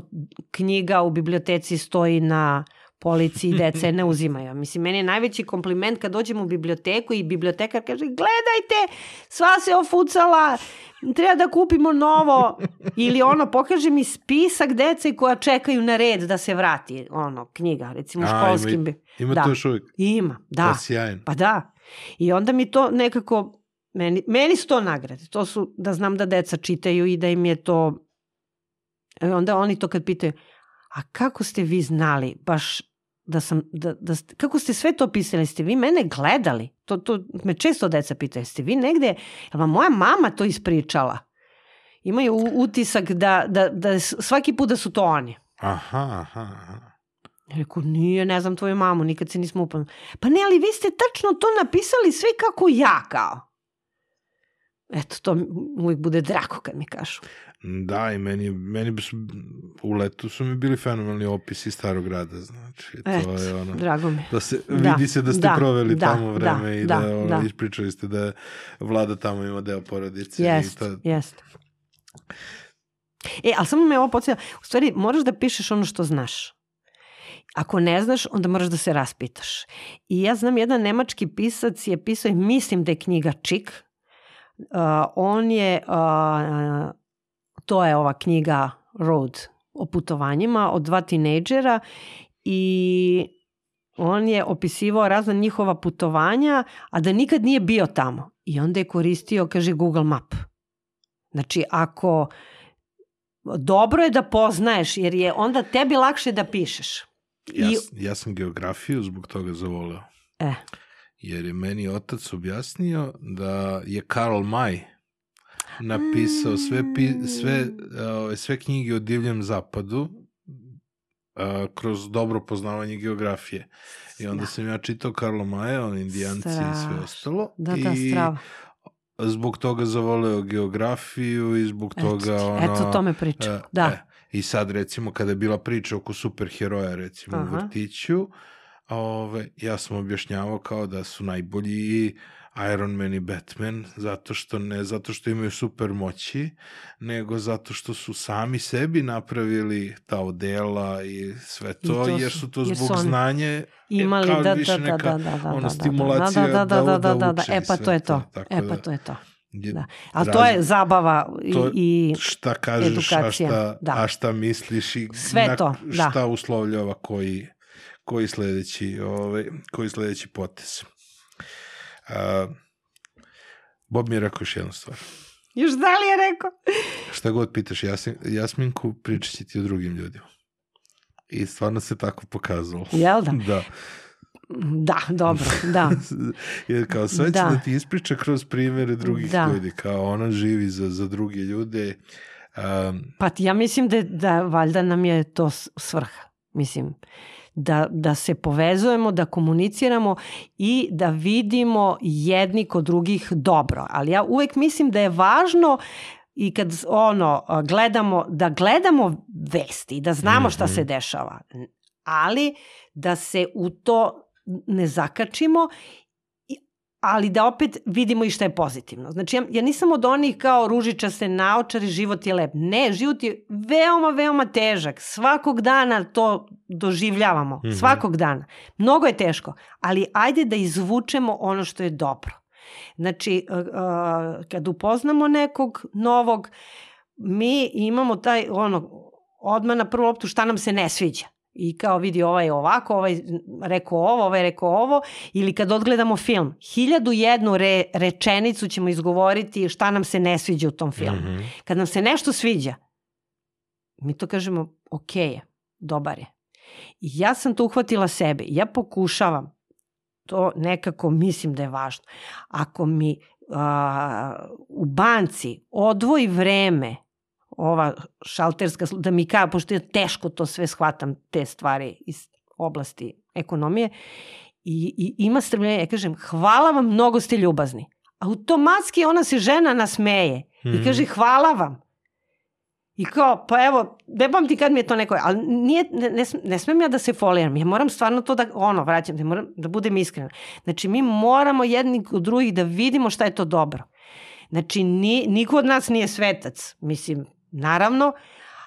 knjiga u biblioteci stoji na polici i deca je ne uzimaju. Mislim, meni je najveći kompliment kad dođem u biblioteku i bibliotekar kaže gledajte, sva se ofucala, treba da kupimo novo. Ili ono, pokaže mi spisak dece koja čekaju na red da se vrati, ono, knjiga, recimo A, ima školskim. bi- Ima Da. to još uvijek. Ima, da. Pa sjajno. Pa da. I onda mi to nekako, meni, meni su to nagrade. To su da znam da deca čitaju i da im je to... I onda oni to kad pitaju, a kako ste vi znali baš da sam, da, da kako ste sve to pisali, ste vi mene gledali? To, to me često deca pitaju, ste vi negde, jel vam moja mama to ispričala? Imaju utisak da, da, da svaki put da su to oni. Aha, aha, aha. Ja Reku, nije, ne znam tvoju mamu, nikad se nismo upoznali. Pa ne, ali vi ste tačno to napisali sve kako ja kao. Eto, to uvijek bude drago kad mi kažu. Da, i meni, meni su, u letu su mi bili fenomenalni opisi starog grada, znači, to Eto, je ono... drago mi. Da se, Da, vidi se da ste da, proveli da, tamo vreme da, i da, da, ono, da. ispričali ste da vlada tamo ima deo porodice. i Jest, to, jest. E, ali samo me ovo podsjela, u stvari moraš da pišeš ono što znaš. Ako ne znaš, onda moraš da se raspitaš. I ja znam, jedan nemački pisac je pisao, mislim da je knjiga Čik, uh, on je, uh, to je ova knjiga Road o putovanjima od dva tinejdžera i on je opisivao razna njihova putovanja, a da nikad nije bio tamo. I onda je koristio, kaže, Google Map. Znači, ako dobro je da poznaješ, jer je onda tebi lakše da pišeš. Ja, I, ja sam geografiju zbog toga zavoleo. e, Jer je meni otac objasnio da je Karl May napisao sve, pi, sve, ove, sve knjige o divljem zapadu a, kroz dobro poznavanje geografije. I onda Da. sam ja čitao Karla Maja, on indijanci i sve ostalo. da, da, I strava. zbog toga zavoleo geografiju i zbog Eto, toga ono... eto to me priča. E, da. e, I sad recimo kada je bila priča oko superheroja recimo Aha. u vrtiću, ove, ja sam objašnjavao kao da su najbolji Iron Man i Batman zato što ne zato što imaju super moći, nego zato što su sami sebi napravili ta odela i sve to, to jer su- su to jer zbog su znanje Imali, kao da, više da, da, neka, da, da, da, ono, da, stimulacija da, da, da, da- da, da, da da, da, e i pa to je to, to, e da- pa to je to. je Da. Ali to je zabava i, to- i šta kažeš, a edukacija, šta, da. a šta misliš i Sve na- to, da. šta uslovljava koji, koji sledeći, ovaj, koji sledeći potez. A, Bob mi je rekao još jednu stvar. još da li je rekao? Šta god pitaš Jasmin, Jasminku, pričat će ti o drugim ljudima. I stvarno se tako pokazalo. Jel da? Da. Da, dobro, da. Jer kao sve će Da. da. ti ispriča kroz primere drugih Da. ljudi. Kao ona živi za, za druge ljude. Um, Pa ja mislim da, da valjda nam je to svrha. Mislim, da, da se povezujemo, da komuniciramo i da vidimo jedni kod drugih dobro. Ali ja uvek mislim da je važno i kad ono gledamo da gledamo vesti da znamo šta Mhm. se dešava. Ali da se u to ne zakačimo ali da opet vidimo i šta je pozitivno. Znači, ja, ja nisam od onih kao ružiča se naočari, život je lep. Ne, život je veoma, veoma težak. Svakog dana to doživljavamo. Mhm. Svakog dana. Mnogo je teško, ali ajde da izvučemo ono što je dobro. Znači, uh, uh, kad upoznamo nekog novog, mi imamo taj, ono, odmah na prvu loptu šta nam se ne sviđa. I kao vidi ovaj ovako, ovaj rekao ovo, ovaj rekao ovo. Ili kad odgledamo film, hiljadu jednu re, rečenicu ćemo izgovoriti šta nam se ne sviđa u tom filmu. mhm. Kad nam se nešto sviđa, mi to kažemo ok je, dobar je. I ja sam to uhvatila sebe. Ja pokušavam, to nekako mislim da je važno. Ako mi a, u banci odvoji vreme ova šalterska, da mi kaže, pošto ja teško to sve shvatam, te stvari iz oblasti ekonomije, i, i ima strpljenje, ja kažem, hvala vam, mnogo ste ljubazni. Automatski ona se žena nasmeje i Mhm. kaže, hvala vam. I kao, pa evo, ne pamti kad mi je to neko, ali nije, ne, ne, ne smem ja da se foliram, ja moram stvarno to da, ono, vraćam, da, moram, da budem iskrena. Znači, mi moramo jedni od drugih da vidimo šta je to dobro. Znači, ni, niko od nas nije svetac, mislim, naravno,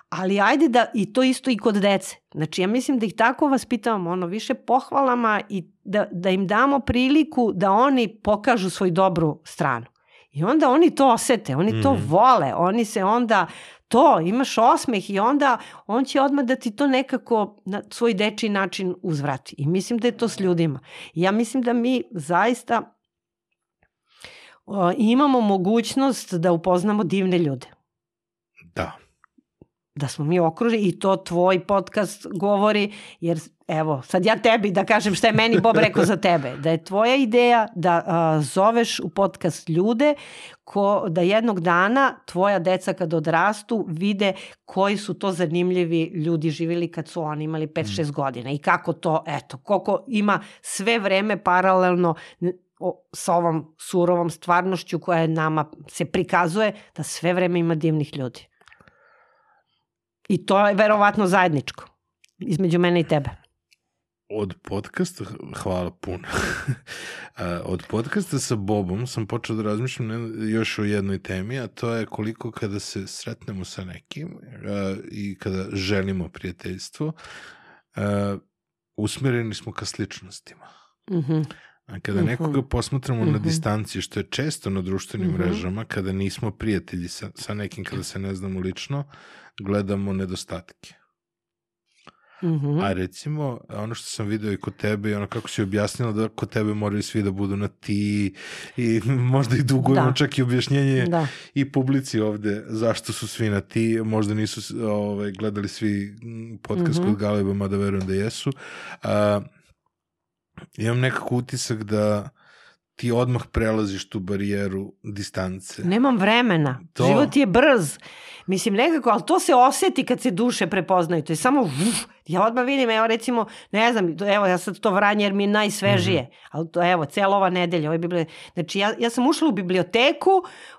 ali ajde da, i to isto i kod dece. Znači, ja mislim da ih tako vaspitavamo, ono, više pohvalama i da, da im damo priliku da oni pokažu svoju dobru stranu. I onda oni to osete, oni to Mhm. vole, oni se onda to, imaš osmeh i onda on će odmah da ti to nekako na svoj dečiji način uzvrati. I mislim da je to s ljudima. Ja mislim da mi zaista o, imamo mogućnost da upoznamo divne ljude. Da. Da smo mi okruženi i to tvoj podcast govori, jer evo, sad ja tebi da kažem šta je meni Bob rekao za tebe. Da je tvoja ideja da a, zoveš u podcast ljude ko, da jednog dana tvoja deca kad odrastu vide koji su to zanimljivi ljudi živjeli kad su oni imali 5-6 godina i kako to, eto, koliko ima sve vreme paralelno o, sa ovom surovom stvarnošću koja je nama se prikazuje da sve vreme ima divnih ljudi. I to je verovatno zajedničko između mene i tebe. Od podcasta, hvala puno. Od podcasta sa Bobom sam počeo da razmišljam još o jednoj temi, a to je koliko kada se sretnemo sa nekim i kada želimo prijateljstvo, usmereni smo ka sličnostima. Mhm. A kada Mhm. nekoga posmatramo na Mhm. distanciji, što je često na društvenim Mhm. mrežama, kada nismo prijatelji sa, sa nekim, kada se ne znamo lično, gledamo nedostatke. Mhm. A recimo, ono što sam video i kod tebe i ono kako si objasnila da kod tebe moraju svi da budu na ti i možda i dugujemo Da. čak i objašnjenje Da. i publici ovde zašto su svi na ti, možda nisu ovaj, gledali svi podcast Mhm. kod Galeba, mada verujem da jesu. A, imam nekako utisak da ti odmah prelaziš tu barijeru distance. Nemam vremena. To- Život je brz. Mislim, nekako, ali to se oseti kad se duše prepoznaju. To je samo, uf, ja odmah vidim, evo recimo, ne znam, evo ja sad to vranje jer mi je najsvežije, Mhm. ali to evo, cela ova nedelja, ovaj bibli... znači ja, ja sam ušla u biblioteku,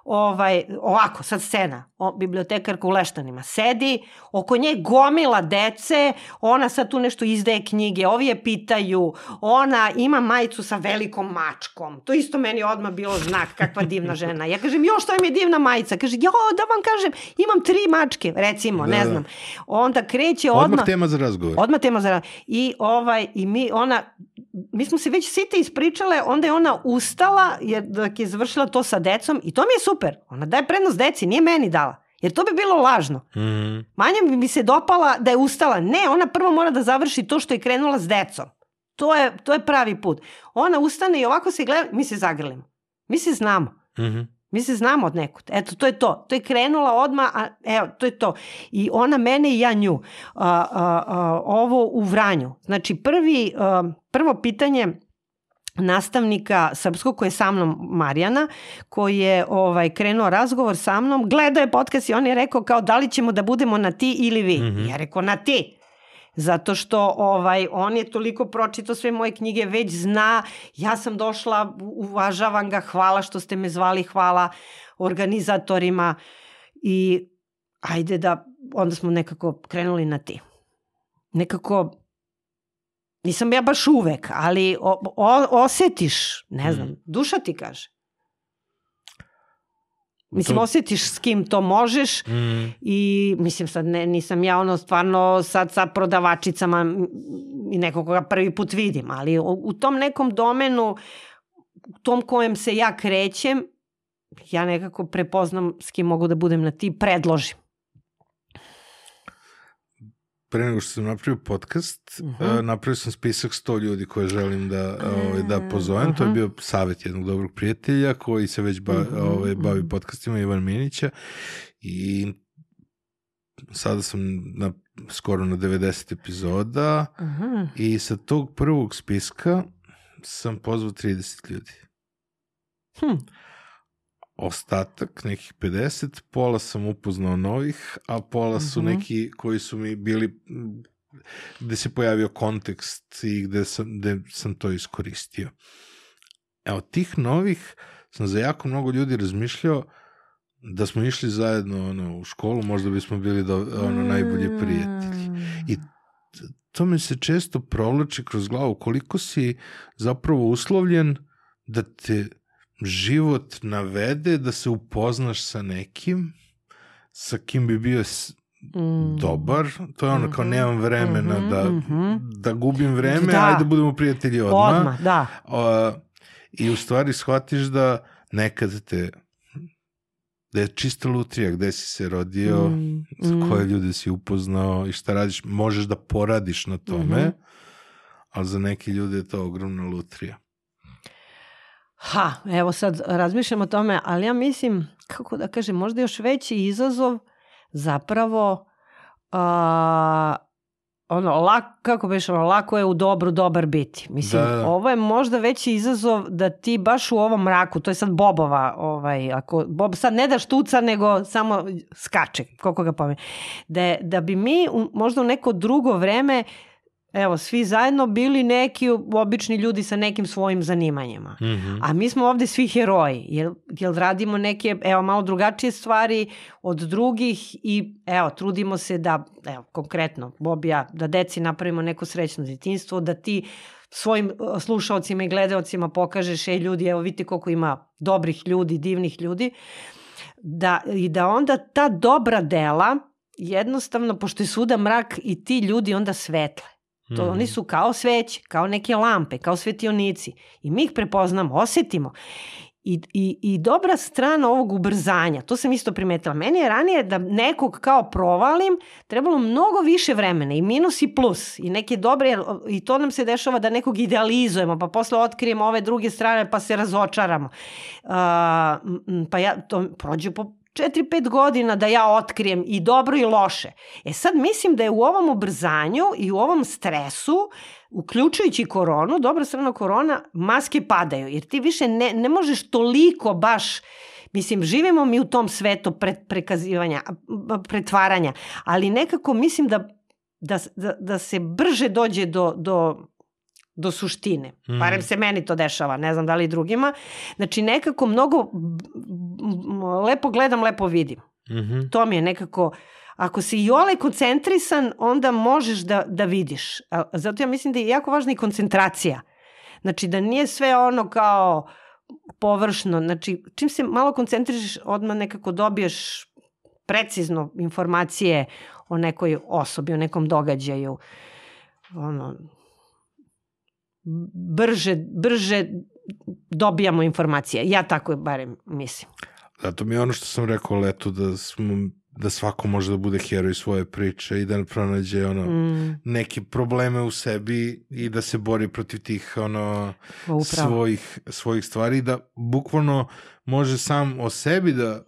ovaj, ovako, sad scena, o, bibliotekarka u Leštanima, sedi, oko nje gomila dece, ona sad tu nešto izdaje knjige, ovi je pitaju, ona ima majicu sa velikom mačkom, to isto meni odmah bilo znak, kakva divna žena. Ja kažem, jo, što mi je divna majica? Kaže, jo, da vam kažem, imam tri mačke, recimo, Da, ne znam. Onda kreće Odmah, odmah, tema za razgovor. odmah tema za i ovaj i mi ona mi smo se već site ispričale, onda je ona ustala jer dok je završila to sa decom i to mi je super. Ona daje prednost deci, nije meni dala. Jer to bi bilo lažno. Mhm. Manja bi mi se dopala da je ustala. Ne, ona prvo mora da završi to što je krenula s decom. To je, to je pravi put. Ona ustane i ovako se gleda, mi se zagrlimo. Mi se znamo. Mhm. Mi se znamo od nekud. Eto, to je to. To je krenula odmah, a evo, to je to. I ona mene i ja nju. A, a, a, ovo u Vranju. Znači, prvi, a, prvo pitanje nastavnika srpskog koji je sa mnom Marijana, koji je ovaj krenuo razgovor sa mnom, gledao je podcast i on je rekao kao da li ćemo da budemo na ti ili vi. Mhm. Ja rekao na ti. Zato što ovaj on je toliko pročitao sve moje knjige, već zna, ja sam došla, uvažavam ga, hvala što ste me zvali, hvala organizatorima i ajde da, onda smo nekako krenuli na ti. Nekako, nisam ja baš uvek, ali o, o, osetiš, ne znam, Mm. duša ti kaže. Mislim, To- osetiš s kim to možeš Mhm. i mislim sad ne, nisam ja ono stvarno sad sa prodavačicama i nekog koga prvi put vidim, ali u, u tom nekom domenu u tom kojem se ja krećem ja nekako prepoznam s kim mogu da budem na ti, predložim. Pre nego što sam napravio podcast, Mhm. uh napravio sam spisak 100 ljudi koje želim da, ovaj, da pozovem. To je Mhm. bio savjet jednog dobrog prijatelja koji se već ba, Mhm, ovaj, bavi podcastima, Ivan Minića. I sada sam na, skoro na 90 epizoda Aha. i sa tog prvog spiska sam pozvao 30 ljudi. Hm. Ostatak, nekih 50, pola sam upoznao novih, a pola su Mhm. neki koji su mi bili gde se pojavio kontekst i gde sam, gde sam to iskoristio. Evo, tih novih sam za jako mnogo ljudi razmišljao da smo išli zajedno ono, u školu, možda bismo bili do, ono, najbolji prijatelji. I to mi se često provlači kroz glavu koliko si zapravo uslovljen da te život navede da se upoznaš sa nekim sa kim bi bio s- Mm. dobar, to je ono kao Mhm, nemam vremena mhm, da, mhm. da gubim vreme, Da. ajde budemo prijatelji odmah. Odmah, da. A, I u stvari shvatiš da nekad te da je čista lutrija gde si se rodio, Mm, za mm. koje ljude si upoznao i šta radiš, možeš da poradiš na tome, Mhm. ali za neke ljude je to ogromna lutrija. Ha, evo sad razmišljam o tome, ali ja mislim, kako da kažem, možda još veći izazov zapravo a, ono, lak, kako biš ono, lako je u dobru dobar biti. Mislim, Da, da. ovo je možda veći izazov da ti baš u ovom mraku, to je sad Bobova, ovaj, ako Bob sad ne da štuca, nego samo skače, koliko ga pomije. Da, da bi mi u, možda u neko drugo vreme evo, svi zajedno bili neki obični ljudi sa nekim svojim zanimanjima. Mhm. A mi smo ovde svi heroji, jer, jer radimo neke, evo, malo drugačije stvari od drugih i, evo, trudimo se da, evo, konkretno, Bob i ja, da deci napravimo neko srećno detinstvo, da ti svojim uh, slušalcima i gledaocima pokažeš, ej ljudi, evo vidite koliko ima dobrih ljudi, divnih ljudi, da, i da onda ta dobra dela, jednostavno, pošto je svuda mrak i ti ljudi onda svetle. To Mhm. oni su kao sveće, kao neke lampe, kao svetionici. I mi ih prepoznamo, osetimo. I, i, I dobra strana ovog ubrzanja, to sam isto primetila. Meni je ranije da nekog kao provalim trebalo mnogo više vremena i minus i plus i neke dobre, i to nam se dešava da nekog idealizujemo pa posle otkrijemo ove druge strane pa se razočaramo. Uh, pa ja, to prođe po 4-5 godina da ja otkrijem i dobro i loše. E sad mislim da je u ovom ubrzanju i u ovom stresu, uključujući koronu, dobra strana korona, maske padaju, jer ti više ne, ne možeš toliko baš Mislim, živimo mi u tom svetu pre, prekazivanja, pretvaranja, ali nekako mislim da, da, da, da se brže dođe do, do do suštine. Mm. Barem se meni to dešava, ne znam da li drugima. Znači nekako mnogo lepo gledam, lepo vidim. Mm -hmm. To mi je nekako, ako si i ole koncentrisan, onda možeš da, da vidiš. Zato ja mislim da je jako važna i koncentracija. Znači da nije sve ono kao površno. Znači čim se malo koncentrišeš, odmah nekako dobiješ precizno informacije o nekoj osobi, o nekom događaju. Ono, brže, brže dobijamo informacije. Ja tako barem mislim. Zato mi je ono što sam rekao leto da smo da svako može da bude heroj svoje priče i da pronađe ono mm. neke probleme u sebi i da se bori protiv tih ono Upravo. svojih svojih stvari da bukvalno može sam o sebi da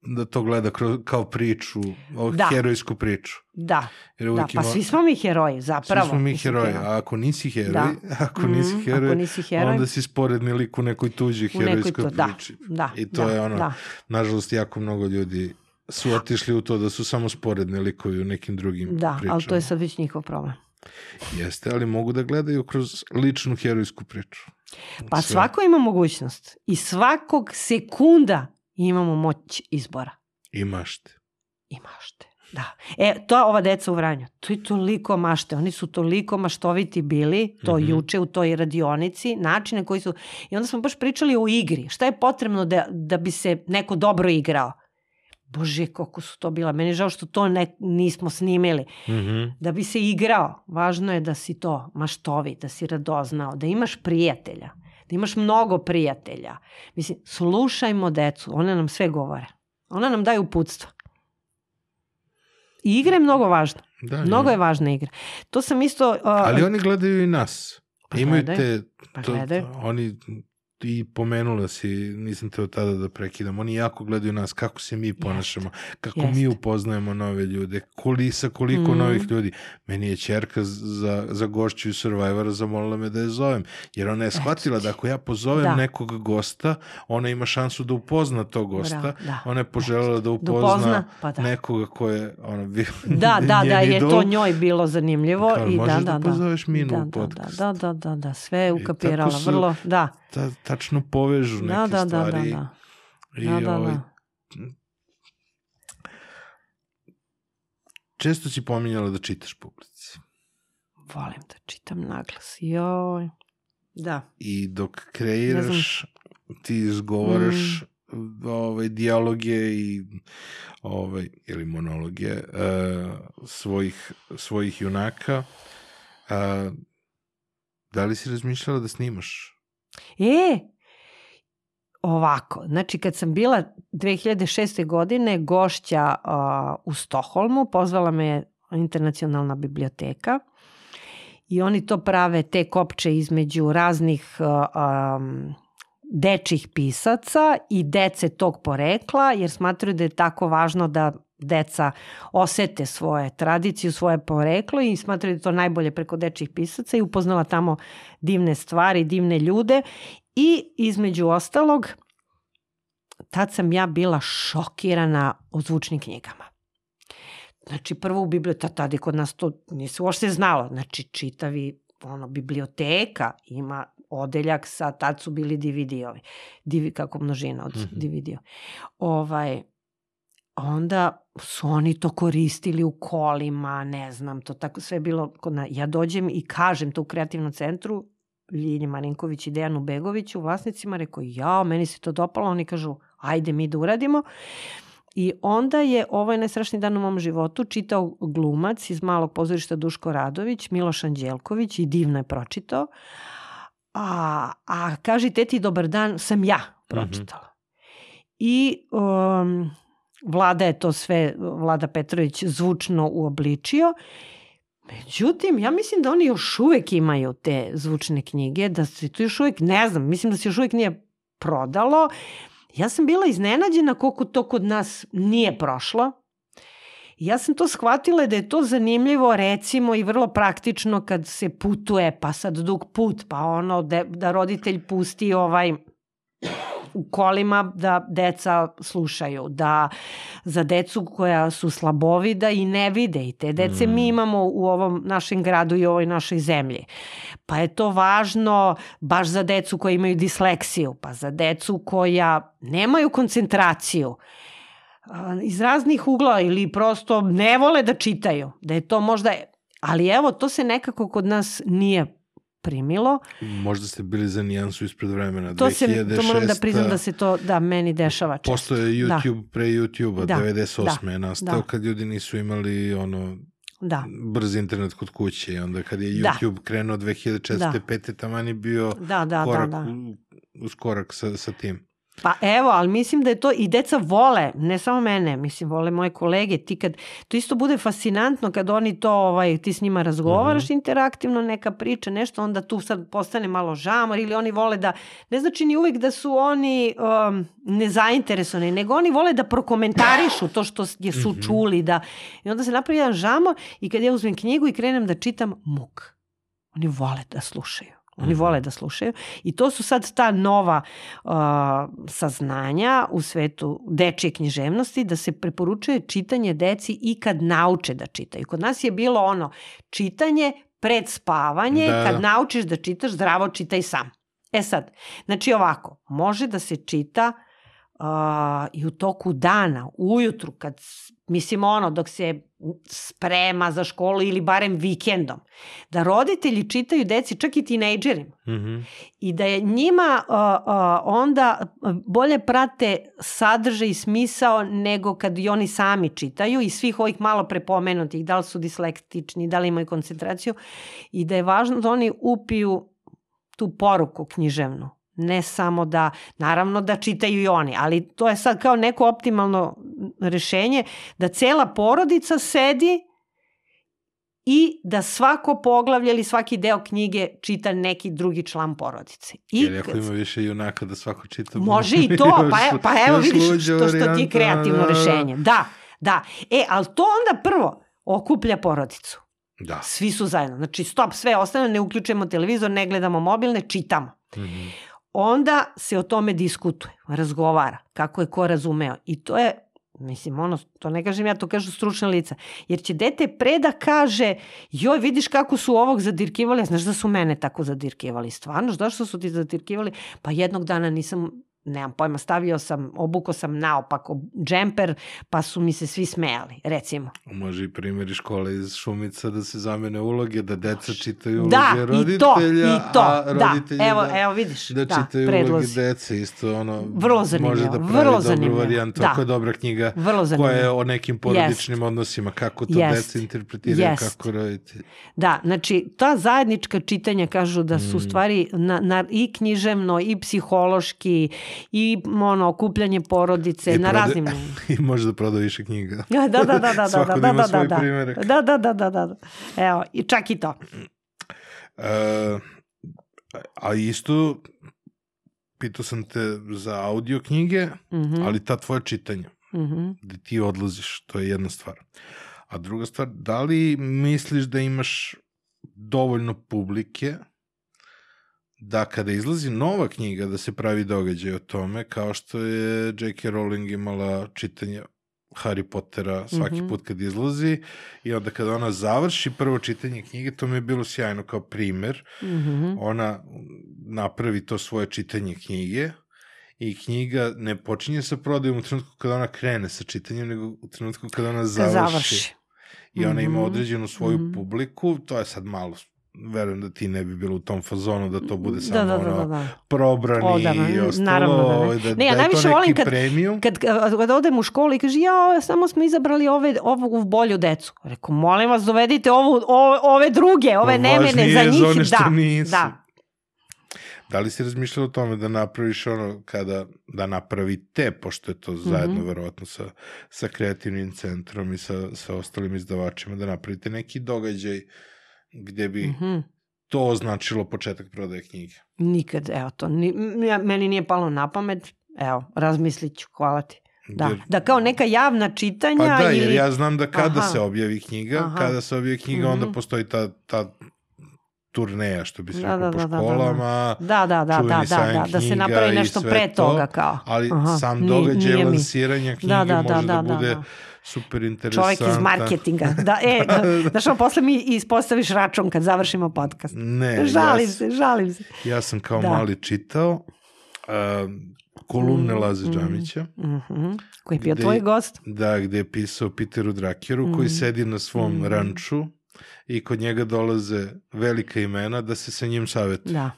da to gleda kroz, kao priču, o da. herojsku priču. Da, Jer da, pa svi smo mi heroji, zapravo. Svi smo mi heroji, a ako nisi heroj, da. ako, mm, nisi heroj ako nisi heroj, onda si sporedni lik u nekoj tuđi herojskoj to, da, priči. Da, da, I to da, je ono, da. nažalost, jako mnogo ljudi su otišli u to da su samo sporedni likovi u nekim drugim da, pričama. Da, ali to je sad već njihov problem. Jeste, ali mogu da gledaju kroz ličnu herojsku priču. Pa Sve. svako ima mogućnost i svakog sekunda imamo moć izbora. I mašte. I mašte. Da. E, to ova deca u Vranju, to je toliko mašte, oni su toliko maštoviti bili, to mm -hmm. juče u toj radionici, načine koji su, i onda smo baš pričali o igri, šta je potrebno da, da bi se neko dobro igrao. Bože, koliko su to bila. Meni je žao što to ne, nismo snimili. Mm -hmm. Da bi se igrao, važno je da si to maštovi, da si radoznao, da imaš prijatelja da imaš mnogo prijatelja. Mislim, slušajmo decu, one nam sve govore. Ona nam daju uputstva. I igra je mnogo važna. Da, mnogo je. je važna igra. To sam isto... Uh, Ali oni gledaju i nas. Pa Imaju te... Pa to, oni i pomenula si, nisam te od tada da prekidam, oni jako gledaju nas, kako se mi ponašamo, kako Jest. mi upoznajemo nove ljude, koli, sa koliko mm. novih ljudi. Meni je čerka za, za gošću i Survivora zamolila me da je zovem, jer ona je shvatila da ako ja pozovem da. nekog gosta, ona ima šansu da upozna tog gosta, Bra, da. ona je poželjela da, da upozna, da upozna pa da. nekoga ko je ona, bio Da, da, da, je to njoj bilo zanimljivo. Kao, i možeš da, da, da pozoveš Minu da, u podcast. Da, da, da, da, sve je ukapirala, vrlo, da ta, tačno povežu neke da, da, stvari. Da, da, da. I, da, da, ovaj, da. Često si pominjala da čitaš publici. Volim da čitam naglas. Joj. Da. I dok kreiraš, ti izgovaraš mm. ovaj, dijaloge i ovaj, ili monologe uh, svojih, svojih junaka. Uh, da li si razmišljala da snimaš E, ovako, znači kad sam bila 2006. godine gošća uh, u Stoholmu, pozvala me internacionalna biblioteka i oni to prave te kopče između raznih uh, um, dečih pisaca i dece tog porekla, jer smatruju da je tako važno da deca osete svoje tradiciju, svoje poreklo i smatraju da to najbolje preko dečih pisaca i upoznala tamo divne stvari, divne ljude i između ostalog tad sam ja bila šokirana o zvučnim knjigama. Znači prvo u biblioteka, tada je kod nas to nisi uopšte znalo, znači čitavi ono, biblioteka ima odeljak sa, tad su bili DVD-ovi, DVD, kako množina od mm -hmm. DVD-ova. Ovaj, onda su oni to koristili u kolima, ne znam, to tako sve bilo kod na... Ja dođem i kažem to u kreativnom centru, Ljilji Marinković i Dejanu Begoviću, vlasnicima, rekao, ja, meni se to dopalo, oni kažu, ajde mi da uradimo. I onda je ovaj najstrašniji dan u mom životu čitao glumac iz malog pozorišta Duško Radović, Miloš Anđelković i divno je pročitao. A, a kaži teti dobar dan sam ja pročitala. I um, vlada je to sve, vlada Petrović zvučno uobličio. Međutim, ja mislim da oni još uvek imaju te zvučne knjige, da se to još uvek, ne znam, mislim da se još uvek nije prodalo. Ja sam bila iznenađena koliko to kod nas nije prošlo. Ja sam to shvatila da je to zanimljivo recimo i vrlo praktično kad se putuje, pa sad dug put, pa ono de, da roditelj pusti ovaj u kolima da deca slušaju, da za decu koja su slabovida i ne vide i te dece mm. mi imamo u ovom našem gradu i ovoj našoj zemlji. Pa je to važno baš za decu koja imaju disleksiju, pa za decu koja nemaju koncentraciju iz raznih ugla ili prosto ne vole da čitaju, da je to možda, ali evo to se nekako kod nas nije primilo. Možda ste bili za nijansu ispred vremena. To, se, to moram da priznam da se to, da, meni dešava često. Postoje da. YouTube da. pre YouTube-a, da. 98. Da. je nastao da. kad ljudi nisu imali ono da. brz internet kod kuće i onda kad je da. YouTube da. krenuo 2004. Da. 5. taman je bio da, da, korak, da, da. uz korak sa, sa tim. Pa evo, ali mislim da je to i deca vole, ne samo mene, mislim vole moje kolege, ti kad, to isto bude fascinantno kad oni to, ovaj, ti s njima razgovaraš mhm. -huh. interaktivno, neka priča, nešto, onda tu sad postane malo žamor ili oni vole da, ne znači ni uvek da su oni um, nezainteresovani, nego oni vole da prokomentarišu to što je su mhm. čuli, da, i onda se napravi jedan žamor i kad ja uzmem knjigu i krenem da čitam, muk. Oni vole da slušaju. Oni mhm. vole da slušaju i to su sad ta nova uh, saznanja u svetu dečije književnosti da se preporučuje čitanje deci i kad nauče da čitaju. Kod nas je bilo ono čitanje pred spavanje, da. kad naučiš da čitaš, zdravo čitaj sam. E sad, znači ovako, može da se čita uh, i u toku dana, ujutru, kad, mislim ono, dok se sprema za školu ili barem vikendom. Da roditelji čitaju deci, čak i tinejdžerima. Mm -hmm. I da je njima uh, uh, onda bolje prate sadržaj i smisao nego kad i oni sami čitaju i svih ovih malo prepomenutih, da li su dislektični, da li imaju koncentraciju i da je važno da oni upiju tu poruku književnu ne samo da, naravno da čitaju i oni, ali to je sad kao neko optimalno rešenje da cela porodica sedi i da svako poglavlje ili svaki deo knjige čita neki drugi član porodice. I Jer ako ima više junaka da svako čita... Može i to, pa, e, pa evo vidiš što, što ti je kreativno da, da, da. rešenje. Da, da. E, ali to onda prvo okuplja porodicu. Da. Svi su zajedno. Znači, stop, sve ostane, ne uključujemo televizor, ne gledamo mobilne, čitamo. Mm -hmm onda se o tome diskutuje, razgovara, kako je ko razumeo. I to je, mislim, ono, to ne kažem ja, to kažu stručna lica. Jer će dete pre da kaže, joj, vidiš kako su ovog zadirkivali, znaš da su mene tako zadirkivali, stvarno, znaš što su ti zadirkivali? Pa jednog dana nisam nemam pojma, stavio sam, obuko sam naopako džemper, pa su mi se svi smejali, recimo. Može i primjer škole iz Šumica da se zamene uloge, da deca čitaju uloge da, roditelja, i to, i to, a da. roditelji da, evo, da, evo vidiš, da, da čitaju predlozi. uloge dece, isto ono, vrlo zanimljivo, može da pravi vrlo dobru varijantu, da. ako je dobra knjiga vrlo koja je o nekim porodičnim Jest. odnosima, kako to Jest. deca interpretiraju, Jest. kako roditelji. Da, znači, ta zajednička čitanja kažu da su mm. stvari na, na, i književno, i psihološki, i ono, okupljanje porodice I na prode, raznim... I može da proda više knjiga. Da, da, da, da, da. Svako da, da, da, da, da. Da, da, da, da, da. Evo, i čak i to. E, a isto, pitao sam te za audio knjige, mm -hmm. ali ta tvoja čitanja, mm -hmm. gde ti odlaziš, to je jedna stvar. A druga stvar, da li misliš da imaš dovoljno publike da kada izlazi nova knjiga da se pravi događaj o tome, kao što je J.K. Rowling imala čitanje Harry Pottera svaki mm -hmm. put kad izlazi i onda kada ona završi prvo čitanje knjige, to mi je bilo sjajno kao primer. Mm -hmm. Ona napravi to svoje čitanje knjige i knjiga ne počinje sa prodajom u trenutku kada ona krene sa čitanjem, nego u trenutku kada ona završi. završi. I ona mm -hmm. ima mhm. određenu svoju mm -hmm. publiku, to je sad malo verujem da ti ne bi bilo u tom fazonu da to bude da, samo da, da, da, da, da. probrani Odama, i ostalo. Naravno da ne. Ovaj, da, ne, ja da najviše volim kad, premium. kad, kad odem u školu i kaže ja, samo smo izabrali ove, ovu bolju decu. Reku, molim vas, dovedite ovu, ove, ove druge, ove nemene za njih. Za one što da, nisu. da. Da li si razmišljala o tome da napraviš ono kada, da napravite, pošto je to zajedno Mhm. verovatno sa, sa kreativnim centrom i sa, sa ostalim izdavačima, da napravite neki događaj gde bi Mhm. to označilo početak prodaje knjige? Nikad, evo to, ni, ja, meni nije palo na pamet, evo, razmislit ću, hvala ti. Da, Jer- da kao neka javna čitanja Pa da, jer ili... ja znam da kada Aha. se objavi knjiga, Aha. kada se objavi knjiga, onda Mhm. postoji ta, ta turneja, što bi se Da, rekao, da, po da, da, da, da. školama, Da, da, da, da, da, sajam da, da se napravi nešto pre to, toga kao. ali Aha, sam događaj nije lansiranja knjige Da, da, da, može da, da, da, bude da. Super interesantan. Čovjek iz marketinga. Da, e, znaš, ono, posle mi ispostaviš račun kad završimo podcast. Ne, Žalim ja, se, žalim se. ja sam kao Da. mali čitao um, kolumne Mm, Laze mm. Džamića, Mhm. Koji je bio Gde- tvoj gost? da, gde je pisao Peteru Drakjeru, koji Mhm. sedi na svom Mhm. ranču i kod njega dolaze velika imena da se sa njim savjetuje. Da.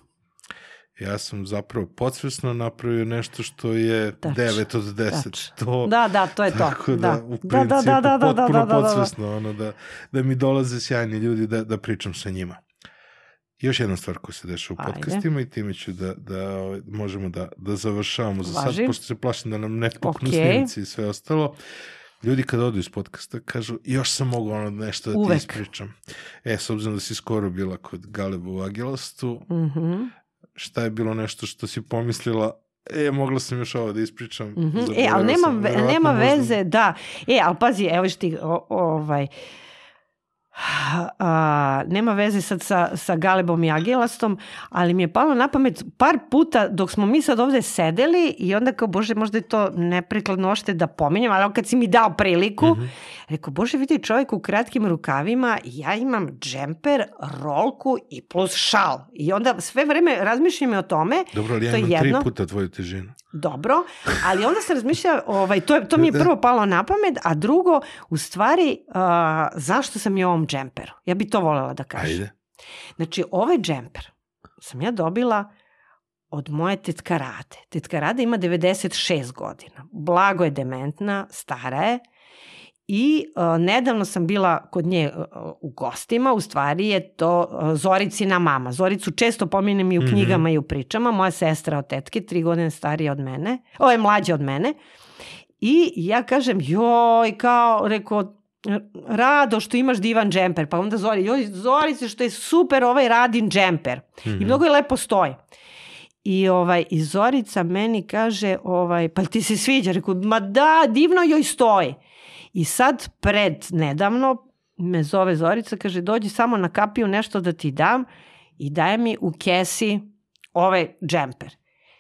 Ja sam zapravo podsvesno napravio nešto što je Tač, 9 od 10. tač. To, Da, da, to je to. Tako da, da. u principu, da, da, da, da, da, da, potpuno da, da, da. podsvesno, ono, da, da mi dolaze sjajni ljudi da, da pričam sa njima. Još jedna stvar koja se dešava u Ajde. podcastima i time ću da, da ovaj, možemo da, da završavamo za Važi. sad, pošto se plašim da nam ne puknu Okej. snimci i sve ostalo. Ljudi kad odu iz podcasta kažu još sam mogao ono nešto da ti Uvek. ispričam. E, s obzirom da si skoro bila kod Galeba u Agilastu, Mhm. Šta je bilo nešto što si pomislila E, mogla sam još ovo da ispričam. Mhm. E, zaboravio ali nema, sam, nema veze, da. E, ali pazi, evo što ti, o, ovaj, a, nema veze sad sa, sa Galebom i Agilastom, ali mi je palo na pamet par puta dok smo mi sad ovde sedeli i onda kao, bože, možda je to neprikladno ošte da pominjem, ali kad si mi dao priliku, Mhm. rekao, bože, vidi čovjek u kratkim rukavima, ja imam džemper, rolku i plus šal. I onda sve vreme razmišljam o tome, Dobro, ali ja To imam tri jedno. puta tvoju težinu. Dobro, ali onda se razmišlja, ovaj, to, je, to mi je prvo palo na pamet, a drugo, u stvari, a, zašto sam je ovom džemperu? Ja bi to voljela da kažem. Ajde. Znači, ovaj džemper sam ja dobila od moje tetka Rade. Tetka Rade ima 96 godina. Blago je dementna, stara je. I uh, nedavno sam bila kod nje uh, u gostima, u stvari je to uh, Zoricina mama. Zoricu često pominjem i u Mhm. knjigama i u pričama. Moja sestra od tetke, tri godine starija od mene. Ovo je mlađa od mene. I ja kažem, joj, kao, rekao, rado što imaš divan džemper. Pa onda Zori, joj, Zorice što je super ovaj radin džemper. Mhm. I mnogo je lepo stoji. I ovaj i Zorica meni kaže, ovaj pa ti se sviđa? Rekao, ma da, divno joj stoji. I sad pred nedavno me zove Zorica, kaže dođi samo na kapiju nešto da ti dam i daje mi u kesi ovaj džemper.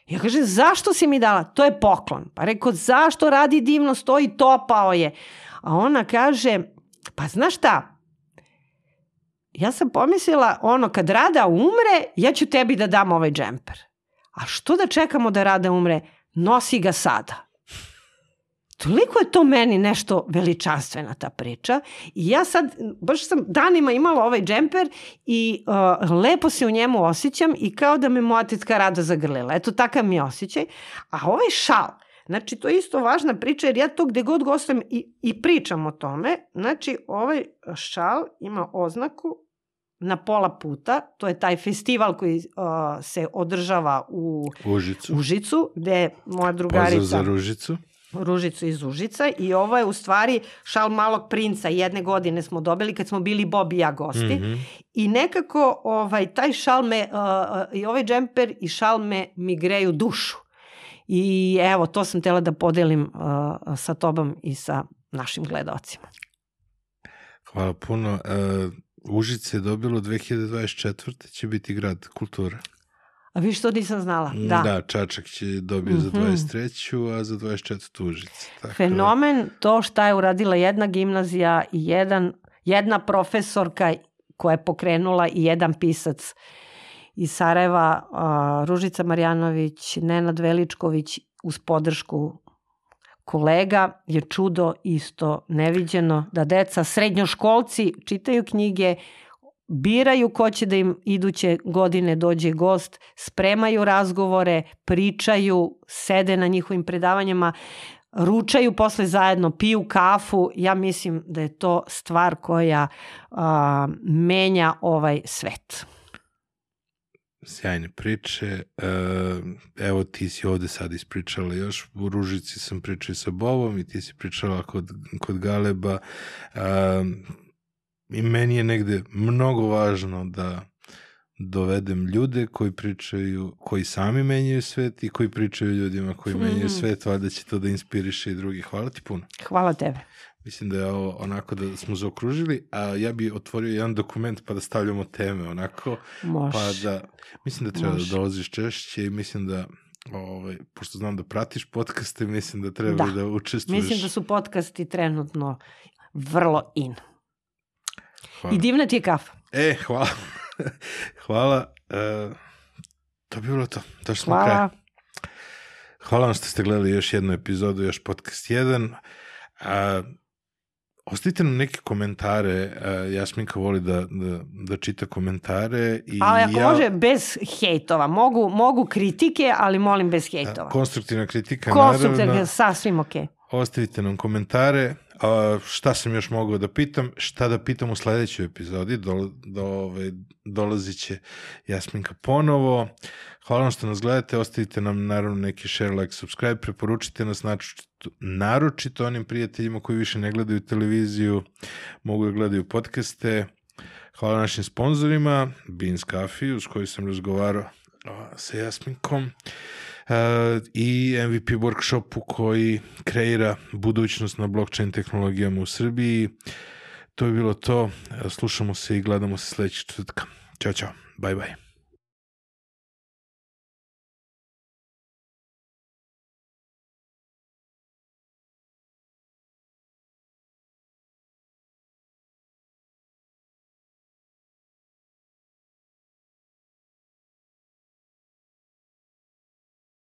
Ja kažem, zašto si mi dala? To je poklon. Pa rekao, zašto radi divno, stoji, topao je. A ona kaže, pa znaš šta, ja sam pomislila, ono, kad Rada umre, ja ću tebi da dam ovaj džemper. A što da čekamo da Rada umre? Nosi ga sada. Toliko je to meni nešto veličanstvena ta priča i ja sad, baš sam danima imala ovaj džemper i uh, lepo se u njemu osjećam i kao da me moja tetka rada zagrlila. Eto, takav mi je osjećaj. A ovaj šal, znači to je isto važna priča jer ja to gde god gostujem i, i pričam o tome, znači ovaj šal ima oznaku na pola puta, to je taj festival koji uh, se održava u Užicu. Užicu, gde moja Pozdrav drugarica... za Ružicu. Ružicu iz Užica i ovo je u stvari šal malog princa. Jedne godine smo dobili kad smo bili Bob i ja gosti. Mhm. I nekako ovaj, taj šal me, uh, uh, i ovaj džemper i šal me mi greju dušu. I evo, to sam tela da podelim uh, sa tobom i sa našim gledalcima. Hvala puno. Uh, Užice je dobilo 2024. će biti grad kulture. A vi što nisam znala? Da. da Čačak će dobio za Mhm. 23. a za 24. Užice. Tako da- Fenomen to šta je uradila jedna gimnazija i jedan, jedna profesorka koja je pokrenula i jedan pisac iz Sarajeva, a, Ružica Marjanović, Nenad Veličković uz podršku kolega je čudo isto neviđeno da deca srednjoškolci čitaju knjige, biraju ko će da im iduće godine dođe gost, spremaju razgovore, pričaju, sede na njihovim predavanjima, ručaju posle zajedno, piju kafu. Ja mislim da je to stvar koja a, menja ovaj svet. sjajne priče. E, evo ti si ovde sad ispričala još, u Ružici sam pričao sa Bobom i ti si pričala kod, kod Galeba. E, I meni je negde mnogo važno da dovedem ljude koji pričaju, koji sami menjaju svet i koji pričaju ljudima koji mm. menjaju svet, valjda će to da inspiriše i drugi. Hvala ti puno. Hvala tebe. Mislim da je ovo onako da smo zaokružili, a ja bi otvorio jedan dokument pa da stavljamo teme onako. Može. Pa da, mislim da treba Može. da dolaziš češće i mislim da, ovaj, pošto znam da pratiš podcaste, mislim da treba da, Da. da učestvuješ. Mislim da su podcasti trenutno vrlo in. Hvala. I divna ti je kafa. E, hvala. hvala. E, to bi bilo to. Došli smo do kraja. Hvala. Hvala vam što ste gledali još jednu epizodu, još podcast 1. A, ostavite nam neke komentare. A, Jasminka voli da, da, da čita komentare. I Ali ako ja, može bez hejtova. Mogu, mogu kritike, ali molim bez hejtova. Konstruktivna kritika, Konstruktivno, naravno. sasvim okej. Ostavite nam komentare. A, šta sam još mogao da pitam? Šta da pitam u sledećoj epizodi? Do, do, ove, dolazit će Jasminka ponovo. Hvala vam što nas gledate. Ostavite nam naravno neki share, like, subscribe. Preporučite nas naročito, naročito onim prijateljima koji više ne gledaju televiziju, mogu da gledaju podcaste. Hvala našim sponzorima, Beans Coffee, uz koji sam razgovarao sa Jasminkom i MVP workshopu koji kreira budućnost na blockchain tehnologijama u Srbiji. To je bilo to. Slušamo se i gledamo se sledećeg četvrtka. Ćao, čao. Bye, bye.